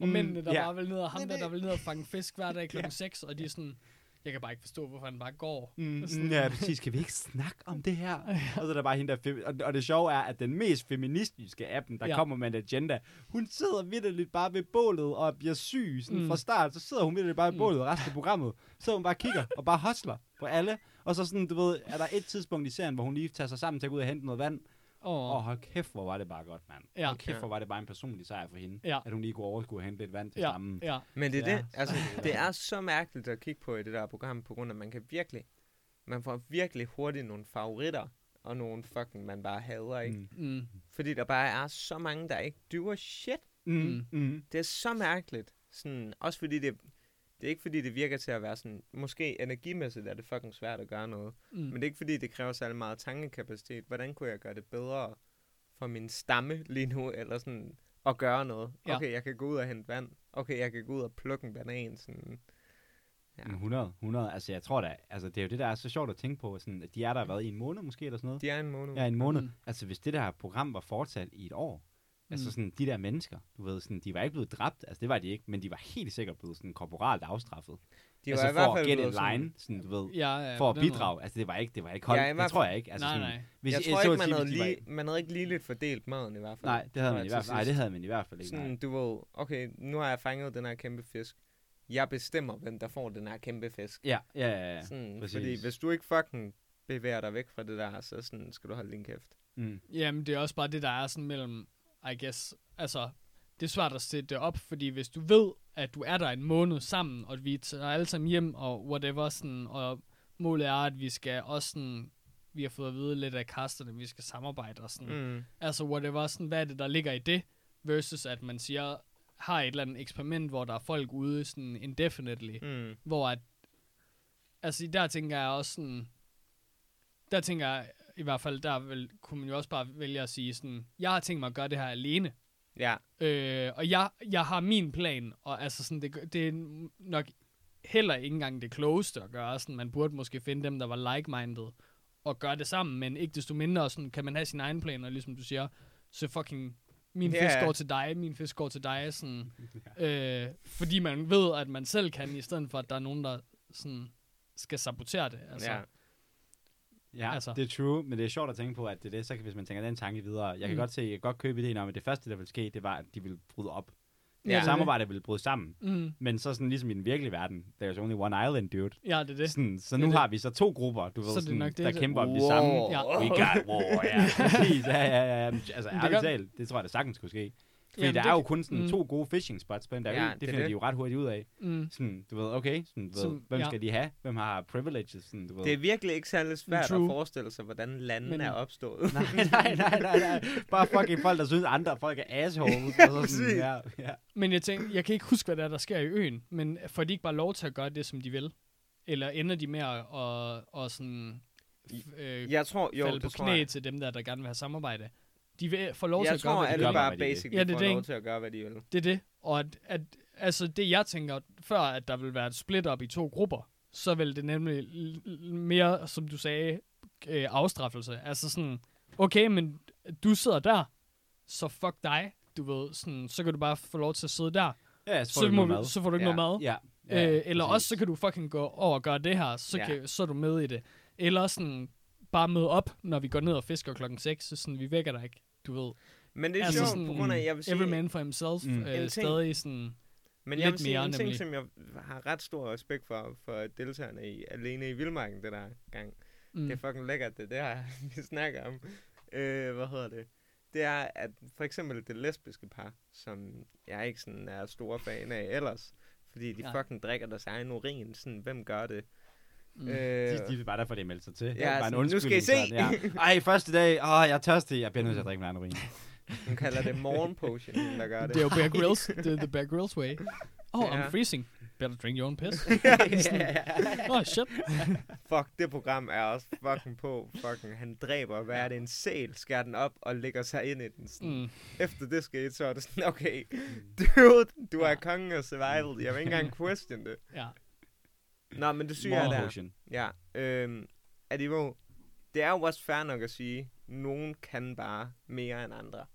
Og Mm, mændene, der ja. bare vil ned og ham der, er der vil ned og fange fisk hver dag klokken 6, og de er sådan, jeg kan bare ikke forstå, hvorfor han bare går. Mm, Sådan- mm, ja, præcis. Kan vi ikke snakke om det her? Og så er der bare hende, der... Og, og det sjove er, at den mest feministiske af dem, der Ja. kommer med en agenda, hun sidder vidderligt bare ved bålet og bliver syg sådan Mm. mm. fra start. Så sidder hun vidderligt bare ved Mm. bålet resten af programmet. Så hun bare kigger og bare hostler på alle. Og så sådan, du ved, er der et tidspunkt i serien, hvor hun lige tager sig sammen til at gå ud og hente noget vand. Åh, oh, hold kæft, hvor var det bare godt, mand. Ja. Hold kæft, Ja. hvor var det bare en personlig sejr for hende. Ja. At hun lige kunne overskue at hente lidt vand til ja, stammen. ja. Men det er Ja. det, altså, det er så mærkeligt at kigge på i det der program, på grund af, at man kan virkelig, man får virkelig hurtigt nogle favoritter, og nogle fucking, man bare hader, ikke? Mm. Mm. Mm. Fordi der bare er så mange, der ikke dyver shit. Mm. Mm. Det er så mærkeligt. Sådan, også fordi det, det er ikke fordi, det virker til at være sådan, måske energimæssigt er det fucking svært at gøre noget. Mm. Men det er ikke fordi, det kræver særlig meget tankekapacitet. Hvordan kunne jeg gøre det bedre for min stamme lige nu, eller sådan at gøre noget? Ja. Okay, jeg kan gå ud og hente vand. Okay, jeg kan gå ud og plukke en banan. Sådan. Ja. Ja. 100, 100. Altså, jeg tror da, altså, det er jo det, der er så sjovt at tænke på. Sådan, at de er der været i en måned måske, eller sådan noget. De er en måned. Ja, en måned. Mm. Altså, hvis det der program var fortsat i et år, mm. altså Mm. sådan, de der mennesker, du ved, sådan, de var ikke blevet dræbt, altså det var de ikke, men de var helt sikkert blevet sådan korporalt afstraffet. De altså var i for hvert at fald get blevet in sådan- line, sådan, du ved, Ja, ja, for at bidrage. måde. Altså, det var ikke, det var ikke hold, Ja, det tror jeg ikke. Altså, Nej, sådan, nej. Hvis, jeg så tror at ikke, man havde, lige, man havde ikke ligeligt fordelt maden i hvert fald. Nej, det havde man i jeg hvert fald. Nej, det havde man i hvert fald ikke. Sådan, du ved, okay, nu har jeg fanget den her kæmpe fisk. Jeg bestemmer, hvem der får den her kæmpe fisk. Ja, ja, ja. ja. Sådan, præcis. fordi hvis du ikke fucking bevæger dig væk fra det der, så sådan, skal du holde din kæft. Mm. Jamen, det er også bare det, der er sådan mellem, I guess, altså, det er svært at sætte det op, fordi hvis du ved, at du er der en måned sammen, og vi tager alle sammen hjem, og whatever, sådan, og målet er, at vi skal også sådan, vi har fået at vide lidt af kasterne, vi skal samarbejde og sådan, mm. Mm. altså whatever, sådan, hvad er det, der ligger i det, versus at man siger, har et eller andet eksperiment, hvor der er folk ude sådan indefinitely, Mm. hvor at, altså der tænker jeg også sådan, der tænker jeg i hvert fald, der vil, kunne man jo også bare vælge at sige sådan, jeg har tænkt mig at gøre det her alene, Ja, øh, og jeg, jeg har min plan, og altså sådan, det, det er nok heller ikke engang det klogeste at gøre, sådan, man burde måske finde dem, der var like-minded, og gøre det sammen, men ikke desto mindre sådan, kan man have sin egen plan, og ligesom du siger, så fucking, min Ja. fisk går til dig, min fisk går til dig, sådan, øh, fordi man ved, at man selv kan, i stedet for, at der er nogen, der sådan, skal sabotere det. Altså, ja. Ja, Altså. det er true, men det er sjovt at tænke på, at det er det, så kan, hvis man tænker den tanke videre, jeg kan Mm. godt se, jeg kan godt købe ideen om, at det første, der ville ske, det var, at de ville bryde op. Ja, det er samarbejdet ville bryde sammen. Mm. Men så sådan ligesom i den virkelige verden, there's only one island, dude. Ja, det er det. Sådan, så Det nu er det. har vi så to grupper, du ved, Så det er sådan, det, der det- kæmper om det samme. Ja. We got war, ja. Præcis, ja, ja, ja. Altså, det ærligt talt, det tror jeg, der sagtens kunne ske. Fordi Jamen, der det er jo kun sådan mm. to gode fishing spots på den der Ja, ø. det Det er finder det. de jo ret hurtigt ud af. Mm. Sådan, du ved, okay, sådan, du ved, Som- hvem ja. skal de have? Hvem har privileges? Sådan, du ved. Det er virkelig ikke særlig svært True. at forestille sig, hvordan landene Men- er opstået. nej, nej, nej, nej, nej. Bare fucking folk, der synes, andre folk er assholes. Ja, og så sådan, ja, ja. Men jeg tænker, jeg kan ikke huske, hvad der er, der sker i øen, men får de ikke bare lov til at gøre det, som de vil? Eller ender de med at og, og sådan, øh, Jeg tror, jo, falde på knæ jeg. til dem der, der gerne vil have samarbejde? De vil få lov til Jeg at gøre, tror, hvad de alle gør, vil. bare hvad de vil. basically Ja, det er får det, lov ikke? til at gøre, hvad de vil. Det er det. Og at, at, altså det jeg tænker, før at der vil være et split op i to grupper, så vil det nemlig mere, som du sagde, øh, afstraffelse. Altså sådan, okay, men du sidder der, så fuck dig. Du ved, sådan, så kan du bare få lov til at sidde der. Ja, så får Så, du må, noget mad. så får du ikke Ja. noget mad. Ja, Øh, eller præcis. også så kan du fucking gå over og gøre det her, så, Ja. kan, så er du med i det. Eller sådan bare møde op, når vi går ned og fisker klokken 6, så sådan, vi vækker dig ikke, du ved. Men det er Altså sjovt, sådan, på grund af, jeg vil sige, Every man for himself, Mm. En øh, ting- stadig sådan, Men jeg vil Lidt sige mere, en ting, nemlig. som jeg har ret stor respekt for, for deltagerne i Alene i Vildmarken, det der gang. Mm. Det er fucking lækkert, det der, vi snakker om. Øh, hvad hedder det? Det er, at for eksempel det lesbiske par, som jeg ikke sådan er stor fan af ellers, fordi de Nej. fucking drikker deres egen urin, sådan, hvem gør det? Mm. Øh, De, de er bare derfor, de melder sig til. Det Ja, bare en sådan, nu skal I se. sådan, Ja. Ej, første dag. Åh, jeg er tørstig. Jeg bliver nødt til at drikke min egen urin. hun kalder det morgen potion, der gør det. Det er jo Bear Grylls, det er the Bear Grylls way. Oh, Ja. I'm freezing. Better drink your own piss. ja. oh, shit. Fuck, det program er også fucking på. Fucking, han dræber, hvad er det, en sæl, skærer den op og lægger sig ind i den. Sådan. Mm. Efter det skete, så er det sådan, okay, dude, du er kongen af survival. Jeg vil ikke engang question det. Ja. Nå, men det syge er der. Ja, øhm, at det, jo, det er jo også fair nok at sige, nogen kan bare mere end andre.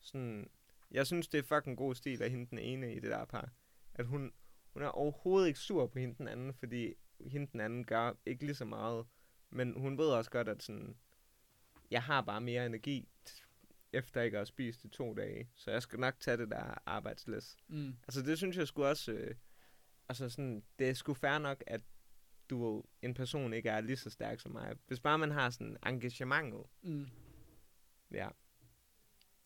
Sådan, jeg synes, det er fucking god stil af hende den ene i det der par. At hun, hun er overhovedet ikke sur på hende den anden, fordi hende den anden gør ikke lige så meget. Men hun ved også godt, at sådan, jeg har bare mere energi, efter ikke at have spist i to dage. Så jeg skal nok tage det der arbejdslæs. Mm. Altså det synes jeg skulle også, øh, altså sådan, det er sgu fair nok, at du en person ikke er lige så stærk som mig. Hvis bare man har sådan engagementet, Mm. ja.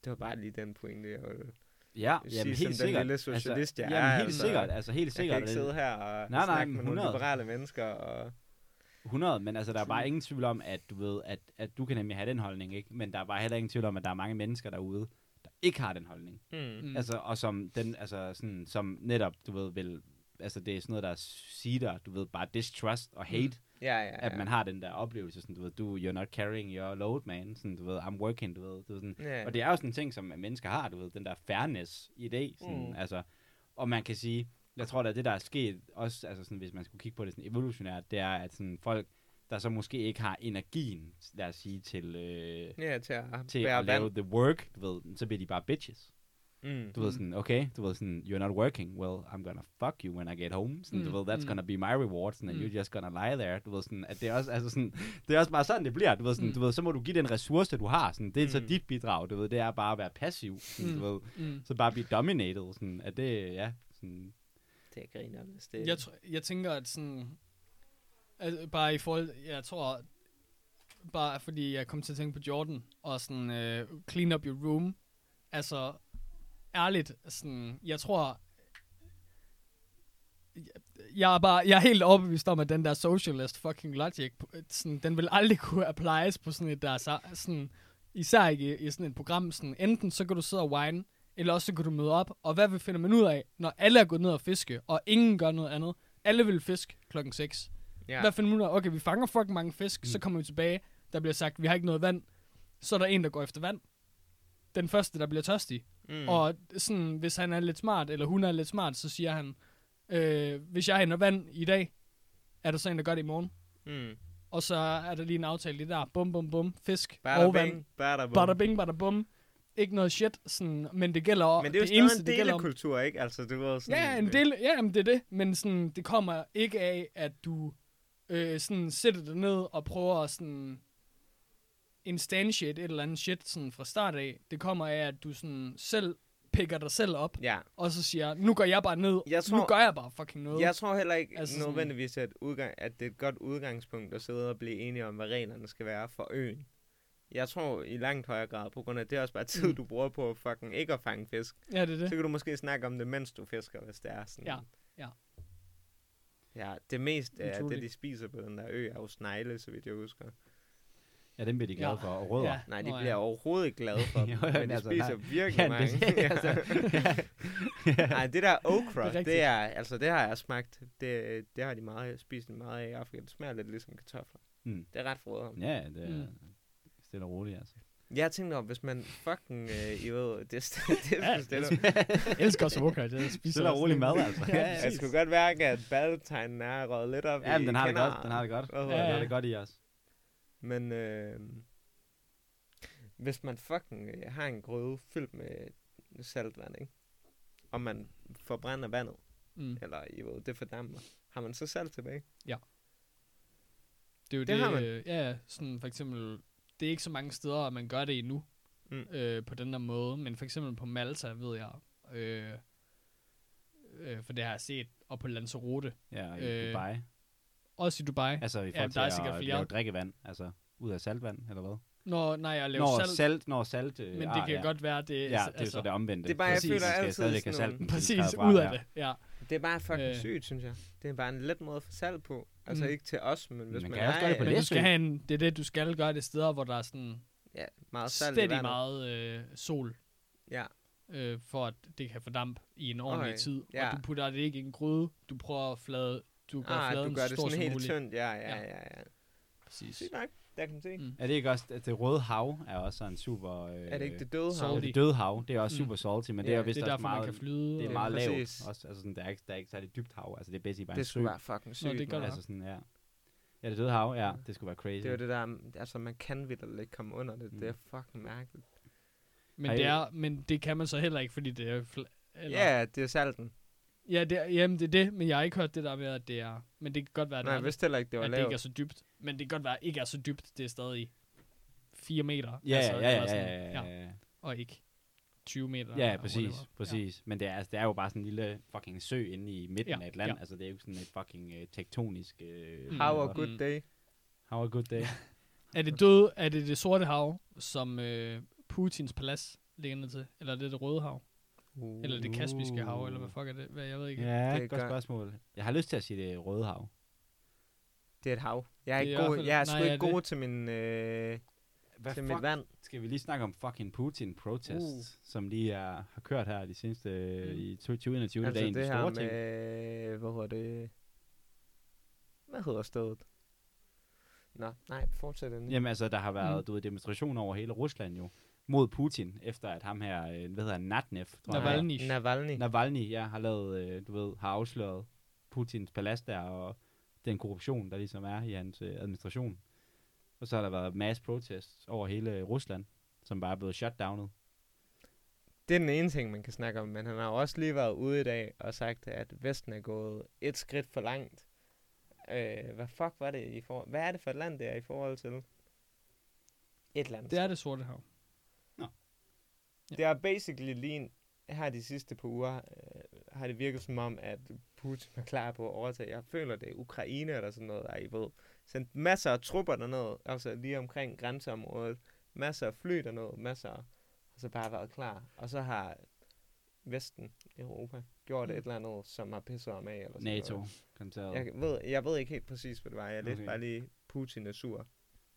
Det var bare lige den pointe, jeg ville Ja, sige, jamen, som helt den sikkert. lille socialist, jeg jamen, er. helt altså. sikkert. Altså, helt Jeg sikkert. kan ikke sidde her og Nej, nej, snakke med nogle 100. liberale mennesker. Og... 100, men altså, der er bare ingen tvivl om, at du ved, at, at du kan nemlig have den holdning, ikke? Men der er bare heller ingen tvivl om, at der er mange mennesker derude, der ikke har den holdning. Mm. Altså, og som, den, altså, sådan, som netop, du ved, vil, altså, det er sådan noget, der siger, du ved, bare distrust og hate, mm. Ja, ja, ja. at man har den der oplevelse, sådan, du ved, du, you're not carrying your load, man, sådan, du ved, I'm working, du ved, du ved sådan, ja. Og det er jo sådan en ting, som mennesker har, du ved, den der fairness i det, sådan, Mm. altså, og man kan sige, jeg tror da, det der er sket, også, altså sådan, hvis man skulle kigge på det sådan evolutionært, det er, at sådan folk, der så måske ikke har energien, lad os sige, til, øh, Ja, til at til at lave vand. the work, du ved, så bliver de bare bitches. Mm. Du ved sådan, okay, du ved sådan, you're not working, well, I'm gonna fuck you when I get home. Sådan, Mm, du ved, that's mm. gonna be my reward, sådan, and Mm. you're just gonna lie there. Du ved sådan, at det er også, altså sådan, det er også bare sådan, det bliver. Du ved sådan, Mm. du ved, så må du give den ressource, du har. Sådan, det er så Mm. dit bidrag, du ved, det er bare at være passiv. Sådan, Mm. du ved, Mm. så bare blive dominated, sådan, at det, ja, sådan, Det er grinerne, hvis det Jeg, tr- jeg tænker, at sådan... Altså, bare i forhold... Jeg tror... Bare fordi jeg kom til at tænke på Jordan, og sådan uh, clean up your room. Altså, ærligt, sådan, jeg tror... Jeg er bare, jeg er helt overbevist om, at den der socialist fucking logic, sådan, den vil aldrig kunne applies på sådan et der, så, sådan, især ikke i, i sådan et program, sådan, enten så kan du sidde og whine, eller også så kan du møde op, og hvad vi finder man ud af, når alle er gået ned og fiske, og ingen gør noget andet. Alle vil fiske klokken 6. Ja. Ja. Hvad finder man ud af? Okay, vi fanger fucking mange fisk, mm. så kommer vi tilbage, der bliver sagt, vi har ikke noget vand. Så er der en, der går efter vand. Den første, der bliver tørstig. Mm. Og sådan, hvis han er lidt smart, eller hun er lidt smart, så siger han, øh, hvis jeg henter vand i dag, er der så en, der gør det i morgen. Mm. Og så er der lige en aftale lige der. Bum, bum, bum. Fisk Bada og vand. bing, bada bum. Bada bing, bada bum. Ikke noget shit, sådan, men det gælder om. Men det er jo stadig eneste, en det gælder om- delekultur, ikke? Altså, du ved sådan... Ja, en del, ja men det er det. Men sådan, det kommer ikke af, at du øh, sådan, sætter dig ned og prøver at sådan, instantiate et eller andet shit sådan, fra start af. Det kommer af, at du sådan, selv picker dig selv op, Ja. og så siger, nu går jeg bare ned, Jeg nu tror- gør jeg bare fucking noget. Jeg tror heller ikke Altså nødvendigvis, at, udgang, at det er et godt udgangspunkt at sidde og blive enige om, hvad reglerne skal være for øen. Jeg tror i langt højere grad, på grund af, det er også bare tid, Mm. du bruger på at fucking ikke at fange fisk. Ja, det er Så det. kan du måske snakke om det, mens du fisker, hvis det er sådan. Ja, ja. Ja, det mest af det, de spiser på den der ø, er jo snegle, så vidt jeg husker. Ja, dem bliver de glade Ja. for. Og rødder. Ja. Nej, de Nå, ja. bliver overhovedet ikke glade for dem, Jo, jo, men de altså, spiser nej. virkelig Ja, mange. det, altså, ja. Nej, det der okra, Det er det, det er, altså det har jeg smagt. Det, det har de meget, spist meget af i Afrika. Det smager lidt ligesom kartofler. Mm. Det er ret frøderen. Ja, det er Mm. stille og roligt, altså. Jeg tænkte om, hvis man fucking, øh, I ved, det, det, det, Ja, det, det, det Jeg elsker også vodka, jeg spiser Stille og også rolig det. mad, altså. Ja, Ja, jeg skulle godt mærke, at badetegnen er røget lidt op Ja, i den har det godt. Den har det godt. Ja, Den ja. har det? det godt i os. Men øh, hvis man fucking øh, har en grøde fyldt med saltvand, ikke? og man forbrænder vandet, Mm. eller I ved, det fordamper, har man så salt tilbage? Det er jo Det det, har man. øh, ja, sådan for eksempel, det er ikke så mange steder, at man gør det endnu, Mm. øh, på den der måde, men for eksempel på Malta, ved jeg, øh, øh, for det har jeg set, og på Lanzarote, Ja, i Øh, Dubai. Også i Dubai. Altså i Ja, forhold der er til sikkert at flere. lave drikkevand. Altså ud af saltvand, eller hvad? Når, nej, jeg laver Når salt, salt, når salt øh, men det ah, kan ja. godt være, det Ja, det er jo så det omvendte. Det er bare, jeg Præcis. føler Man skal altid sådan nogle- salten Præcis, ud af ja. det, ja. Det er bare fucking Øh. sygt, synes jeg. Det er bare en let måde at få salt på. Altså Mm. ikke til os, men hvis Man man, kan også gøre det på Men du skal have en, det er det, du skal gøre det steder, hvor der er sådan Ja, meget salt i meget øh, sol, Ja, øh, for at det kan fordampe i en ordentlig Okay, tid. ja. Og du putter det ikke i en gryde, du prøver at flade, du gør ah, fladen du gør det sådan helt muligt. tyndt. Ja, ja, Ja. ja, ja. Præcis. Sygt nok, der kan man se. Mm. Er det ikke også, at det røde hav er også sådan super... Øh, Er det ikke det døde hav? Ja, det døde hav, det er også Mm. super salty, men det Ja, er det vist Det er også derfor, man meget, kan flyde. det er meget præcis. lavt. Også, altså sådan, der, er ikke, der er ikke særlig dybt hav. Altså det er basically bare en Det sø. skulle være fucking sygt. det gør det. Altså sådan, ja. Ja, det døde hav, ja, det skulle være crazy. Det er jo det der, altså man kan vildt ikke komme under det. Mm. Det er fucking mærkeligt. Men, det er, men det kan man så heller ikke, fordi det er... Eller, Ja, det er salten. Ja det er, jamen det er det, men jeg har ikke hørt det der med, at det er... Men det kan godt være, at, Nej, det, jeg er, vidste heller ikke, det var at det ikke er lavt. så dybt. Men det kan godt være, at det ikke er så dybt. Det er stadig 4 meter. Ja, altså, ja, ja, ja, sådan, ja, ja, ja. Og ikke 20 meter. Ja, præcis, præcis. Men det er, altså, det er jo bare sådan en lille fucking sø inde i midten Ja, af et land. ja. Altså, det er jo sådan et fucking uh, tektonisk... Uh, Mm. How a good day. How a good day. Er det døde, er det det sorte hav, som øh, Putins palads ligger ned til? Eller er det det røde hav? Uh. Eller det kaspiske hav, eller hvad fuck er det? Hvad, jeg ved ikke. ja, Det er det et godt godt. spørgsmål. Jeg har lyst til at sige det røde hav. Det er et hav. Jeg er, Det ikke god, jeg er sgu ikke det- god til min, øh, Hvad til mit vand. Skal vi lige snakke om fucking Putin protests, Uh. som lige er, har kørt her de seneste Mm. i 2021, Altså det en af det de her ting. med, hvad hedder det? Hvad hedder stedet? Nå, nej, fortsæt endelig. Jamen altså, der har været Mm. du ved, demonstrationer over hele Rusland jo, mod Putin, efter at ham her, øh, hvad hedder han, Natnev, tror jeg, han hedder. Navalny. Navalny. Navalny, ja, har lavet, øh, du ved, har afsløret Putins palads der, og den korruption, der ligesom er i hans øh, administration. Og så har der været mass protests over hele Rusland, som bare er blevet shutdownet. Det er den ene ting, man kan snakke om, men han har også lige været ude i dag og sagt, at Vesten er gået et skridt for langt. Øh, hvad fuck var det i forhold... Hvad er det for et land, det er i forhold til? Et land. Det er det sorte hav. Det er basically lige her de sidste par uger, øh, har det virket som om, at Putin er klar på at overtage. Jeg føler, det er Ukraine eller sådan noget, der I ved. Sendt masser af trupper derned, altså lige omkring grænseområdet. Masser af fly derned, masser og så bare været klar. Og så har Vesten, Europa, gjort Mm. et eller andet, som har pisset om af. Eller sådan NATO, Noget. konteret. Jeg ved, jeg ved ikke helt præcis, hvad det var. Jeg Okay. bare lige, Putin er sur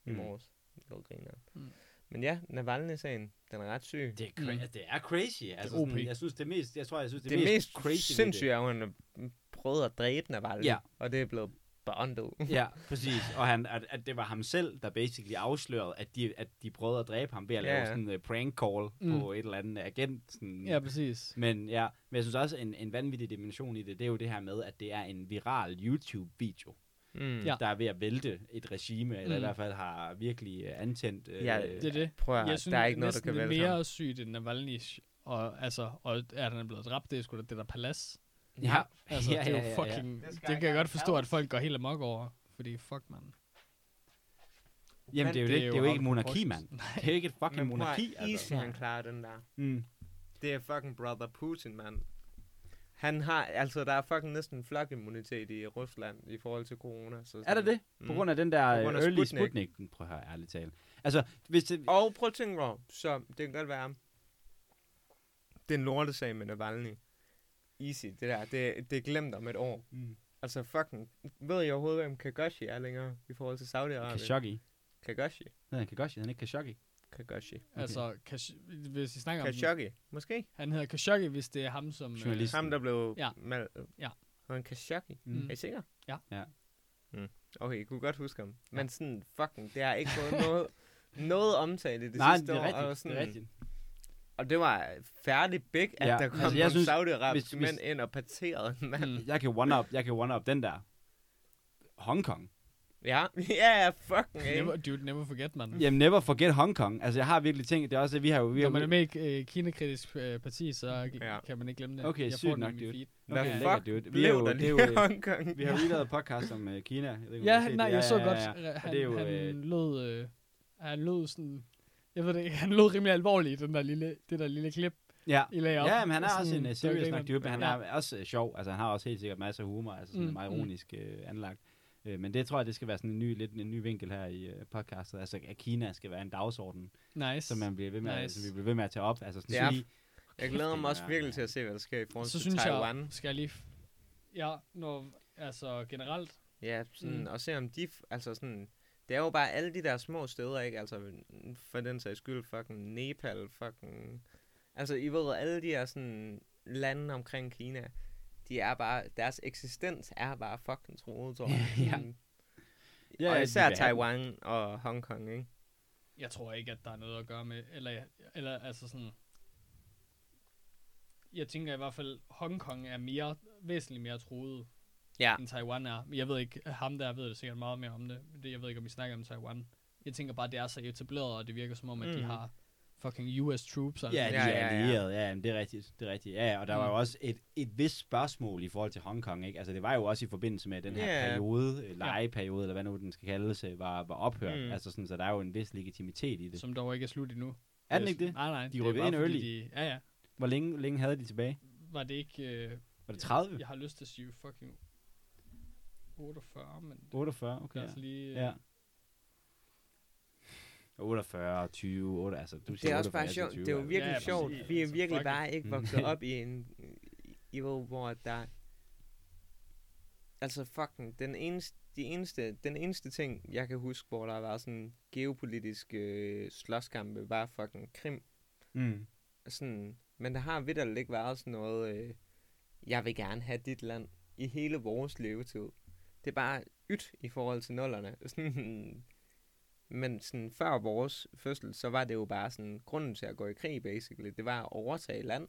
i Mm. morges. Det var griner. Mm. Men ja, Navalny-sagen, den er ret syg. Det er, cra- Mm. det er crazy. Altså, OP. sådan, jeg synes, det mest, jeg tror, jeg synes, det, det mest crazy ved sindssyge er at han har prøvet at dræbe Navalny, Ja. og det er blevet bondet. Ja, præcis. Og han, at, at det var ham selv, der basically afslørede, at de, at de prøvede at dræbe ham ved at Ja, lave sådan en uh, prank call Mm. mm. på et eller andet agent. Sådan. Ja, præcis. Men ja, men jeg synes også, en, en vanvittig dimension i det, det er jo det her med, at det er en viral YouTube-video, Mm. Ja. der er ved at vælte et regime, eller i Mm. hvert fald har virkelig uh, antændt... Uh, Ja, Det er det. Prøv at, Jeg synes, der er ikke noget, der kan det er vælte mere ham. sygt end Navalny, og, altså, og at han er blevet dræbt, det er sgu da det der palads. Ja, Altså, ja, det er ja, jo ja, ja. fucking... Det Det kan ikke jeg godt forstå, at folk går helt amok over. Fordi fuck, man. Jamen, det er jo, det, det er jo ikke et out of monarki, proportions. mand. Det er jo ikke et fucking Men prøv at monarki, easy, altså. han klarer den der. Mm. Det er fucking brother Putin, mand. Han har, altså der er fucking næsten flokimmunitet i Rusland i forhold til corona. Så Er der det? På grund af den der af early Sputnik. Sputnik? Prøv at høre, ærligt talt. Altså, hvis det... Og prøv at tænke over, så det kan godt være, det er en lortesag med Navalny. Easy, det der, det, det er glemt om et år. Mm. Altså fucking, ved jeg overhovedet, hvem Kagashi er længere i forhold til Saudi-Arabien? Khashoggi. Kagashi. Nej, Kagashi, han er ikke Khashoggi. Kagashi. Altså, Kash- hvis vi snakker om den, Khashoggi, måske? han hedder Khashoggi, hvis det er ham som... øh, Journalist. Ham, der blev Ja. mal... Ja. Han Khashoggi? Mm. Er I sikre? Ja. Ja. Mm. Okay, I kunne godt huske ham. Men sådan, fucking, det har ikke fået noget, noget omtale i det Nej, sidste det er år. rigtigt. og, sådan, Det er rigtigt. og det var færdig big, at Ja, der kom altså, altså, jeg nogle synes, saudiarabiske hvis- mænd ind og parterede en mand. Mm. Jeg kan one-up, jeg kan one-up den der. Hongkong. Ja, ja, ja, fucking, Never, ikke? dude, never forget, man. Jamen, never forget Hong Kong. Altså, jeg har virkelig tænkt, det er også det, vi har jo... Vi Når man er med i et øh, kinakritisk øh, parti, så Ja. kan man ikke glemme det. Okay, jeg sygt nok, dude. Okay, fuck lækkert, dude. Vi er blev jo- der det er jo, i Hongkong? Vi har jo lige lavet podcast om uh, Kina. Jeg ved Ja, nej, det. jeg så ja, godt. ja, ja. Han, Og det er jo, han øh, lød... Øh, han lød sådan... Jeg ved det ikke, han lød rimelig alvorlig i den der lille, det der lille klip, Ja. I lagde op. Ja, men han er Og også sådan, en uh, serious grineren. nok dude, men han Ja. er også uh, sjov. Altså, han har også helt sikkert masser af humor, altså sådan Mm, meget mm. ironisk uh, anlagt. Uh, men det tror jeg, det skal være sådan en ny, lidt en ny vinkel her i uh, podcastet. Altså, at Kina skal være en dagsorden, Nice. som man bliver ved med, Nice. som vi bliver ved med at tage op. Altså, sådan Ja, sige, Jeg glæder mig også virkelig til at se, hvad der sker i forhold så til synes Taiwan. jeg, skal jeg lige... f- Ja, når, altså generelt, Ja, sådan, Mm. mm. og se om de, f- altså sådan, det er jo bare alle de der små steder, ikke? Altså, for den sags skyld, fucking Nepal, fucking, altså, I ved, alle de her sådan lande omkring Kina, de er bare, deres eksistens er bare fucking troet, tror jeg. Ja. Ja, og de især. Taiwan og Hongkong, ikke? jeg tror ikke, at der er noget at gøre med, eller, eller altså sådan, jeg tænker i hvert fald, Hongkong er mere, væsentligt mere truet, Ja. end Taiwan er. Men jeg ved ikke, ham der ved det sikkert meget mere om det. det. Jeg ved ikke, om vi snakker om Taiwan. Jeg tænker bare, det er så etableret, og det virker som om, at de Mm. har fucking US troops. og Ja, alt de Ja, er ja, ja. allierede. Ja, jamen, det er rigtigt. Det er rigtigt. Ja, ja, og der var Mm. jo også et, et vist spørgsmål i forhold til Hongkong, ikke? Altså, det var jo også i forbindelse med at den her Ja. periode, legeperiode, eller hvad nu den skal kaldes, øh, var, var ophørt. Mm. Altså, sådan, så der er jo en vis legitimitet i det. Som dog ikke er slut endnu. Er den ikke det? Nej, nej. De det er rykkede ind early. De, ja, ja. Hvor længe, længe havde de tilbage? Var det ikke... Øh, Var det 30? Jeg har lyst til at sige fucking 48, men det 48, er okay. altså lige... øh, Ja. 48, 20, 8, altså du Det siger er også 48, bare sjovt. 20, Det er jo virkelig Ja, sjovt. Vi er Altså, virkelig bare ikke vokset op i en... I ved, hvor der... Altså fucking, den eneste, de eneste, den eneste ting, jeg kan huske, hvor der har været sådan geopolitisk øh, slåskampe, var fucking Krim. Mm. Sådan, men der har vidderligt ikke været sådan noget, øh, jeg vil gerne have dit land i hele vores levetid. Det er bare ydt i forhold til nullerne. Sådan, men sådan, før vores fødsel, så var det jo bare sådan, grunden til at gå i krig, basically, det var at overtage land.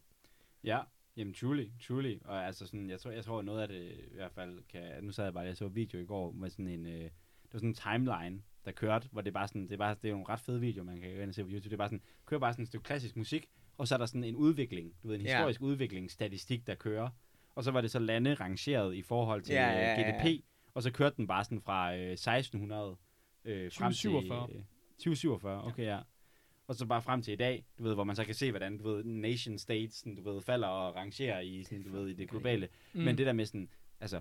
Ja, jamen truly, truly. Og altså sådan, jeg tror, jeg tror noget af det i hvert fald kan... Nu sad jeg bare, jeg så video i går med sådan en... Øh, det var sådan en timeline, der kørte, hvor det er bare sådan, det er, bare, det er jo en ret fed video, man kan gå ind og se på YouTube. Det er bare sådan, kører bare sådan et stykke klassisk musik, og så er der sådan en udvikling, du ved, en Ja. historisk udviklingsstatistik, der kører. Og så var det så lande rangeret i forhold til Ja, ja, ja, ja, ja. GDP, og så kørte den bare sådan fra øh, 1600 øh, frem til... 2047. Øh, 2047, okay, ja. Og så bare frem til i dag, du ved, hvor man så kan se, hvordan, du ved, nation states, sådan, du ved, falder og rangerer i, sådan, du ved, i det globale. Mm. Men det der med sådan, altså,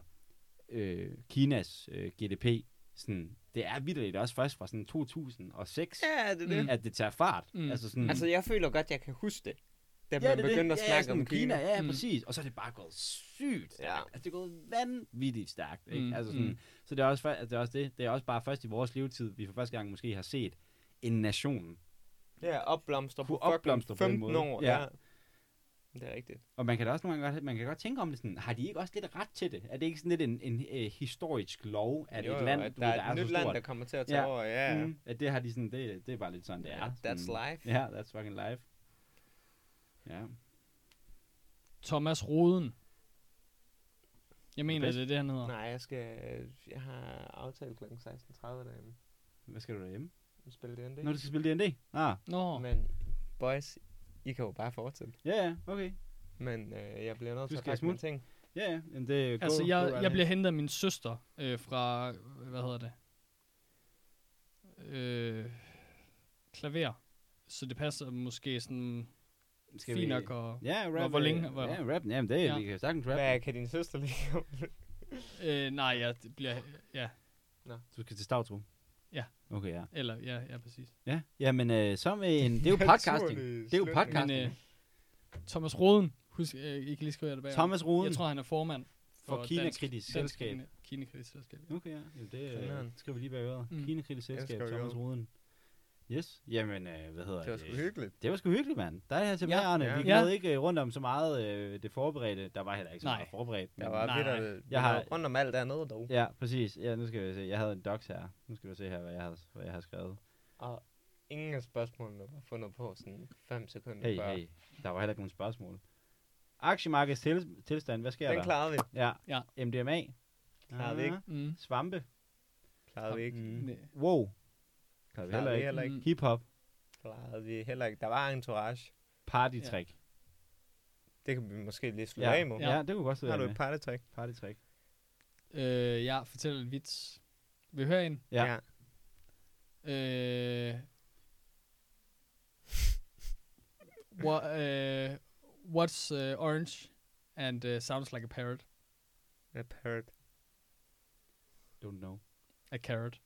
øh, Kinas øh, GDP, sådan, det er vidderligt også først fra sådan 2006, Ja, det det. At det tager fart. Mm. Altså sådan, Altså, jeg føler godt, jeg kan huske det, da ja, man det er begyndte det. at ja, snakke sådan om Kina. Ja, ja, Mm. præcis. Og så er det bare gået sygt stærkt. Ja. Altså, det er gået vanvittigt stærkt. Ikke? Mm, Altså sådan, mm. Så det er, også, altså, det er også det. Det er også bare først i vores levetid, vi for første gang måske har set en nation. Ja, opblomster på opblomstre på den 15 måde. år. Ja. Ja. Det er rigtigt. Og man kan da også nogle gange godt, man kan godt tænke om det sådan, har de ikke også lidt ret til det? Er det ikke sådan lidt en, en, en historisk lov, at jo, et land, at der ved, er et så nyt land, stort, der kommer til at tage Ja. over. Ja. Mm, at det har de sådan, det, det er bare lidt sådan, det er. That's sådan, life. Ja, that's fucking life. Ja. Thomas Roden. Jeg mener, Bedst. det er det, han hedder. Nej, jeg skal... Jeg har aftalt kl. 16.30 derhjemme. Hvad skal du derhjemme? Spille D&D. Når du skal spille D&D? Ah, Nå, Men, boys, I kan jo bare fortsætte. ja, ja, okay. Men øh, jeg bliver nødt til at pakke mine ting. Ja, ja, jamen det er altså jeg, go jeg bliver hentet af min søster øh, fra, hvad hedder det? Øh, klaver. Så det passer måske sådan Skal fint vi- nok. Og, Ja, rap. Hvor- hvor længe- øh, hvor- Ja, rap. Jamen, det er, Ja. vi kan sagtens rap. Hvad kan din søster lige øh, nej, ja, det bliver... Ja, Du skal til Stavtrup? Ja. Okay, ja. eller... Ja, ja, præcis. Ja, jamen, øh, så med en... Det er jo podcasting. Det er jo podcasting. Men øh, Thomas Roden, husk, øh, I kan lige skrive det bag. Thomas Ruden Jeg tror, han er formand for Dansk- Kina-kritisk Dansk selskab. Kina- Kina-kritisk selskab. ja. Okay, ja. Jamen, det øh, skriver vi lige bag øret. Mm. Kina-kritisk Jeg selskab, Thomas jo. Yes. Jamen, øh, hvad hedder Det var det? sgu hyggeligt. Det var sgu hyggeligt, mand. Der er her tilbage, Ja. Arne. Ja. Vi Ja. nåede ikke øh, rundt om så meget øh, det forberedte. Der var heller ikke så Nej. meget forberedt. Der men- var Nej, vidt, nej. Jeg jeg har- rundt om alt andet dog. Ja, præcis. Ja, nu skal vi se. Jeg havde en docs her. Nu skal vi se her, hvad jeg har, hvad jeg har skrevet. Og ingen af spørgsmålene var fundet på sådan 5 sekunder Hey, før. hey. Der var heller ikke nogen spørgsmål. Aktiemarkedets til, tilstand, hvad sker Den der? klarede vi. Ja. Ja. MDMA. Klarede vi ikke. Mm. Svampe. Klarede vi ikke. Mm. Nej. Wow. Klarede vi heller ikke. heller ikke. Mm. Hip-hop. Klarede vi heller ikke. Der var entourage. Party-trick. Det kan vi måske lige slutte Ja. af med. Ja. ja, det kunne godt stå Har du med. et partytrick? Party-trick. Øh, jeg fortæller en vits. Vil I høre en? Ja. Øh, what, uh, what's uh, orange and uh, sounds like a parrot? A parrot. Don't know. A carrot.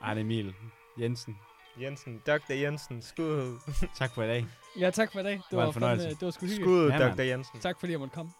Arne Emil Jensen. Jensen. Dr. Jensen. Skud. Tak for i dag. Ja, tak for i dag. Det var en var, fornøjelse. fandme, det var sgu hyggeligt. Skud, Ja. Dr. Jensen. Tak fordi jeg måtte komme.